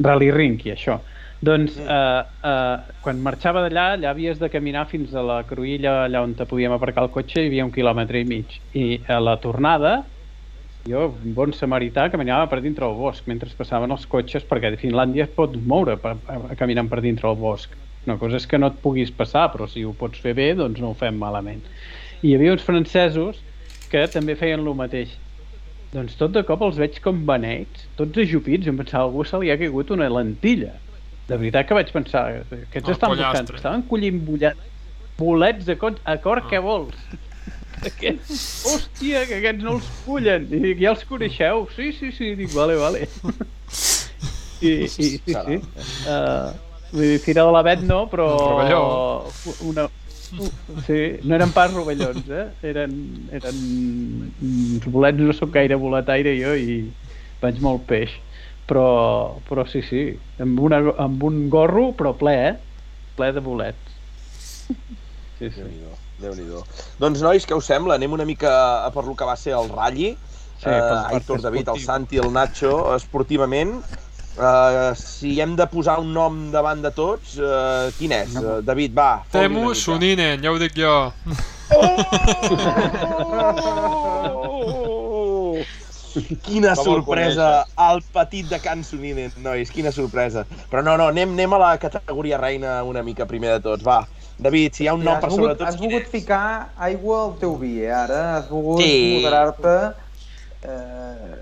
[SPEAKER 5] Rally Rinky, això. Doncs eh, eh, quan marxava d'allà, allà havies de caminar fins a la cruïlla allà on te podíem aparcar el cotxe hi havia un quilòmetre i mig. I a la tornada, jo, un bon samarità, caminava per dintre el bosc mentre passaven els cotxes, perquè a Finlàndia es pot moure per, per, caminant per dintre el bosc. Una cosa és que no et puguis passar, però si ho pots fer bé, doncs no ho fem malament. I hi havia uns francesos que també feien el mateix. Doncs tot de cop els veig com beneits, tots ajupits, i em pensava, algú se li ha caigut una lentilla. De veritat que vaig pensar, aquests
[SPEAKER 4] El
[SPEAKER 5] estan buscant, estaven collint bollet, bolets de cotxe, a cor
[SPEAKER 4] Ah.
[SPEAKER 5] què vols? <laughs> Aquests, hòstia, que aquests no els cullen. I dic, ja els coneixeu? Sí, sí, sí, dic, vale, vale. <laughs> I, i sí, sí.
[SPEAKER 1] Caram.
[SPEAKER 5] Uh, vull dir, Fira de l'Avet no, però... Una, sí, no eren pas rovellons, eh? Eren, eren uns bolets, no sóc gaire boletaire jo i vaig molt peix. Però, però sí, sí, amb, una, amb un gorro, però ple, eh? Ple de bolets. Sí, sí.
[SPEAKER 1] Déu-n'hi-do, déu nhi déu Doncs, nois, què us sembla? Anem una mica a per lo que va ser el Ralli.
[SPEAKER 5] Sí,
[SPEAKER 1] uh, Aitor David, el. Santi, el Nacho, esportivament. Uh, si hem de posar un nom davant de tots, uh, quin és? Uh, David, va,
[SPEAKER 4] Temu. Suninen, ja ho dic jo. <laughs> <laughs> <laughs>
[SPEAKER 1] Oh! Quina
[SPEAKER 3] Com el
[SPEAKER 1] sorpresa al petit de Can Suninen, nois, quina sorpresa. Però no, no, anem, anem a la categoria reina una mica primer de tots, va. David, si hi ha un nom
[SPEAKER 2] has
[SPEAKER 1] per sobre
[SPEAKER 2] volgut,
[SPEAKER 1] tots,
[SPEAKER 2] has volgut
[SPEAKER 1] és?
[SPEAKER 2] ficar aigua al teu vi, eh, ara. Has volgut
[SPEAKER 1] Sí.
[SPEAKER 2] moderar-te. Eh,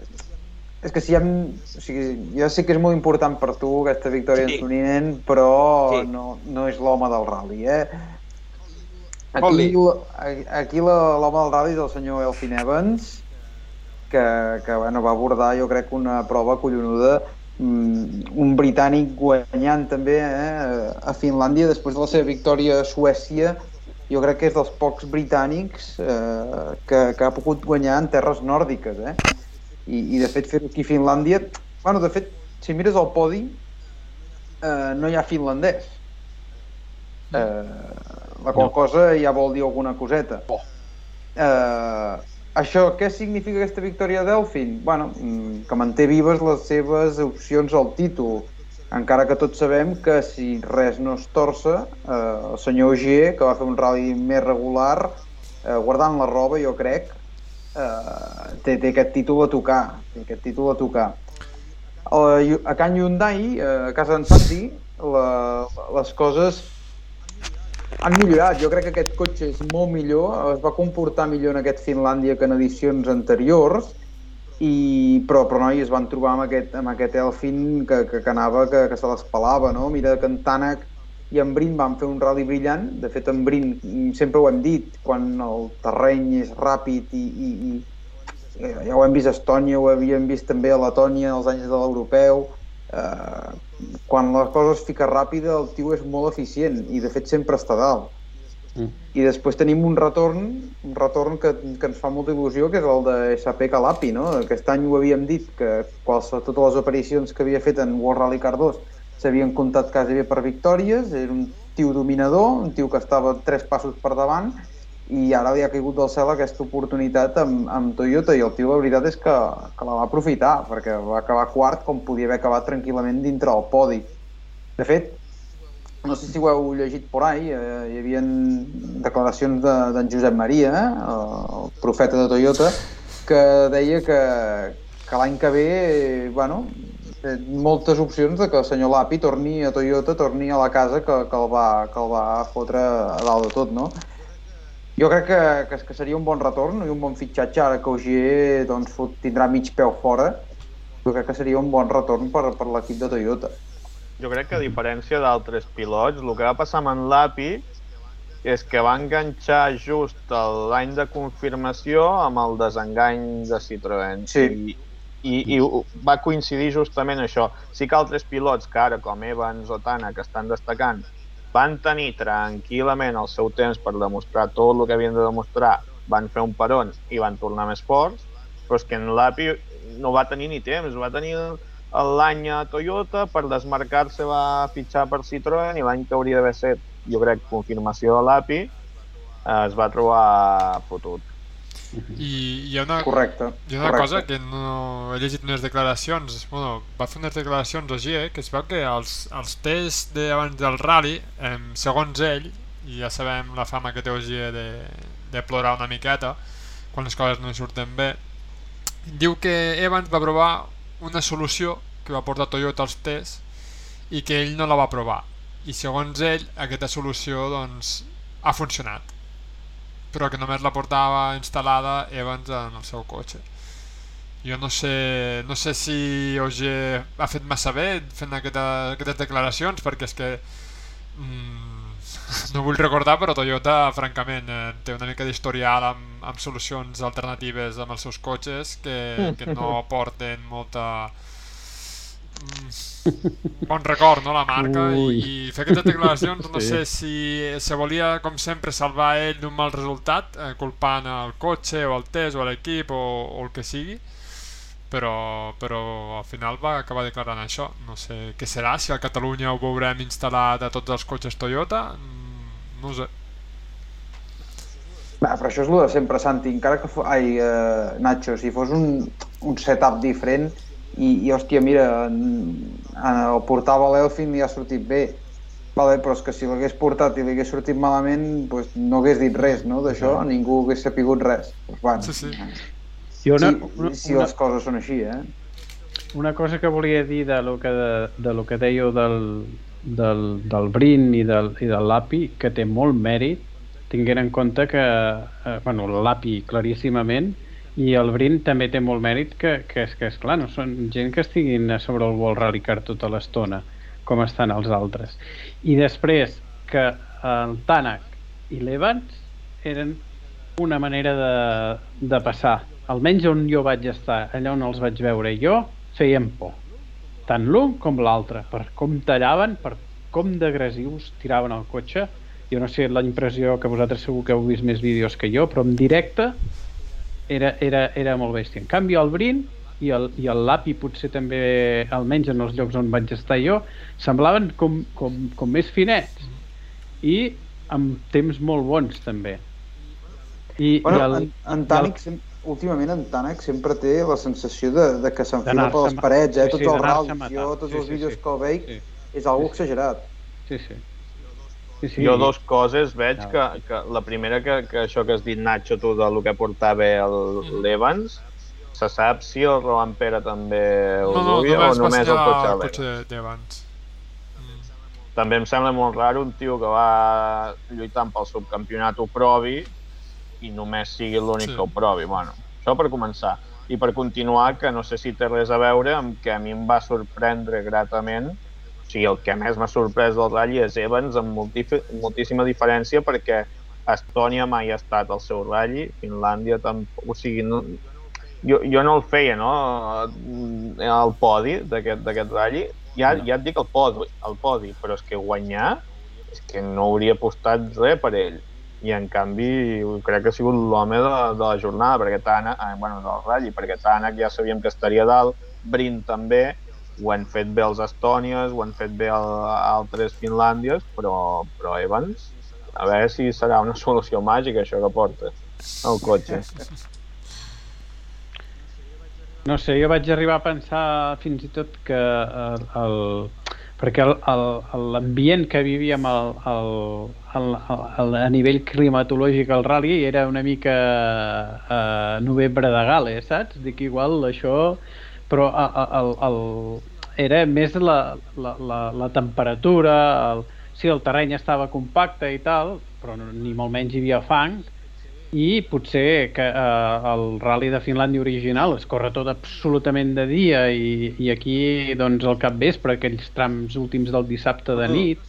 [SPEAKER 2] és que si hem... O sigui, jo sé que és molt important per tu aquesta victòria
[SPEAKER 1] Sí.
[SPEAKER 2] en Toninen, però
[SPEAKER 1] Sí.
[SPEAKER 2] no, no és l'home del rally, eh? Aquí, aquí l'home del rally és el senyor Elfin Evans, que, que bueno, va abordar, jo crec, una prova collonuda mm, un britànic guanyant també eh, a Finlàndia després de la seva victòria a Suècia. Jo crec que és dels pocs britànics eh, que, que ha pogut guanyar en terres nòrdiques eh? I, i de fet fer-ho aquí a Finlàndia bueno, de fet, si mires el podi eh, no hi ha finlandès. Eh, la qual cosa ja vol dir alguna coseta.
[SPEAKER 1] Oh.
[SPEAKER 2] eh, això, què significa aquesta victòria d'Elfin? Bueno, mm, que manté vives les seves opcions al títol, encara que tots sabem que si res no es torça, eh, el senyor Ogier, que va fer un rally més regular, eh, guardant la roba, jo crec, eh, té, té aquest títol a tocar, té aquest títol a tocar. A, a Can Hyundai, eh, a casa d'en Santi, les coses han millorat. Jo crec que aquest cotxe és molt millor, es va comportar millor en aquest Finlàndia que en edicions anteriors, i, però, però noi, es van trobar amb aquest, amb aquest Elfin que, que, que anava, que, que se les pelava, no? Mira que en Tanak i en Brin van fer un rally brillant, de fet en Brin mm, sempre ho hem dit, quan el terreny és ràpid i, i, i eh, ja ho hem vist a Estònia, ho havíem vist també a Letònia als anys de l'europeu, eh, quan la cosa es fica ràpida el tio és molt eficient i de fet sempre està dalt.
[SPEAKER 5] Mm.
[SPEAKER 2] I després tenim un retorn, un retorn que, que ens fa molta il·lusió, que és el de SP Calapi, no? Aquest any ho havíem dit, que qualse, totes les aparicions que havia fet en World Rally Car 2 s'havien comptat quasi bé per victòries, era un tio dominador, un tio que estava tres passos per davant, i ara li ha caigut del cel aquesta oportunitat amb, amb Toyota i el tio la veritat és que, que la va aprofitar perquè va acabar quart com podia haver acabat tranquil·lament dintre del podi. De fet, no sé si ho heu llegit por ahí, eh, hi havia declaracions d'en de, Josep Maria, eh, el profeta de Toyota, que deia que, que l'any que ve, eh, bueno, moltes opcions de que el senyor Lapi torni a Toyota, torni a la casa que, que, el, va, que el va fotre a dalt de tot, no? Jo crec que, que, que seria un bon retorn i un bon fitxatge ara que Ogier doncs, fot- tindrà mig peu fora. Jo crec que seria un bon retorn per, per l'equip de Toyota.
[SPEAKER 3] Jo crec que a diferència d'altres pilots, el que va passar amb en Lapi és que va enganxar just l'any de confirmació amb el desengany de Citroën.
[SPEAKER 2] Sí.
[SPEAKER 3] I, i, i va coincidir justament això. Sí que altres pilots que ara, com Evans o Tana, que estan destacant, van tenir tranquil·lament el seu temps per demostrar tot el que havien de demostrar, van fer un peron i van tornar més forts, però és que en l'API no va tenir ni temps, va tenir l'any a Toyota, per desmarcar-se va fitxar per Citroën i l'any que hauria d'haver set, jo crec, confirmació de l'API, eh, es va trobar fotut.
[SPEAKER 4] I hi ha una,
[SPEAKER 2] Correcte.
[SPEAKER 4] hi ha una
[SPEAKER 2] correcte.
[SPEAKER 4] cosa que no he llegit unes declaracions, bueno, va fer unes declaracions a GIE que es veu que els, els tests de, abans del rally, eh, segons ell, i ja sabem la fama que té Ogier de, de plorar una miqueta quan les coses no surten bé, diu que Evans va provar una solució que va portar Toyota als tests i que ell no la va provar. I segons ell, aquesta solució doncs, ha funcionat però que només la portava instal·lada Evans en el seu cotxe. Jo no sé, no sé si Ogier ha fet massa bé fent aquesta, aquestes declaracions, perquè és que mm, <laughs> no vull recordar, però Toyota, francament, eh, té una mica d'historial amb, amb solucions alternatives amb els seus cotxes que, que no <laughs> aporten molta bon record, no, la marca
[SPEAKER 5] Ui.
[SPEAKER 4] i, fer aquestes declaracions no <laughs>
[SPEAKER 5] Sí.
[SPEAKER 4] sé si se volia com sempre salvar ell d'un mal resultat eh, culpant el cotxe o el test o l'equip o, o el que sigui però, però al final va acabar declarant això no sé què serà, si a Catalunya ho veurem instal·lat a tots els cotxes Toyota mm, no sé
[SPEAKER 2] Va, però això és el de sempre, Santi. Encara que fos... Ai, eh, Nacho, si fos un, un setup diferent i, i hòstia, mira, en, en, el portava l'Elfin i ha sortit bé. Vale, però és que si l'hagués portat i li hagués sortit malament, pues, no hagués dit res, no?, d'això, ningú hagués sapigut res. Pues, bueno,
[SPEAKER 4] Sí, sí.
[SPEAKER 5] Jo una, una,
[SPEAKER 2] si
[SPEAKER 5] una,
[SPEAKER 2] les coses són així, eh?
[SPEAKER 5] una cosa que volia dir de lo que, de, de lo que dèieu del, del, del Brin i del, i del l'API, que té molt mèrit, tinguent en compte que, eh, bueno, l'API claríssimament, i el Brin també té molt mèrit que, que, és, que és clar, no són gent que estiguin a sobre el World Rally Car tota l'estona, com estan els altres. I després que el Tanak i l'Evans eren una manera de, de passar. Almenys on jo vaig estar, allà on els vaig veure jo, feien por. Tant l'un com l'altre, per com tallaven, per com d'agressius tiraven el cotxe. Jo no sé la impressió que vosaltres segur que heu vist més vídeos que jo, però en directe era, era, era molt bèstia. En canvi, el Brin i el, i el Lapi potser també, almenys en els llocs on vaig estar jo, semblaven com, com, com més finets i amb temps molt bons també. I,
[SPEAKER 2] Bueno,
[SPEAKER 5] i el,
[SPEAKER 2] en, en Tànic, sem- últimament en Tànic sempre té la sensació de, de que s'enfila per les parets, eh?
[SPEAKER 5] sí,
[SPEAKER 2] Tots
[SPEAKER 5] sí,
[SPEAKER 2] els rals,
[SPEAKER 5] matant.
[SPEAKER 2] jo, tots
[SPEAKER 5] Sí,
[SPEAKER 2] els
[SPEAKER 5] sí,
[SPEAKER 2] vídeos
[SPEAKER 5] sí.
[SPEAKER 2] que el veig,
[SPEAKER 5] Sí.
[SPEAKER 2] és algo exagerat.
[SPEAKER 5] Sí, sí. Sí, sí.
[SPEAKER 3] Jo dos coses veig
[SPEAKER 5] No.
[SPEAKER 3] que, que la primera que, que això que has dit Nacho tu del que portava el- l'Evans se sap si el Roman Pere també ho
[SPEAKER 4] no, no,
[SPEAKER 3] duia o només el cotxe
[SPEAKER 4] el
[SPEAKER 3] d'Evans.
[SPEAKER 4] cotxe d'Evans Mm.
[SPEAKER 3] També em sembla molt raro un tio que va lluitant pel subcampionat ho provi i només sigui l'únic
[SPEAKER 4] Sí.
[SPEAKER 3] que ho provi. Bueno, això per començar. I per continuar, que no sé si té res a veure amb que a mi em va sorprendre gratament, o sigui, el que més m'ha sorprès del ratll és Evans amb moltíssima diferència perquè Estònia mai ha estat al seu ratll, Finlàndia tampoc, o sigui, no, jo, jo no el feia, no?, el podi d'aquest ratll, ja, ja et dic el podi, el podi, però és que guanyar és que no hauria apostat res per ell i en canvi crec que ha sigut l'home de, de la jornada perquè Tanak, eh, bueno, del ratll, perquè Tanak ja sabíem que estaria dalt, Brin també, ho han fet bé els Estònies, ho han fet bé el, altres Finlàndies, però, però Evans, a veure si serà una <laughs> solució màgica això que porta el cotxe.
[SPEAKER 5] No sé, jo vaig arribar a pensar fins i tot que el, el, perquè l'ambient que vivíem el, el, el, el, a nivell climatològic al rally era una mica eh, novembre de Gales, saps? Dic igual això, però el, el, el, era més la, la, la, la temperatura, el, sí, el terreny estava compacte i tal, però no, ni molt menys hi havia fang, i potser que eh, el rally de Finlàndia original es corre tot absolutament de dia i, i aquí doncs al capvespre, aquells trams últims del dissabte de nit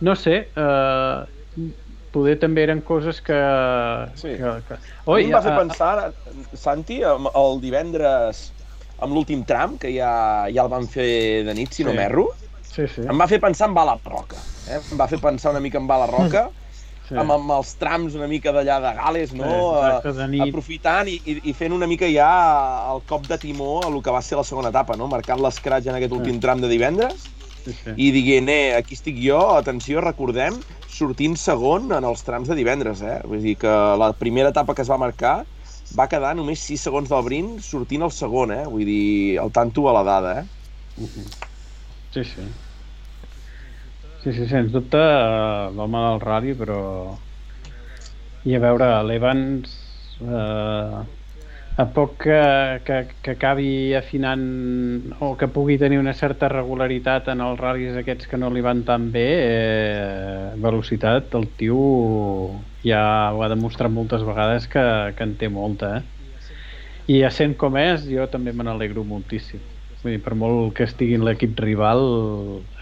[SPEAKER 5] no sé eh, poder també eren coses que...
[SPEAKER 1] Sí.
[SPEAKER 5] que, que...
[SPEAKER 1] Oi, em va fer
[SPEAKER 5] eh,
[SPEAKER 1] pensar, Santi, el divendres amb l'últim tram, que ja, ja el van fer de nit, si no
[SPEAKER 5] Sí.
[SPEAKER 1] m'erro,
[SPEAKER 5] Sí, sí.
[SPEAKER 1] em va fer pensar en Bala Roca. Eh? Em va fer pensar una mica en Bala Roca,
[SPEAKER 5] sí.
[SPEAKER 1] amb, amb els trams una mica d'allà de Gales, no?
[SPEAKER 5] Sí, de nit.
[SPEAKER 1] aprofitant i, i, i fent una mica ja el cop de timó a el que va ser la segona etapa, no? Marcant l'escratx en aquest
[SPEAKER 5] Sí.
[SPEAKER 1] últim tram de divendres.
[SPEAKER 5] Sí, sí.
[SPEAKER 1] i dient, eh, aquí estic jo, atenció, recordem, sortint segon en els trams de divendres, eh? Vull dir que la primera etapa que es va marcar va quedar només 6 segons del brint sortint el segon, eh? Vull dir, el tanto a la dada, eh?
[SPEAKER 5] Sí, sí. Sí, sí, sens dubte, eh, l'home del ràdio, però... I a veure, l'Evans, eh, a poc que, que, que acabi afinant o que pugui tenir una certa regularitat en els ral·lis aquests que no li van tan bé, eh, velocitat, el tio ja ho ha demostrat moltes vegades que, que en té molta, eh? I essent com és, jo també me n'alegro moltíssim. Vull dir, per molt que estigui en l'equip rival,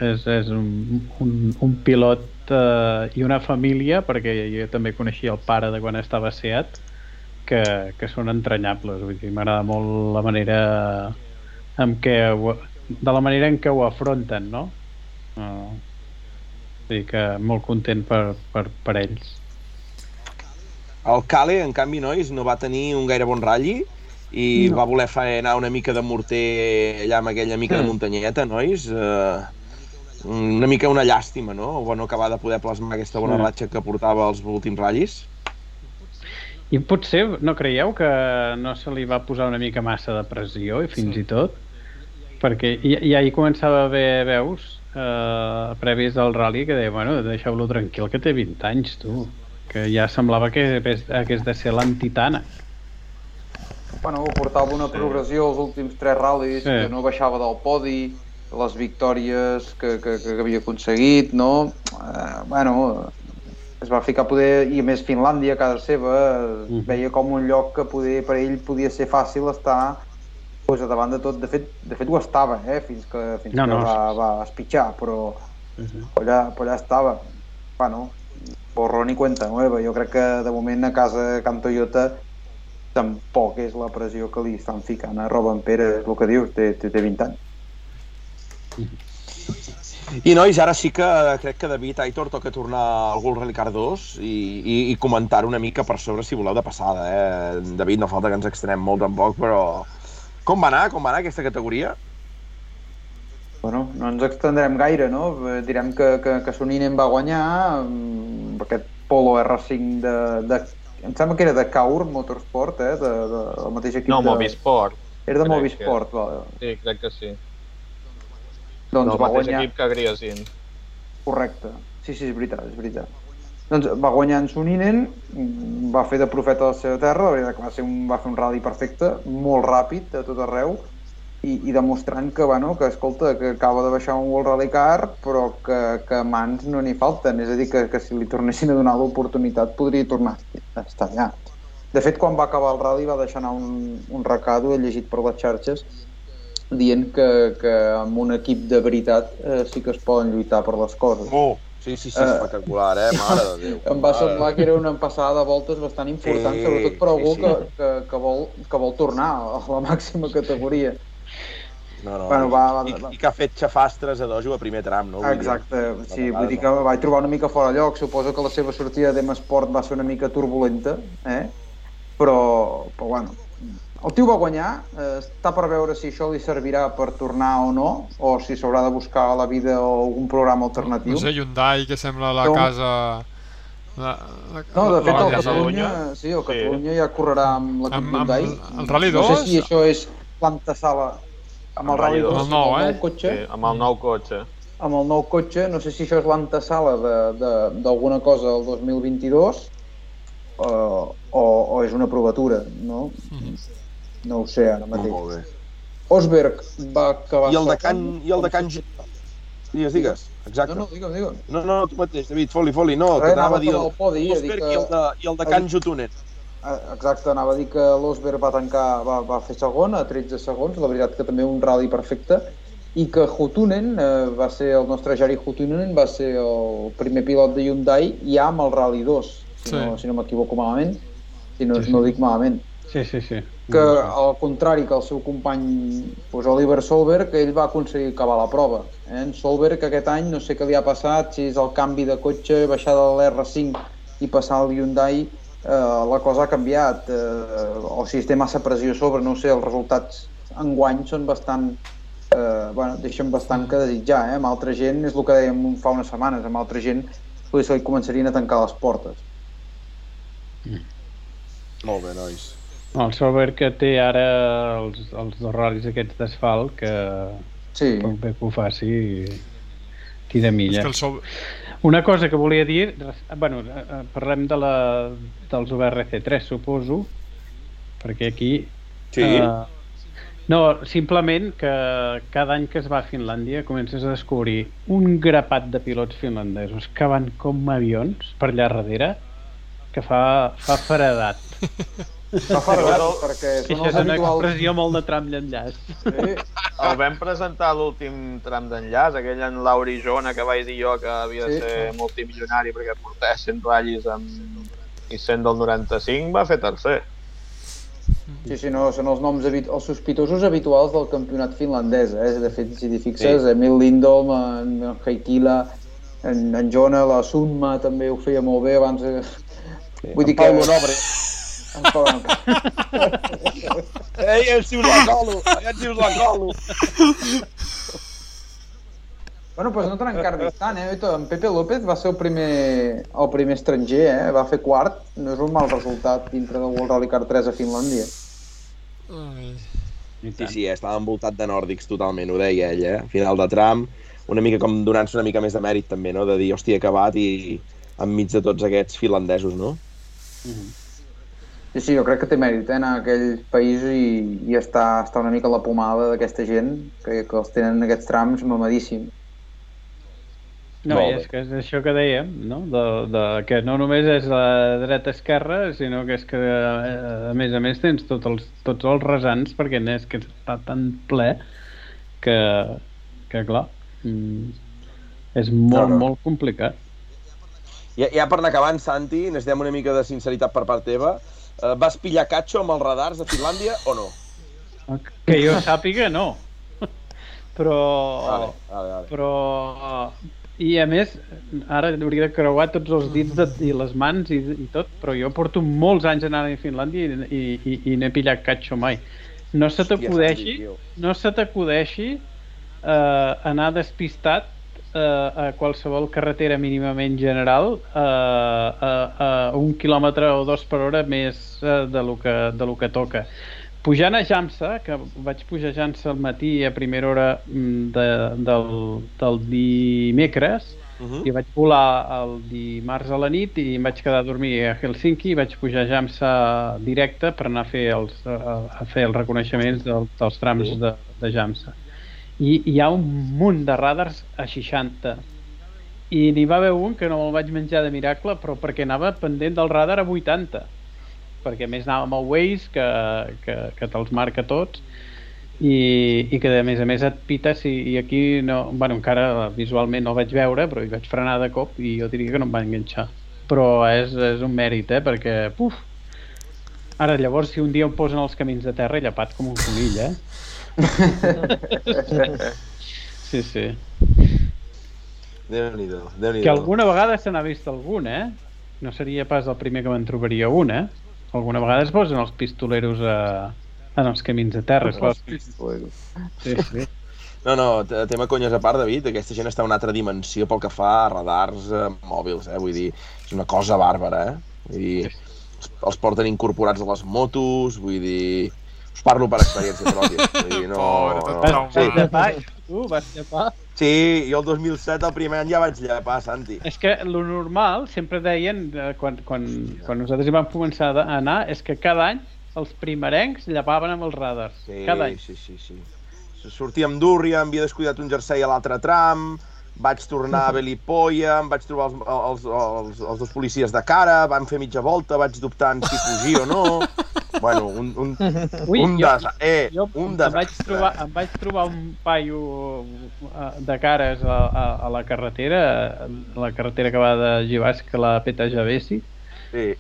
[SPEAKER 5] és, és un, un, un pilot eh, i una família, perquè jo també coneixia el pare de quan estava a Seat, que, que són entranyables. Vull dir, m'agrada molt la manera amb què ho, de la manera en què ho afronten, no? Uh, vull dir que molt content per, per, per ells.
[SPEAKER 1] El Cale, en canvi, nois, no va tenir un gaire bon ratlli i no. va voler faenar una mica de morter allà amb aquella mica mm. de muntanyeta, nois. Uh, una mica una llàstima, no? O no acabar de poder plasmar aquesta bona
[SPEAKER 5] Sí.
[SPEAKER 1] ratxa que portava els últims ratllis.
[SPEAKER 5] I potser, no creieu que no se li va posar una mica massa de pressió i fins
[SPEAKER 4] Sí.
[SPEAKER 5] i tot? Perquè ja, ja hi començava a haver veus eh, previs al rally que deia, bueno, deixeu-lo tranquil, que té 20 anys, tu. Que ja semblava que hagués, hagués de ser l'antitana.
[SPEAKER 2] Bueno, portava una progressió els últims tres ral·lis,
[SPEAKER 5] Sí.
[SPEAKER 2] que no baixava del podi, les victòries que, que, que havia aconseguit, no? Eh, bueno, es va ficar a poder, i a més Finlàndia, a casa seva, es
[SPEAKER 5] Mhm.
[SPEAKER 2] veia com un lloc que poder, per ell podia ser fàcil estar pues, a davant de tot. De fet, de fet ho estava, eh? fins que, fins
[SPEAKER 5] No,
[SPEAKER 2] que
[SPEAKER 5] no,
[SPEAKER 2] va, va espitxar, però, però, allà, però allà estava. Bueno, borrón i cuenta nueva. Jo crec que de moment a casa Can Toyota tampoc és la pressió que li estan ficant a Robin Pérez, és el que dius, té, té, té 20 anys.
[SPEAKER 1] I nois, ara sí que crec que David Aitor toca tornar al Gol Rally Car 2 i, i, i comentar una mica per sobre si voleu de passada. Eh? David, no falta que ens extenem molt tampoc, però... Com va anar? Com va anar aquesta categoria?
[SPEAKER 2] Bueno, no ens extendrem gaire, no? Eh, Direm que, que, que Soninen va guanyar amb aquest Polo R5 de, de... Em sembla que era de Kaur Motorsport, eh? De, de, del mateix equip
[SPEAKER 3] No,
[SPEAKER 2] de...
[SPEAKER 3] Movisport.
[SPEAKER 2] Era de
[SPEAKER 3] crec
[SPEAKER 2] Movisport, va.
[SPEAKER 3] Sí, crec que sí.
[SPEAKER 2] Doncs
[SPEAKER 3] Del
[SPEAKER 2] va
[SPEAKER 3] mateix
[SPEAKER 2] guanyar...
[SPEAKER 3] equip que Griesin.
[SPEAKER 2] Correcte. Sí, sí, és veritat, és veritat. Doncs va guanyar en Soninen, va fer de profeta de la seva terra, la veritat que va, ser un, va fer un rally perfecte, molt ràpid, a tot arreu, i, i demostrant que, bueno, que, escolta, que acaba de baixar un World Rally Car, però que, que mans no n'hi falten, és a dir, que, que si li tornessin a donar l'oportunitat podria tornar a estar allà. De fet, quan va acabar el rally va deixar anar un, un recado, llegit per les xarxes, dient que, que amb un equip de veritat eh, sí que es poden lluitar per les coses.
[SPEAKER 1] Oh, sí, sí, sí,
[SPEAKER 2] Eh.
[SPEAKER 1] espectacular, eh? Mare de Déu.
[SPEAKER 2] Em va
[SPEAKER 1] Mare de
[SPEAKER 2] semblar que era una passada de voltes bastant important,
[SPEAKER 1] Sí,
[SPEAKER 2] sobretot per algú
[SPEAKER 1] sí, sí.
[SPEAKER 2] que, que, que, vol, que vol tornar a la <laughs> màxima categoria.
[SPEAKER 1] No, no.
[SPEAKER 2] Bueno, va, va,
[SPEAKER 1] I,
[SPEAKER 2] va.
[SPEAKER 1] I que ha fet xafastres a dojo a primer tram, no? Vull dir,
[SPEAKER 2] Exacte, sí,
[SPEAKER 1] vegada
[SPEAKER 2] vull dir
[SPEAKER 1] no.
[SPEAKER 2] que vaig trobar una mica fora de lloc. Suposo que la seva sortida d'Em Sport va ser una mica turbulenta, eh? però, però bueno, el tio va guanyar, eh, està per veure si això li servirà per tornar o no, o si s'haurà de buscar a la vida o algun programa alternatiu.
[SPEAKER 4] No sé, Hyundai, que sembla la
[SPEAKER 2] No.
[SPEAKER 4] casa... La, la,
[SPEAKER 2] No, de fet, el Catalunya, sí, el
[SPEAKER 3] Sí.
[SPEAKER 2] Catalunya ja correrà amb l'equip
[SPEAKER 4] Amb- amb
[SPEAKER 2] Hyundai.
[SPEAKER 4] el Rally
[SPEAKER 2] No sé
[SPEAKER 4] 2?
[SPEAKER 2] si això és l'antesala amb el Rally 2,
[SPEAKER 4] Amb el nou,
[SPEAKER 2] amb el
[SPEAKER 4] eh?
[SPEAKER 2] cotxe,
[SPEAKER 3] Sí, amb el nou cotxe.
[SPEAKER 2] amb el nou cotxe, no sé si això és l'antesala de- de- d'alguna cosa del 2022 o, o, o és una provatura, no?
[SPEAKER 4] Mhm.
[SPEAKER 2] No ho sé ara mateix.
[SPEAKER 1] Molt bé.
[SPEAKER 2] Osberg va acabar
[SPEAKER 1] I el de Can... I el de Can... Digues, digues. Exacte.
[SPEAKER 2] No, no, digue'm, digue'm.
[SPEAKER 1] No, no, tu mateix, David, foli, foli, no,
[SPEAKER 2] Res,
[SPEAKER 1] que anava a dir el,
[SPEAKER 2] podi,
[SPEAKER 1] Rosberg
[SPEAKER 2] que-
[SPEAKER 1] i el de, i el de Can Jutunen.
[SPEAKER 2] Eh, Exacte, anava a dir que l'Osberg va tancar, va, va fer segon a 13 segons, la veritat que també un rally perfecte, i que Hutunen, eh, va ser el nostre Jari Hutunen, va ser el primer pilot de Hyundai ja amb el Rally 2, si
[SPEAKER 4] Sí.
[SPEAKER 2] no, si no m'equivoco malament, si no,
[SPEAKER 5] Sí, sí.
[SPEAKER 2] no ho dic malament.
[SPEAKER 5] Sí, sí, sí.
[SPEAKER 2] Que al contrari que el seu company doncs Oliver Solberg, ell va aconseguir acabar la prova. Eh? En Solberg aquest any no sé què li ha passat, si és el canvi de cotxe, baixar de l'R5 i passar al Hyundai, eh, la cosa ha canviat, eh, o si es té massa pressió sobre, no sé, els resultats enguany són bastant eh, bueno, deixen bastant que desitjar, eh? Amb altra gent, és el que dèiem fa unes setmanes, amb altra gent potser se li començarien a tancar les portes.
[SPEAKER 1] Molt bé, nois.
[SPEAKER 5] No, el software que té ara els, els dos ral·lis aquests d'asfalt, que
[SPEAKER 2] Sí,
[SPEAKER 5] pot bé que ho faci, tira
[SPEAKER 4] És
[SPEAKER 5] milla.
[SPEAKER 4] que el so...
[SPEAKER 5] Una cosa que volia dir, bueno, eh, eh, parlem de la, dels VRC3, suposo, perquè aquí...
[SPEAKER 1] Sí.
[SPEAKER 5] eh, no, simplement que cada any que es va a Finlàndia comences a descobrir un grapat de pilots finlandesos que van com avions per allà darrere que fa, fa faredat. <laughs>
[SPEAKER 2] fa fargat, perquè
[SPEAKER 5] I
[SPEAKER 2] són
[SPEAKER 5] això
[SPEAKER 2] els
[SPEAKER 5] és una
[SPEAKER 2] habituals...
[SPEAKER 5] expressió molt de tram d'enllaç.
[SPEAKER 2] Sí,
[SPEAKER 3] El vam presentar l'últim tram d'enllaç, aquell en Lauri Jona que vaig dir jo que havia de
[SPEAKER 2] Sí.
[SPEAKER 3] ser multimilionari perquè portava 100 ratllis amb... i 100 del 95 va fer tercer.
[SPEAKER 2] sí, sí, no, són els noms habit... els sospitosos habituals del campionat finlandès, eh? De fet, si t'hi fixes,
[SPEAKER 1] Sí.
[SPEAKER 2] Emil Lindholm, en, en Heikila, en, en Jona, la Sunma també ho feia molt bé abans de... Vull dir que... Pau Nobre.
[SPEAKER 1] Ei, el si us la colo! Aviam si us la colo!
[SPEAKER 2] Bueno, doncs no tan encara tant, eh? Oito, En Pepe López va ser el primer, el primer estranger, eh? Va fer quart. No és un mal resultat dintre del World Rally Car 3 a Finlàndia.
[SPEAKER 4] Ai.
[SPEAKER 1] Sí, sí, estava envoltat de nòrdics totalment, ho deia ell, eh? Final de tram, una mica com donant-se una mica més de mèrit també, no? De dir, hòstia, acabat i enmig de tots aquests finlandesos, no?
[SPEAKER 2] Sí, sí, jo crec que té mèrit eh, anar a aquell país i, i estar, estar una mica a la pomada d'aquesta gent que, que els tenen en aquests trams mamadíssim.
[SPEAKER 5] No, i és que és això que dèiem, no? De, de, que no només és la dreta-esquerra, sinó que és que, eh, a més a més, tens tots els, tots els resants, perquè és que està tan ple que, que clar, mm, és molt,
[SPEAKER 1] Claro.
[SPEAKER 5] molt complicat.
[SPEAKER 1] Ja, ja per anar acabant, Santi, necessitem una mica de sinceritat per part teva. Eh, vas pillar catxo amb els radars de Finlàndia o no?
[SPEAKER 5] Que jo sàpiga, no. Però...
[SPEAKER 1] Vale, vale, vale.
[SPEAKER 5] però i a més, ara hauria de creuar tots els dits de, i les mans i, i tot, però jo porto molts anys anant a Finlàndia i, i, i, i no he pillat catxo mai. No se t'acudeixi no se t'acudeixi eh, anar despistat eh, a qualsevol carretera mínimament general eh, a, a un quilòmetre o dos per hora més eh, de, lo que, de lo que toca. Pujant a Jamsa, que vaig pujar a Jamsa al matí a primera hora mm, de, del, del dimecres,
[SPEAKER 1] Uh -huh.
[SPEAKER 5] i vaig volar el dimarts a la nit i em vaig quedar a dormir a Helsinki i vaig pujar a Jamsa directe per anar a fer els, a, a fer els reconeixements del, dels trams
[SPEAKER 1] Sí.
[SPEAKER 5] de, de Jamsa. I hi ha un munt de radars a 60 i n'hi va haver un que no me'l vaig menjar de miracle però perquè anava pendent del radar a 80 perquè més anava amb el Waze que, que, que te'ls marca tots i, i que a més a més et pita si, i aquí no, bueno, encara visualment no el vaig veure però hi vaig frenar de cop i jo diria que no em va enganxar. Però és, és un mèrit eh, perquè puf, ara llavors si un dia em posen els camins de terra he llapat com un conill eh? <laughs> sí, sí
[SPEAKER 1] Déu-n'hi-do, déu nhi
[SPEAKER 5] que alguna vegada se n'ha vist algun eh? no seria pas el primer que me'n trobaria un eh? alguna vegada es posen els pistoleros a, en els camins de terra clar. sí, sí.
[SPEAKER 1] No, no, te- tema conyes a part, David, aquesta gent està a una altra dimensió pel que fa a radars eh, mòbils, eh? Vull dir, és una cosa bàrbara, eh? Vull dir, els, els porten incorporats a les motos, vull dir... Us parlo per experiència pròpia. <laughs> Vull dir, no,
[SPEAKER 4] Pobre, tot
[SPEAKER 1] no.
[SPEAKER 4] Traumat.
[SPEAKER 5] vas llepar, tu, vas llepar.
[SPEAKER 1] Sí, jo el 2007, el primer any, ja vaig llepar, Santi.
[SPEAKER 5] És que lo normal, sempre deien, eh, quan, quan, quan nosaltres hi vam començar a anar, és que cada any els primerencs llepaven amb els radars.
[SPEAKER 1] Sí,
[SPEAKER 5] Cada any.
[SPEAKER 1] sí, sí, sí. Sortia amb Dúrria, em havia descuidat un jersei a l'altre tram, vaig tornar a Belipoia, em vaig trobar els, els, els, els dos policies de cara, vam fer mitja volta, vaig dubtar en si fugir o no. Bueno, un, un,
[SPEAKER 5] Ui,
[SPEAKER 1] un,
[SPEAKER 5] jo,
[SPEAKER 1] eh,
[SPEAKER 5] jo
[SPEAKER 1] un
[SPEAKER 5] em, vaig trobar, em vaig trobar un paio eh, de cares a, a, a la carretera, a la carretera que va de Givasc a la Peta Javesi,
[SPEAKER 1] Sí.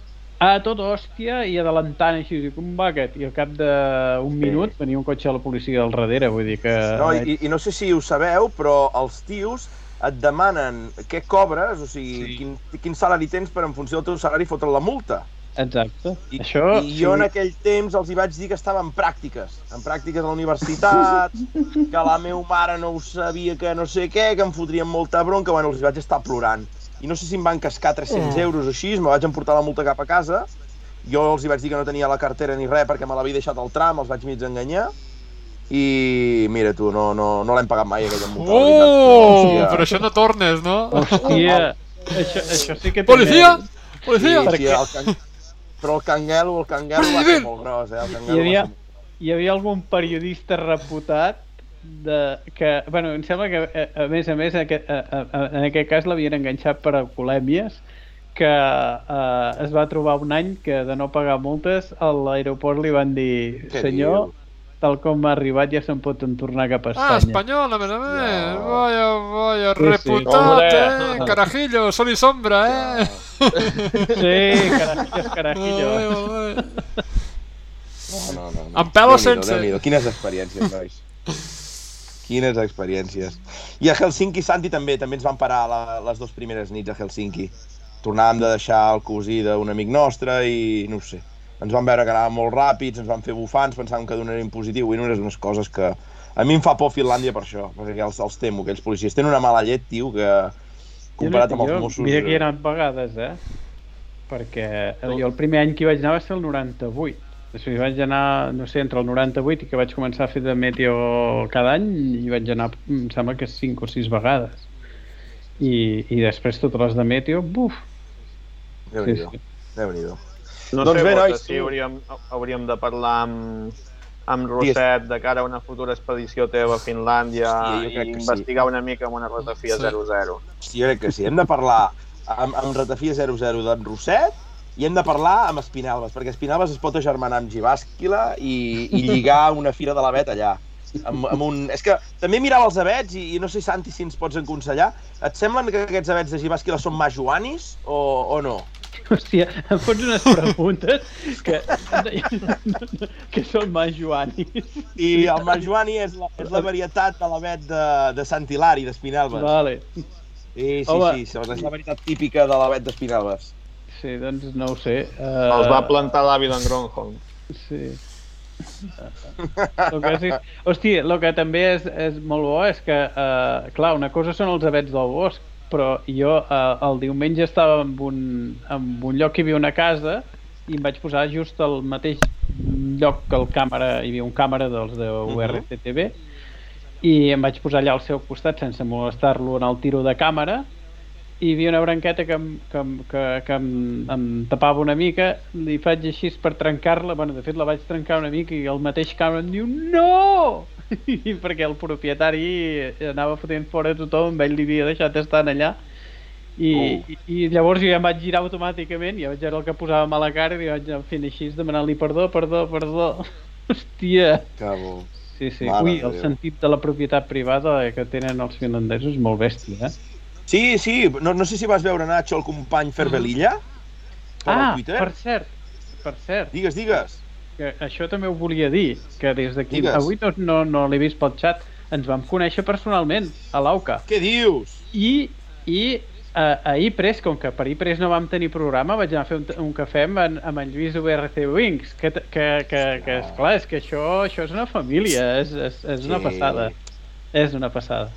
[SPEAKER 5] a tot hòstia i adelantant així, com va aquest? I al cap d'un minut venia un cotxe de la policia al darrere, vull dir que...
[SPEAKER 1] No, i, i no sé si ho sabeu, però els tios et demanen què cobres, o sigui,
[SPEAKER 4] Sí.
[SPEAKER 1] quin, quin salari tens per en funció del teu salari fotre la multa.
[SPEAKER 5] Exacte.
[SPEAKER 1] I,
[SPEAKER 5] Això,
[SPEAKER 1] I jo en aquell temps els hi vaig dir que estava en pràctiques, en pràctiques a la universitat, <laughs> que la meva mare no ho sabia, que no sé què, que em fotrien molta bronca, bueno, els hi vaig estar plorant. I no sé si em van cascar 300 euros o així, me vaig emportar la multa cap a casa, jo els hi vaig dir que no tenia la cartera ni res perquè me l'havia deixat al tram, els vaig mig enganyar, i mira tu, no, no, no l'hem pagat mai aquella multa. la veritat.
[SPEAKER 4] Oh,
[SPEAKER 1] Hòstia.
[SPEAKER 4] però això no tornes, no?
[SPEAKER 5] Hòstia, això, això sí que té
[SPEAKER 4] Policia!
[SPEAKER 5] mèrit.
[SPEAKER 4] Policia!
[SPEAKER 1] Sí, sí,
[SPEAKER 5] Perquè-
[SPEAKER 1] el can... Però el canguelo, el canguelo va ser molt gros, eh? El
[SPEAKER 5] Hi havia,
[SPEAKER 1] va ser...
[SPEAKER 5] hi havia algun periodista reputat de, que, bueno, em sembla que a, a més a més en aquest, a, a, en aquest cas l'havien enganxat per alcoholèmies que eh, es va trobar un any que de no pagar multes a l'aeroport li van dir
[SPEAKER 1] Què
[SPEAKER 5] senyor,
[SPEAKER 1] dius?
[SPEAKER 5] Tal com ha arribat ja se'n pot tornar cap a
[SPEAKER 4] Ah,
[SPEAKER 5] Espanya.
[SPEAKER 4] espanyol, a més a més.
[SPEAKER 1] No.
[SPEAKER 4] Vaya, vaya,
[SPEAKER 5] Sí, sí.
[SPEAKER 4] reputat,
[SPEAKER 3] Hombre.
[SPEAKER 4] eh? Carajillo, sol i sombra, eh?
[SPEAKER 5] Sí, carajillos, carajillos.
[SPEAKER 4] Ole, ole.
[SPEAKER 1] No, no, no. no.
[SPEAKER 4] Amb pelo
[SPEAKER 1] Déu-n'hi-do,
[SPEAKER 4] sense.
[SPEAKER 1] Déu-n'hi-do. Quines experiències, nois. Quines experiències. I a Helsinki, Santi, també també ens van parar la, les dues primeres nits a Helsinki. Tornàvem de deixar el cosí d'un amic nostre i no ho sé. Ens van veure que anàvem molt ràpids, ens van fer bufar, ens pensàvem que donarien positiu i no eren unes coses que... A mi em fa por Finlàndia per això, perquè els, els temo, aquells policies. Tenen una mala llet, tio, que comparat amb els Mossos...
[SPEAKER 5] Mira que hi he
[SPEAKER 1] eh,
[SPEAKER 5] anat vegades, eh? Perquè jo el primer any que hi vaig anar va ser el 98. Després vaig anar, no sé, entre el 98 i que vaig començar a fer de meteo cada any i vaig anar, em sembla que 5 o 6 vegades. I, i després totes les de meteo, buf! Sí,
[SPEAKER 1] Déu-n'hi-do,
[SPEAKER 5] sí.
[SPEAKER 1] Déu-n'hi-do.
[SPEAKER 3] No
[SPEAKER 1] Doncs
[SPEAKER 3] sé,
[SPEAKER 1] bé, nois, tu-
[SPEAKER 3] hauríem, hauríem de parlar amb, amb Roset de cara a una futura expedició teva a Finlàndia
[SPEAKER 1] Hòstia,
[SPEAKER 3] i
[SPEAKER 1] que sí.
[SPEAKER 3] investigar una mica amb una ratafia
[SPEAKER 4] Sí.
[SPEAKER 3] 0-0.
[SPEAKER 1] Sí, jo crec que sí. Hem de parlar amb, amb Ratafia 00 d'en Rosset i hem de parlar amb Espinelves, perquè Espinelves es pot agermanar amb Gibàsquila i, i lligar una fira de l'avet allà. Amb, amb un... És que també mirava els avets i, i no sé, Santi, si ens pots aconsellar. Et semblen que aquests avets de Gibàsquila són majoanis o, o no?
[SPEAKER 5] Hòstia, em fots unes preguntes que, que són més joanis.
[SPEAKER 1] I el majoani és la, és la varietat de l'avet de, de Sant Hilari, d'Espinelves.
[SPEAKER 5] Vale.
[SPEAKER 1] Sí, sí,
[SPEAKER 5] Home.
[SPEAKER 1] sí, sí, és la varietat típica de l'avet d'Espinelves.
[SPEAKER 5] Sí, doncs no ho sé. Uh,
[SPEAKER 3] Els va plantar l'avi d'en Gronholm.
[SPEAKER 5] Sí. El que sí... Hòstia, el que també és, és molt bo és que, uh, clar, una cosa són els avets del bosc, però jo uh, el diumenge estava en un, en un lloc que hi havia una casa i em vaig posar just al mateix lloc que el càmera, hi havia un càmera dels de URCTV i em vaig posar allà al seu costat sense molestar-lo en el tiro de càmera i hi havia una branqueta que, em, que, que, que em, em tapava una mica, li faig així per trencar-la, bueno, de fet la vaig trencar una mica i el mateix càmera em diu no! <laughs> I perquè el propietari anava fotent fora tothom, ell li havia deixat estar allà i,
[SPEAKER 1] Oh.
[SPEAKER 5] i, i llavors jo ja em vaig girar automàticament, ja vaig veure el que posava mala cara i vaig fent així, demanant-li perdó, perdó, perdó. <laughs> Hòstia!
[SPEAKER 1] Que bo.
[SPEAKER 5] Sí, sí.
[SPEAKER 1] Mare
[SPEAKER 5] Ui, el sentit de la propietat privada que tenen els finlandesos és molt bèstia, eh?
[SPEAKER 1] Sí, sí, no, no sé si vas veure, Nacho, el company Ferbelilla per
[SPEAKER 5] ah,
[SPEAKER 1] Twitter.
[SPEAKER 5] per cert, per cert,
[SPEAKER 1] Digues, digues.
[SPEAKER 5] que això també ho volia dir, que des d'aquí, avui no, no, no l'he vist pel xat, ens vam conèixer personalment a l'AUCA.
[SPEAKER 1] Què dius?
[SPEAKER 5] I, i a, a Ipres, com que per Ipres no vam tenir programa, vaig anar a fer un, un cafè amb en, amb en Lluís URC Wings, que, t- que, que, que esclar, és que això, això és una família, és, és, és una
[SPEAKER 1] Sí.
[SPEAKER 5] passada. És una passada.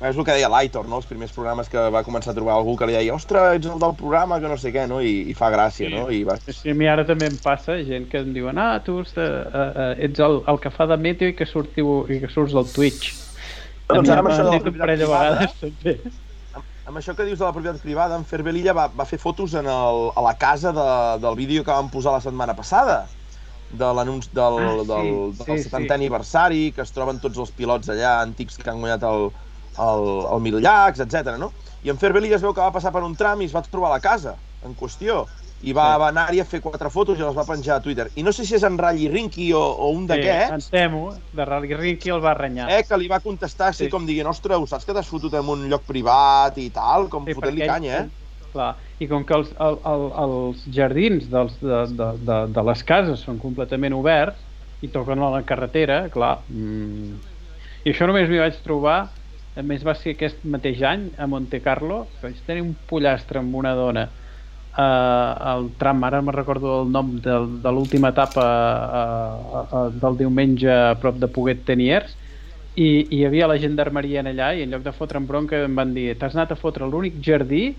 [SPEAKER 1] És el que deia l'Aitor, no? Els primers programes que va començar a trobar algú que li deia ostres, ets el del programa, que no sé què, no? I, i fa gràcia, no? I va...
[SPEAKER 5] Sí, a mi ara també em passa gent que em diuen ah, tu ets, uh, uh, ets el, el que fa de meteo i que, surtiu, i que surts del Twitch. A
[SPEAKER 1] Doncs
[SPEAKER 5] mi
[SPEAKER 1] ara amb això de la propietat privada,
[SPEAKER 5] vegades també.
[SPEAKER 1] amb això que dius de la propietat privada, en Ferbelilla va, va fer fotos en el, a la casa de, del vídeo que vam posar la setmana passada de l'anunci del,
[SPEAKER 5] Ah, sí,
[SPEAKER 1] del, del
[SPEAKER 5] sí,
[SPEAKER 1] 70è
[SPEAKER 5] sí.
[SPEAKER 1] aniversari, que es troben tots els pilots allà antics que han guanyat el, el, el Mil Llacs, etc. no? I en Ferbelilla es veu que va passar per un tram i es va trobar la casa en qüestió i va,
[SPEAKER 5] Sí.
[SPEAKER 1] va anar-hi a fer quatre fotos i les va penjar a Twitter. I no sé si és en Ralli Rinky o, o un
[SPEAKER 5] Sí,
[SPEAKER 1] d'aquests,
[SPEAKER 5] em temo, de Rally Rinky el va renyar.
[SPEAKER 1] eh, que li va contestar així
[SPEAKER 5] Sí.
[SPEAKER 1] com dient, ostres, ho saps que t'has fotut en un lloc privat i tal, com
[SPEAKER 5] Sí,
[SPEAKER 1] fotent-li canya, eh?
[SPEAKER 5] ell- Clar, i com que els, el, el, els jardins dels, de, de, de, de les cases són completament oberts i toquen a la carretera, clar. Mm, I això només m'hi vaig trobar, a més va ser aquest mateix any a Monte Carlo, que vaig tenir un pollastre amb una dona eh, el tram, ara me recordo el nom de, de l'última etapa eh, eh, del diumenge a prop de Poguet Teniers, i, i hi havia la gendarmeria en allà i en lloc de fotre'n bronca em van dir t'has anat a fotre l'únic jardí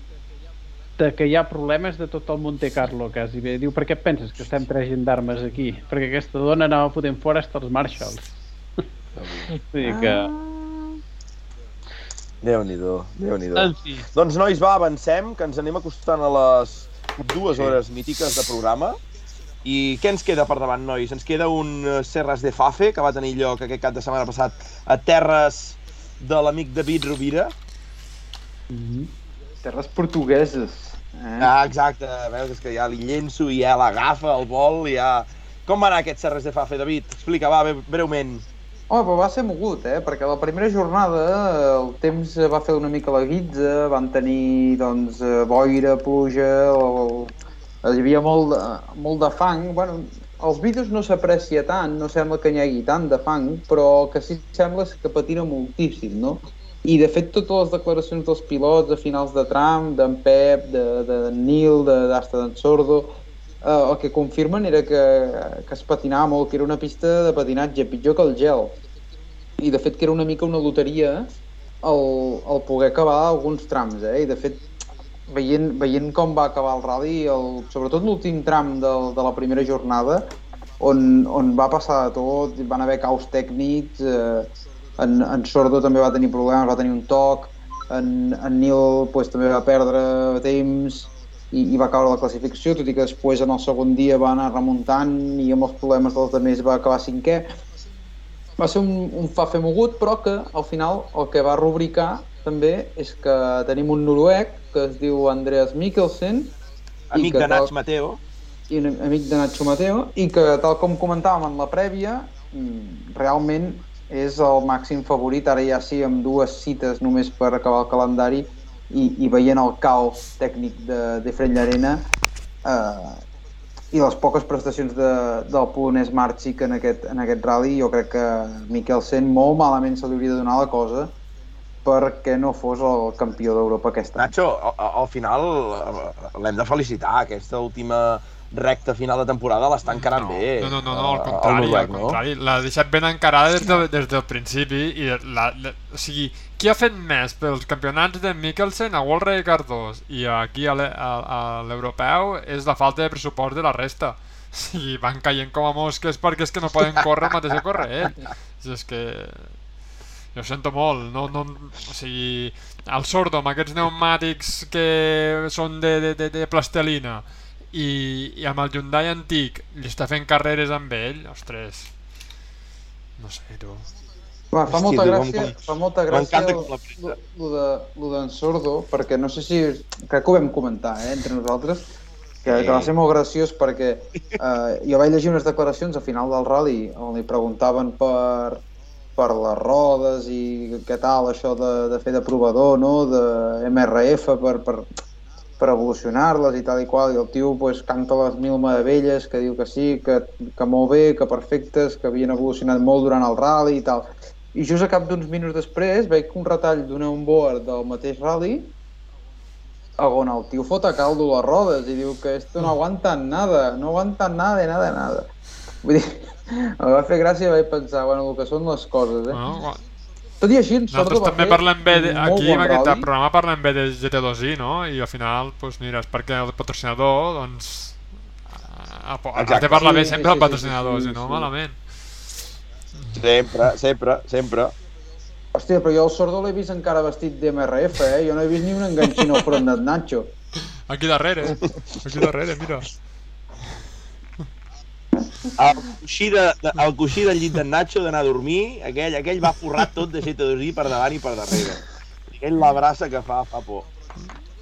[SPEAKER 5] de que hi ha problemes de tot el Monte Carlo quasi bé. Diu, per què et penses que estem tres gendarmes aquí? Perquè aquesta dona anava fotent fora hasta els Marshalls. Vull dir que...
[SPEAKER 1] Déu-n'hi-do, déu nhi
[SPEAKER 5] fi,
[SPEAKER 1] Doncs, nois, va, avancem, que ens anem acostant a les dues hores mítiques de programa. I què ens queda per davant, nois? Ens queda un eh, Serres de Fafe, que va tenir lloc aquest cap de setmana passat a terres de l'amic David Rovira.
[SPEAKER 2] Terres portugueses. Eh?
[SPEAKER 1] Ah, exacte, veus, és que ja li llenço i ja l'agafa el vol i ja... Com va anar aquest Serres de Fafe, David? Explica, va, bre- breument.
[SPEAKER 2] Home, però va ser mogut, eh? Perquè la primera jornada eh, el temps va fer una mica la guitza, van tenir, doncs, eh, boira, pluja, o... hi havia molt de, molt de fang. Bueno, als vídeos no s'aprecia tant, no sembla que n'hi hagi tant de fang, però el que sí sembla és que patina moltíssim, no? I, de fet, totes les declaracions dels pilots a finals de tram, d'en Pep, de, de Nil, de d'Asta d'en Sordo, eh, el que confirmen era que, que es patinava molt, que era una pista de patinatge, pitjor que el gel. I de fet que era una mica una loteria el, el poder acabar alguns trams, eh? I de fet, veient, veient com va acabar el rally, el, sobretot l'últim tram del, de la primera jornada, on, on va passar de tot, van haver caos tècnics, eh, en, en Sordo també va tenir problemes, va tenir un toc, en, en Nil pues, també va perdre temps i, i va caure la classificació, tot i que després en el segon dia va anar remuntant i amb els problemes dels altres va acabar cinquè. Va ser un, un fa fer mogut, però que al final el que va rubricar també és que tenim un noruec que es diu Andreas Mikkelsen
[SPEAKER 1] Amic de
[SPEAKER 2] tal-
[SPEAKER 1] Nats Mateo.
[SPEAKER 2] i un amic de Nacho Mateo i que tal com comentàvem en la prèvia realment és el màxim favorit, ara ja sí amb dues cites només per acabar el calendari i, i veient el caos tècnic de, de Fred Llarena eh, i les poques prestacions de, del polonès Marchik en aquest, en aquest rally, jo crec que Mikkelsen molt malament se li hauria de donar la cosa perquè no fos el campió d'Europa aquest any.
[SPEAKER 1] Nacho, al, al final eh, l'hem de felicitar, aquesta última recta final de temporada l'està encarant
[SPEAKER 4] no,
[SPEAKER 1] bé.
[SPEAKER 4] No, no, no, no, al
[SPEAKER 1] eh, el
[SPEAKER 4] contrari,
[SPEAKER 1] noruec,
[SPEAKER 4] al contrari. L'ha deixat ben encarada des, de, des del principi i la, la, o sigui, qui ha fet més pels campionats de Mikkelsen a Rally Car 2 i aquí a l'e- a- a l'europeu és la falta de pressupost de la resta. <laughs> Sigui, van caient com a mosques perquè és que no poden córrer el mateix que corre ell. Si és que... Jo sento molt, no, no, o sigui, el sordo amb aquests pneumàtics que són de, de, de, de plastelina i, i amb el Hyundai antic li està fent carreres amb ell, ostres, no sé, tu.
[SPEAKER 2] Va, fa
[SPEAKER 1] Hòstia,
[SPEAKER 2] molta gràcia,
[SPEAKER 1] com-
[SPEAKER 2] fa molta gràcia el- d'en Sordo, perquè no sé si... Crec que ho vam comentar, eh, entre nosaltres, que, que va ser molt graciós perquè <laughs> eh, jo vaig llegir unes declaracions a final del rally on li preguntaven per, per les rodes i què tal això de, de fer de provador, no?, de MRF per, per, per evolucionar-les i tal i qual, i el tio pues, canta les mil meravelles, que diu que sí, que, que molt bé, que perfectes, que havien evolucionat molt durant el rally i tal. I just a cap d'uns minuts després veig un retall d'un onboard del mateix rally on el tio fot a caldo les rodes i diu que esto no aguantan nada, no aguantan nada, nada, nada. Vull dir, <laughs> em va fer gràcia i vaig pensar, bueno, el que són les coses, eh?
[SPEAKER 4] Bueno, gua-
[SPEAKER 2] Tot i així, en Sordo
[SPEAKER 4] nosaltres
[SPEAKER 2] va
[SPEAKER 4] també
[SPEAKER 2] fer
[SPEAKER 4] parlem bé de, aquí
[SPEAKER 2] bon
[SPEAKER 4] en aquest
[SPEAKER 2] rally.
[SPEAKER 4] programa parlem bé de GT2i, no? I al final, doncs mira, és perquè el patrocinador, doncs, ha, ha, ha
[SPEAKER 1] Exacte.
[SPEAKER 4] de parlar bé
[SPEAKER 2] Sí,
[SPEAKER 4] sempre
[SPEAKER 2] sí,
[SPEAKER 4] el
[SPEAKER 2] sí,
[SPEAKER 4] patrocinador,
[SPEAKER 2] sí, sí,
[SPEAKER 4] si no,
[SPEAKER 2] sí.
[SPEAKER 4] malament.
[SPEAKER 1] Sempre, sempre, sempre.
[SPEAKER 2] Hòstia, però jo el Sordo l'he vist encara vestit d'MRF, eh? Jo no he vist ni un enganxin al front d'en Nacho.
[SPEAKER 4] Aquí darrere, aquí darrere, mira.
[SPEAKER 1] El coixí, de, de, el coixí del llit d'en Nacho d'anar a dormir, aquell, aquell va forrat tot de GT2i per davant i per darrere. Aquell l'abraça que fa, fa por.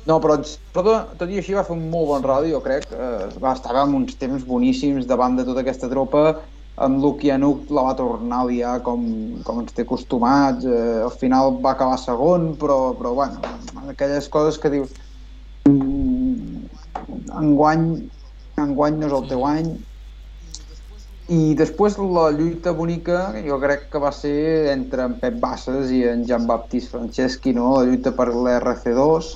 [SPEAKER 2] No, però Sordo, tot i així, va fer un molt bon jo crec. Eh, va estar amb uns temps boníssims davant de tota aquesta tropa. Amb Lukianuk la va tornar a liar com, com ens té acostumats. Eh, al final va acabar segon, però, però bueno, aquelles coses que dius mm, enguany, enguany no és el teu any, i després la lluita bonica jo crec que va ser entre en Pep Bassas i en Jean-Baptiste Franceschi, no? la lluita per l'RC2.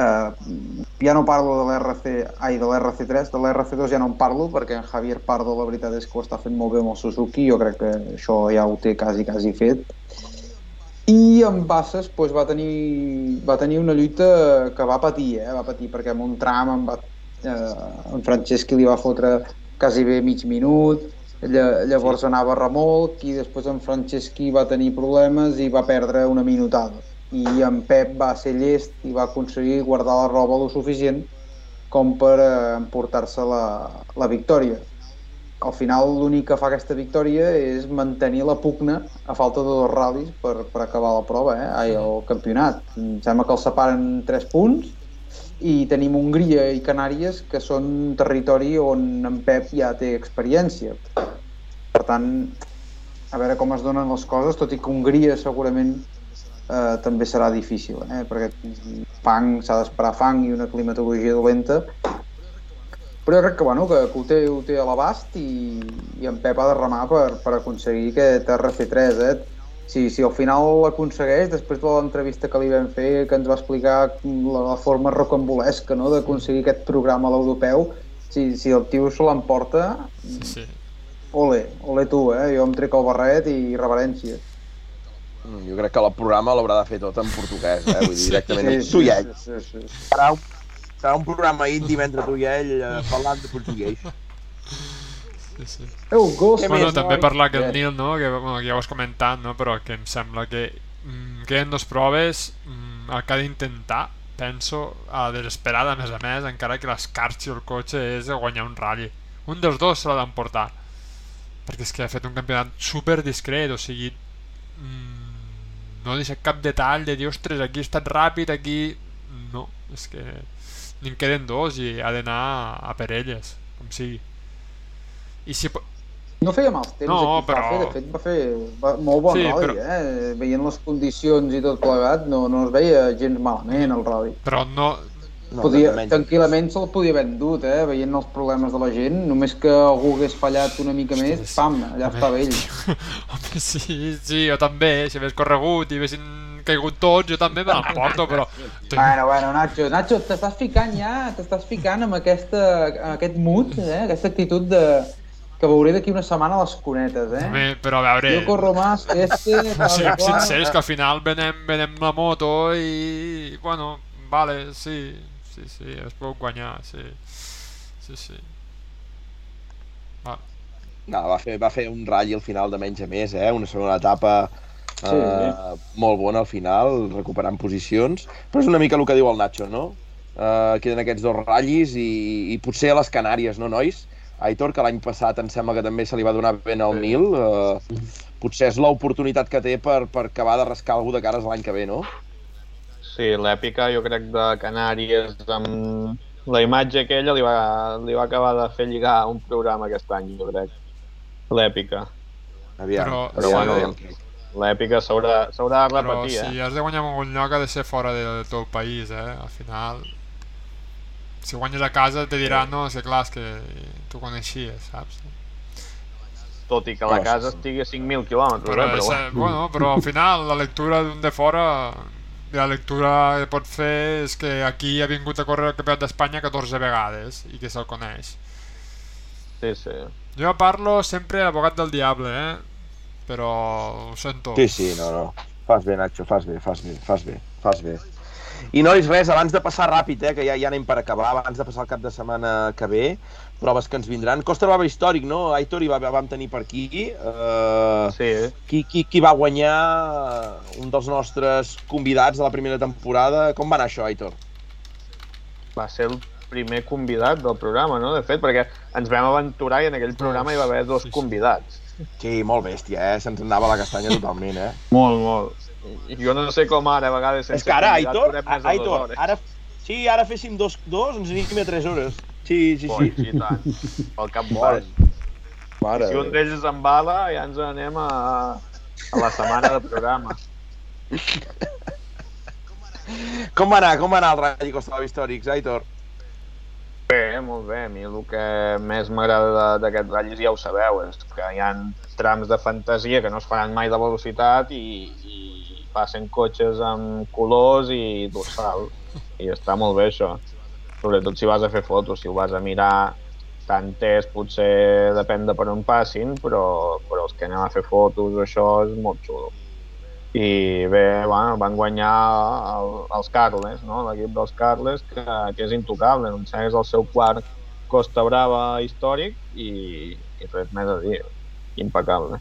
[SPEAKER 2] Eh, ja no parlo de l'RC, ai, de l'RC3, de l'RC2 ja no en parlo perquè en Javier Pardo la veritat és que ho està fent molt bé amb el Suzuki, jo crec que això ja ho té quasi, quasi fet. I en Bassas doncs, va, tenir, va tenir una lluita que va patir, eh? va patir perquè en un tram en, va, eh, en Franceschi li va fotre quasi bé mig minut, lla- llavors anava a remolc i després en Franceschi va tenir problemes i va perdre una minutada i en Pep va ser llest i va aconseguir guardar la roba lo suficient com per eh, emportar-se la, la victòria. Al final l'únic que fa aquesta victòria és mantenir la pugna a falta de dos ral·lis per, per acabar la prova, eh? Ai, el campionat. Em sembla que els separen 3 punts i tenim Hongria i Canàries que són territori on en Pep ja té experiència. Per tant, a veure com es donen les coses, tot i que Hongria segurament eh, també serà difícil, eh? perquè fang, s'ha d'esperar fang i una climatologia dolenta, però jo crec que, bueno, que, que ho té, ho té a l'abast i, i en Pep ha de remar per, per aconseguir aquest RC3, eh? Si, si al final l'aconsegueix, després de l'entrevista que li vam fer, que ens va explicar la, la forma rocambolesca no? d'aconseguir aquest programa a l'europeu, si, si el tio se l'emporta,
[SPEAKER 4] Sí, sí.
[SPEAKER 2] ole, ole tu, eh? Jo em trec el barret i reverència.
[SPEAKER 1] Mm, Jo crec que el programa l'haurà de fer tot en portuguès, eh? Vull dir, directament
[SPEAKER 2] Sí,
[SPEAKER 1] sí, tu i ell.
[SPEAKER 2] sí, sí, sí.
[SPEAKER 1] Serà un, serà un programa íntim entre tu i ell eh, parlant de portuguès.
[SPEAKER 4] sí, sí.
[SPEAKER 2] Eu gosto.
[SPEAKER 4] Bueno,
[SPEAKER 2] mais
[SPEAKER 4] també
[SPEAKER 2] não-
[SPEAKER 4] parlar que el Nil, no? que, bueno, que ja ho has comentat, no? però que em sembla que mm, queden dos proves mm, el que ha d'intentar penso, a desesperada a més a més, encara que l'escarxi el cotxe és de guanyar un ratll un dels dos se l'ha d'emportar perquè és que ha fet un campionat super discret o sigui mm, no ha deixat cap detall de dir ostres, aquí he estat ràpid, aquí no, és que n'hi en queden dos i ha d'anar a per elles com sigui i si,
[SPEAKER 2] No feia mals temps,
[SPEAKER 4] No,
[SPEAKER 2] aquí, va
[SPEAKER 4] però-
[SPEAKER 2] fer, de fet va fer va, molt bon
[SPEAKER 4] sí,
[SPEAKER 2] rally,
[SPEAKER 4] però-
[SPEAKER 2] eh? Veient les condicions i tot plegat, no, no es veia gens malament el rally.
[SPEAKER 4] però no,
[SPEAKER 1] No,
[SPEAKER 2] Podia, tranquil·lament se'l podia haver endut, eh? Veient els problemes de la gent, només que algú hagués fallat una mica més, pam, allà
[SPEAKER 4] Home,
[SPEAKER 2] estava ell.
[SPEAKER 4] Home, <laughs> sí, sí, jo també, si hagués corregut i haguessin caigut tots, jo també me l'emporto, però... <laughs>
[SPEAKER 2] Bueno, bueno, Nacho, Nacho, t'estàs ficant ja, t'estàs ficant amb, aquesta, amb aquest mood, eh? aquesta actitud de, que veuré d'aquí una setmana a les cunetes, eh?
[SPEAKER 4] Home, però a veure...
[SPEAKER 2] Jo corro más este...
[SPEAKER 4] No siguem
[SPEAKER 2] qual.
[SPEAKER 4] sincers, que al final venem, venem la moto i... Bueno, vale, sí, sí, sí, es pot guanyar, sí. Sí, sí. Vale.
[SPEAKER 1] No, va fer, va fer un ratll al final de menys a més, eh? Una segona etapa eh,
[SPEAKER 2] Sí.
[SPEAKER 1] molt bona al final, recuperant posicions. Però és una mica el que diu el Nacho, no? Eh, queden aquests dos ratllis i, i potser a les Canàries, no, nois? Aitor, que l'any passat em sembla que també se li va donar ben al Nil, eh, potser és l'oportunitat que té per, per acabar de rascar algú de cares l'any que ve, no?
[SPEAKER 3] Sí, l'èpica jo crec de Canàries amb la imatge aquella li va, li va acabar de fer lligar un programa aquest any, jo crec. L'èpica.
[SPEAKER 1] Aviam,
[SPEAKER 4] Però-
[SPEAKER 3] però bueno,
[SPEAKER 1] aviam.
[SPEAKER 3] L'èpica s'haurà de
[SPEAKER 4] Però
[SPEAKER 3] repetir,
[SPEAKER 4] si
[SPEAKER 3] eh?
[SPEAKER 4] has de guanyar en algun lloc ha de ser fora de, de tot el país, eh? Al final... Si guanyes a casa te diran, no, és que clar, és que tu coneixies, saps?
[SPEAKER 3] Tot i que la
[SPEAKER 1] sí,
[SPEAKER 3] casa
[SPEAKER 1] sí.
[SPEAKER 3] estigui a 5.000 quilòmetres,
[SPEAKER 4] Però,
[SPEAKER 3] eh? Però
[SPEAKER 4] és,
[SPEAKER 3] bueno.
[SPEAKER 4] eh, bueno, però al final la lectura d'un de fora la lectura que pot fer és que aquí ha vingut a córrer el Campionat d'Espanya 14 vegades i que se'l coneix.
[SPEAKER 3] Sí, sí.
[SPEAKER 4] Jo parlo sempre abogat del diable, eh? Però ho sento.
[SPEAKER 1] Sí, sí, no, no. Fas bé, Nacho, fas bé, fas bé, fas bé, fas bé. I nois, res, abans de passar ràpid, eh, que ja, ja anem per acabar, abans de passar el cap de setmana que ve, proves que ens vindran. Costa Brava històric, no? Aitor, i va, vam tenir per aquí. Uh,
[SPEAKER 3] Sí,
[SPEAKER 1] qui, qui, qui va guanyar un dels nostres convidats de la primera temporada? Com va anar això, Aitor?
[SPEAKER 3] va ser el primer convidat del programa, no? De fet, perquè ens vam aventurar i en aquell programa hi va haver dos convidats.
[SPEAKER 1] Sí, molt bèstia, eh? Se'ns anava la castanya totalment, eh? <laughs>
[SPEAKER 3] Molt, molt. Jo no sé com ara, a vegades,
[SPEAKER 1] És que ara, Aitor, Aitor,
[SPEAKER 3] hores.
[SPEAKER 1] ara, sí, ara féssim dos, dos, ens aniríem a tres hores. Sí, sí, sí.
[SPEAKER 3] i tant. <laughs> Pel cap baix.
[SPEAKER 1] Mare.
[SPEAKER 3] Si un d'ells en bala, ja ens anem a, a la setmana de programa. <laughs>
[SPEAKER 1] Com va anar, com va anar el Rally Costa Brava Històrics, Aitor?
[SPEAKER 3] Bé, molt bé. A mi el que més m'agrada de- d'aquest ratllis ja ho sabeu, és que hi ha trams de fantasia que no es faran mai de velocitat i, i passen cotxes amb colors i dorsal. I està molt bé això. Sobretot si vas a fer fotos, si ho vas a mirar, tant és, potser depèn de per on passin, però, però els que anem a fer fotos, això és molt xulo. I bé, bueno, van guanyar el, els Carles, no? l'equip dels Carles, que, que és intocable, em sembla és el seu quart Costa Brava històric i, i res més a dir, impecable.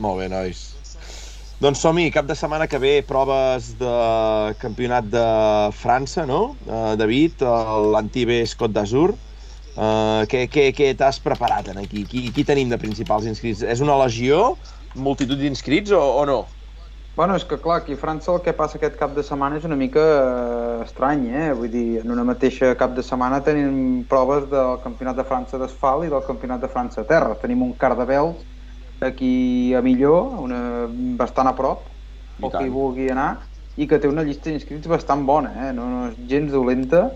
[SPEAKER 1] Molt bé, nois. Doncs som-hi, cap de setmana que ve, proves de campionat de França, no? Uh, David, l'Antibes Côte d'Azur. Uh, què què, què t'has preparat en aquí? Qui, qui tenim de principals inscrits? És una legió? Multitud d'inscrits o, o no?
[SPEAKER 2] Bueno, és que clar, aquí a França el que passa aquest cap de setmana és una mica eh, estrany, eh? Vull dir, en una mateixa cap de setmana tenim proves del Campionat de França d'asfalt i del Campionat de França a terra. Tenim un Cardabels aquí a Millor, una, bastant a prop, o qui vulgui anar, i que té una llista d'inscrits bastant bona, eh? no, no és gens dolenta.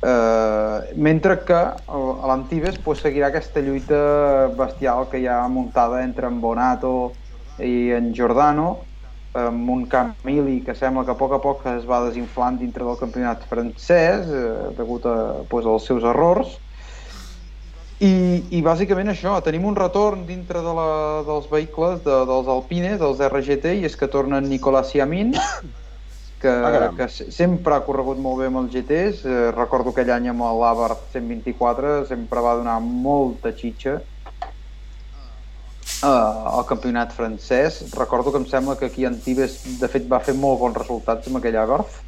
[SPEAKER 2] Eh, mentre que l'Antibes pues, seguirà aquesta lluita bestial que hi ha muntada entre en Bonato i en Giordano, amb un Camili que sembla que a poc a poc es va desinflant dintre del campionat francès eh, degut a, pues, als seus errors i, i bàsicament això, tenim un retorn dintre de la, dels vehicles de, dels Alpines, dels RGT i és que tornen Nicolás Siamin que,
[SPEAKER 1] Ah,
[SPEAKER 2] que se- sempre ha corregut molt bé amb els GTs eh, recordo aquell any amb l'Abarth 124 sempre va donar molta xitxa eh, al campionat francès. Recordo que em sembla que aquí Antibes, de fet, va fer molt bons resultats amb aquell Agarth.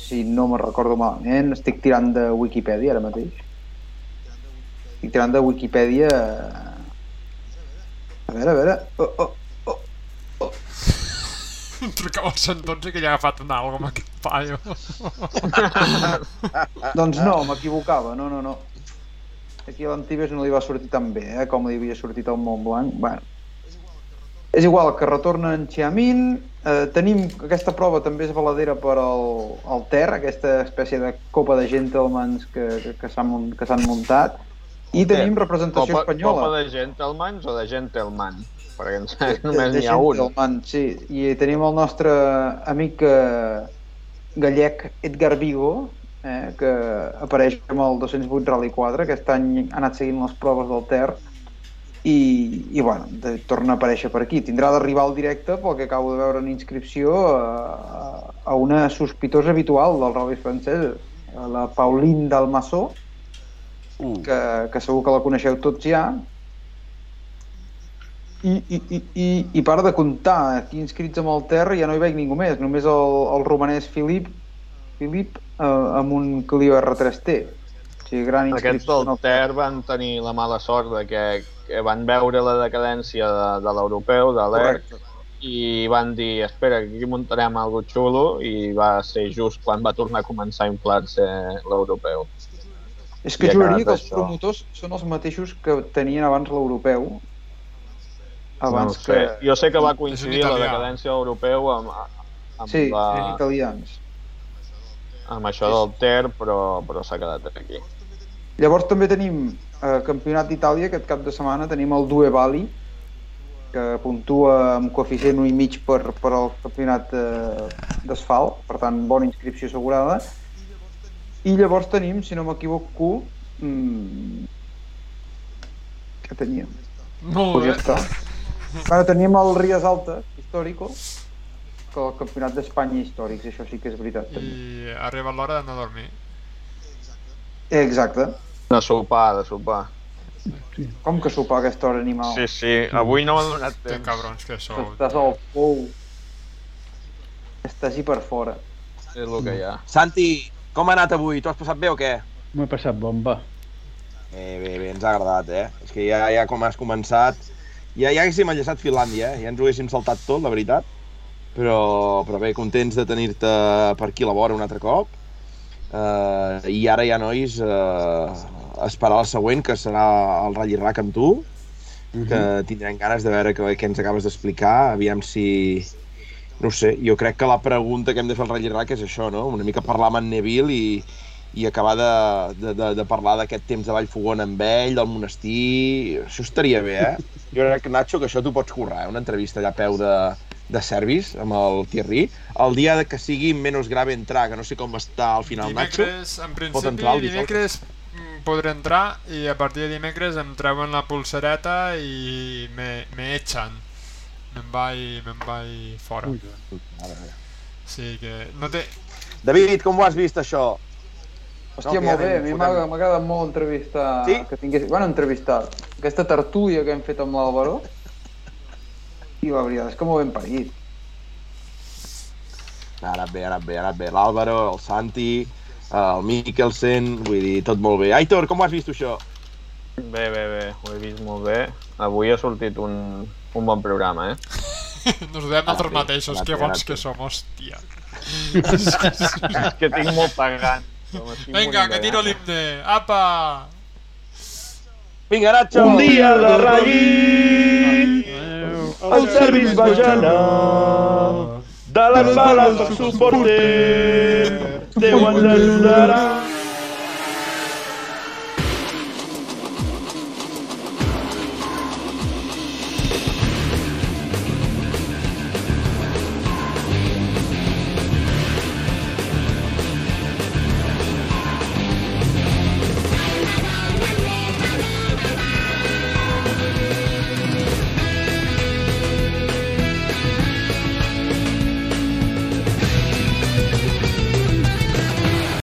[SPEAKER 2] Si no me'n recordo malament, estic tirant de Wikipedia ara mateix. Estic tirant de Wikipedia... A veure, a veure... Oh, oh.
[SPEAKER 4] Trucava al 112 que ja ha agafat un algo amb aquest paio. <laughs>
[SPEAKER 2] Doncs no, m'equivocava, no, no, no. Aquí a l'Antibes no li va sortir tan bé, eh, com li havia sortit al Montblanc. Bueno, és igual que retorna en Xiamin, eh, tenim aquesta prova també és valedera per al, al Ter, aquesta espècie de copa de gentlemans que, que, que s'han muntat, i tenim representació
[SPEAKER 3] Copa,
[SPEAKER 2] espanyola.
[SPEAKER 3] Copa de gentlemans o de gentleman? Perquè
[SPEAKER 2] de, <laughs>
[SPEAKER 3] només n'hi ha un.
[SPEAKER 2] sí. I tenim el nostre amic eh, gallec Edgar Vigo, eh, que apareix amb el 208 Rally 4, aquest any ha anat seguint les proves del Ter, i, i bueno, de, torna a aparèixer per aquí. Tindrà de rival directe, pel que acabo de veure en inscripció, a, a una sospitosa habitual del rally francès, la Pauline Dalmassó,
[SPEAKER 1] Uh,
[SPEAKER 2] que, que segur que la coneixeu tots ja. I, i, i, i, i para de comptar, aquí inscrits amb el Terra ja no hi veig ningú més, només el, el romanès Filip, Filip eh, amb un Clio R3T. O sigui, gran
[SPEAKER 3] Aquests
[SPEAKER 2] inscripció.
[SPEAKER 3] del Ter van tenir la mala sort de que, que van veure la decadència de, de l'europeu, de l'ERC, i van dir, espera, que aquí muntarem algo xulo, i va ser just quan va tornar a començar a inflar-se l'europeu.
[SPEAKER 2] És que juraria que els
[SPEAKER 3] això.
[SPEAKER 2] promotors són els mateixos que tenien abans l'europeu. Abans
[SPEAKER 3] no ho
[SPEAKER 2] que...
[SPEAKER 3] sé. Jo sé que va coincidir la decadència europeu amb, amb,
[SPEAKER 2] Sí,
[SPEAKER 3] la,
[SPEAKER 2] eren italians.
[SPEAKER 3] amb això del Ter, però, però s'ha quedat aquí.
[SPEAKER 2] Llavors també tenim eh, Campionat d'Itàlia, aquest cap de setmana tenim el Due Bali, que puntua amb coeficient 1 i mig per, per al campionat eh, d'asfalt, per tant, bona inscripció assegurada. I llavors tenim, si no m'equivoco, mmm, què teníem?
[SPEAKER 4] Molt
[SPEAKER 2] Pues ja
[SPEAKER 4] bé.
[SPEAKER 2] està. Bueno, teníem el Ries Alta, històrico, que el campionat d'Espanya històrics, això sí que és veritat. També.
[SPEAKER 4] I ha arribat l'hora d'anar a dormir.
[SPEAKER 2] Exacte.
[SPEAKER 3] De sopar, de sopar.
[SPEAKER 2] Com que sopar a aquesta hora animal?
[SPEAKER 3] Sí, sí, avui no m'ha donat
[SPEAKER 4] Que
[SPEAKER 3] temps.
[SPEAKER 4] cabrons que sou.
[SPEAKER 2] Estàs al pou. Estàs hi per fora.
[SPEAKER 3] És el que hi ha.
[SPEAKER 1] Santi, com ha anat avui? T'ho has passat bé o què?
[SPEAKER 5] M'ho he passat bomba.
[SPEAKER 1] Bé, bé, bé, ens ha agradat, eh? És que ja, ja com has començat... Ja, ja haguéssim enllaçat Finlàndia, eh? Ja ens ho haguéssim saltat tot, la veritat. Però, però bé, contents de tenir-te per aquí a la vora un altre cop. Uh, I ara ja, nois, uh, esperar el següent, que serà el Rally Rack amb tu, que tindrem ganes de veure què, què ens acabes d'explicar, aviam si... No ho sé, jo crec que la pregunta que hem de fer al Rally Rack és això, no? Una mica parlar amb en Neville i, i acabar de, de, de, de parlar d'aquest temps de Vallfogona amb ell, del monestir... Això estaria bé, eh? <laughs> Jo crec, Nacho, que això tu pots currar, eh? Una entrevista allà a peu de, de servis amb el Thierry, el dia que sigui menys grave entrar, que no sé com està al final Nacho,
[SPEAKER 4] Dimecres, en
[SPEAKER 1] pot
[SPEAKER 4] principi,
[SPEAKER 1] entrar el dijous.
[SPEAKER 4] dimecres mm, podré entrar i a partir de dimecres em treuen la pulsereta i me, me echan. Me'n vaig, me'n vaig fora.
[SPEAKER 5] Ui,
[SPEAKER 4] Sí que no té...
[SPEAKER 1] David, com ho has vist això?
[SPEAKER 2] Hòstia,
[SPEAKER 1] No,
[SPEAKER 2] molt bé, a mi m'ha agradat molt entrevistar...
[SPEAKER 1] Sí?
[SPEAKER 2] Que tingués... Bueno, entrevistar. Aquesta tertúlia que hem fet amb l'Àlvaro. I la veritat és que molt ben parit.
[SPEAKER 1] Ha anat bé, ha anat bé, ha anat bé. L'Àlvaro, el Santi, el Mikkelsen, vull dir, tot molt bé. Aitor, com ho has vist això?
[SPEAKER 3] Bé, bé, bé, ho he vist molt bé. Avui ha sortit un, un bon programa, eh? <laughs>
[SPEAKER 4] Nos ho dèiem nosaltres
[SPEAKER 1] bé,
[SPEAKER 4] mateixos, que bons que som, hòstia.
[SPEAKER 3] És <laughs> que tinc molt pagant.
[SPEAKER 4] Vinga, que tiro l'himne. Apa!
[SPEAKER 1] Vinga, Nacho!
[SPEAKER 7] Un dia de ratllit, el servis va de les bales del suporter, Déu ens ajudarà.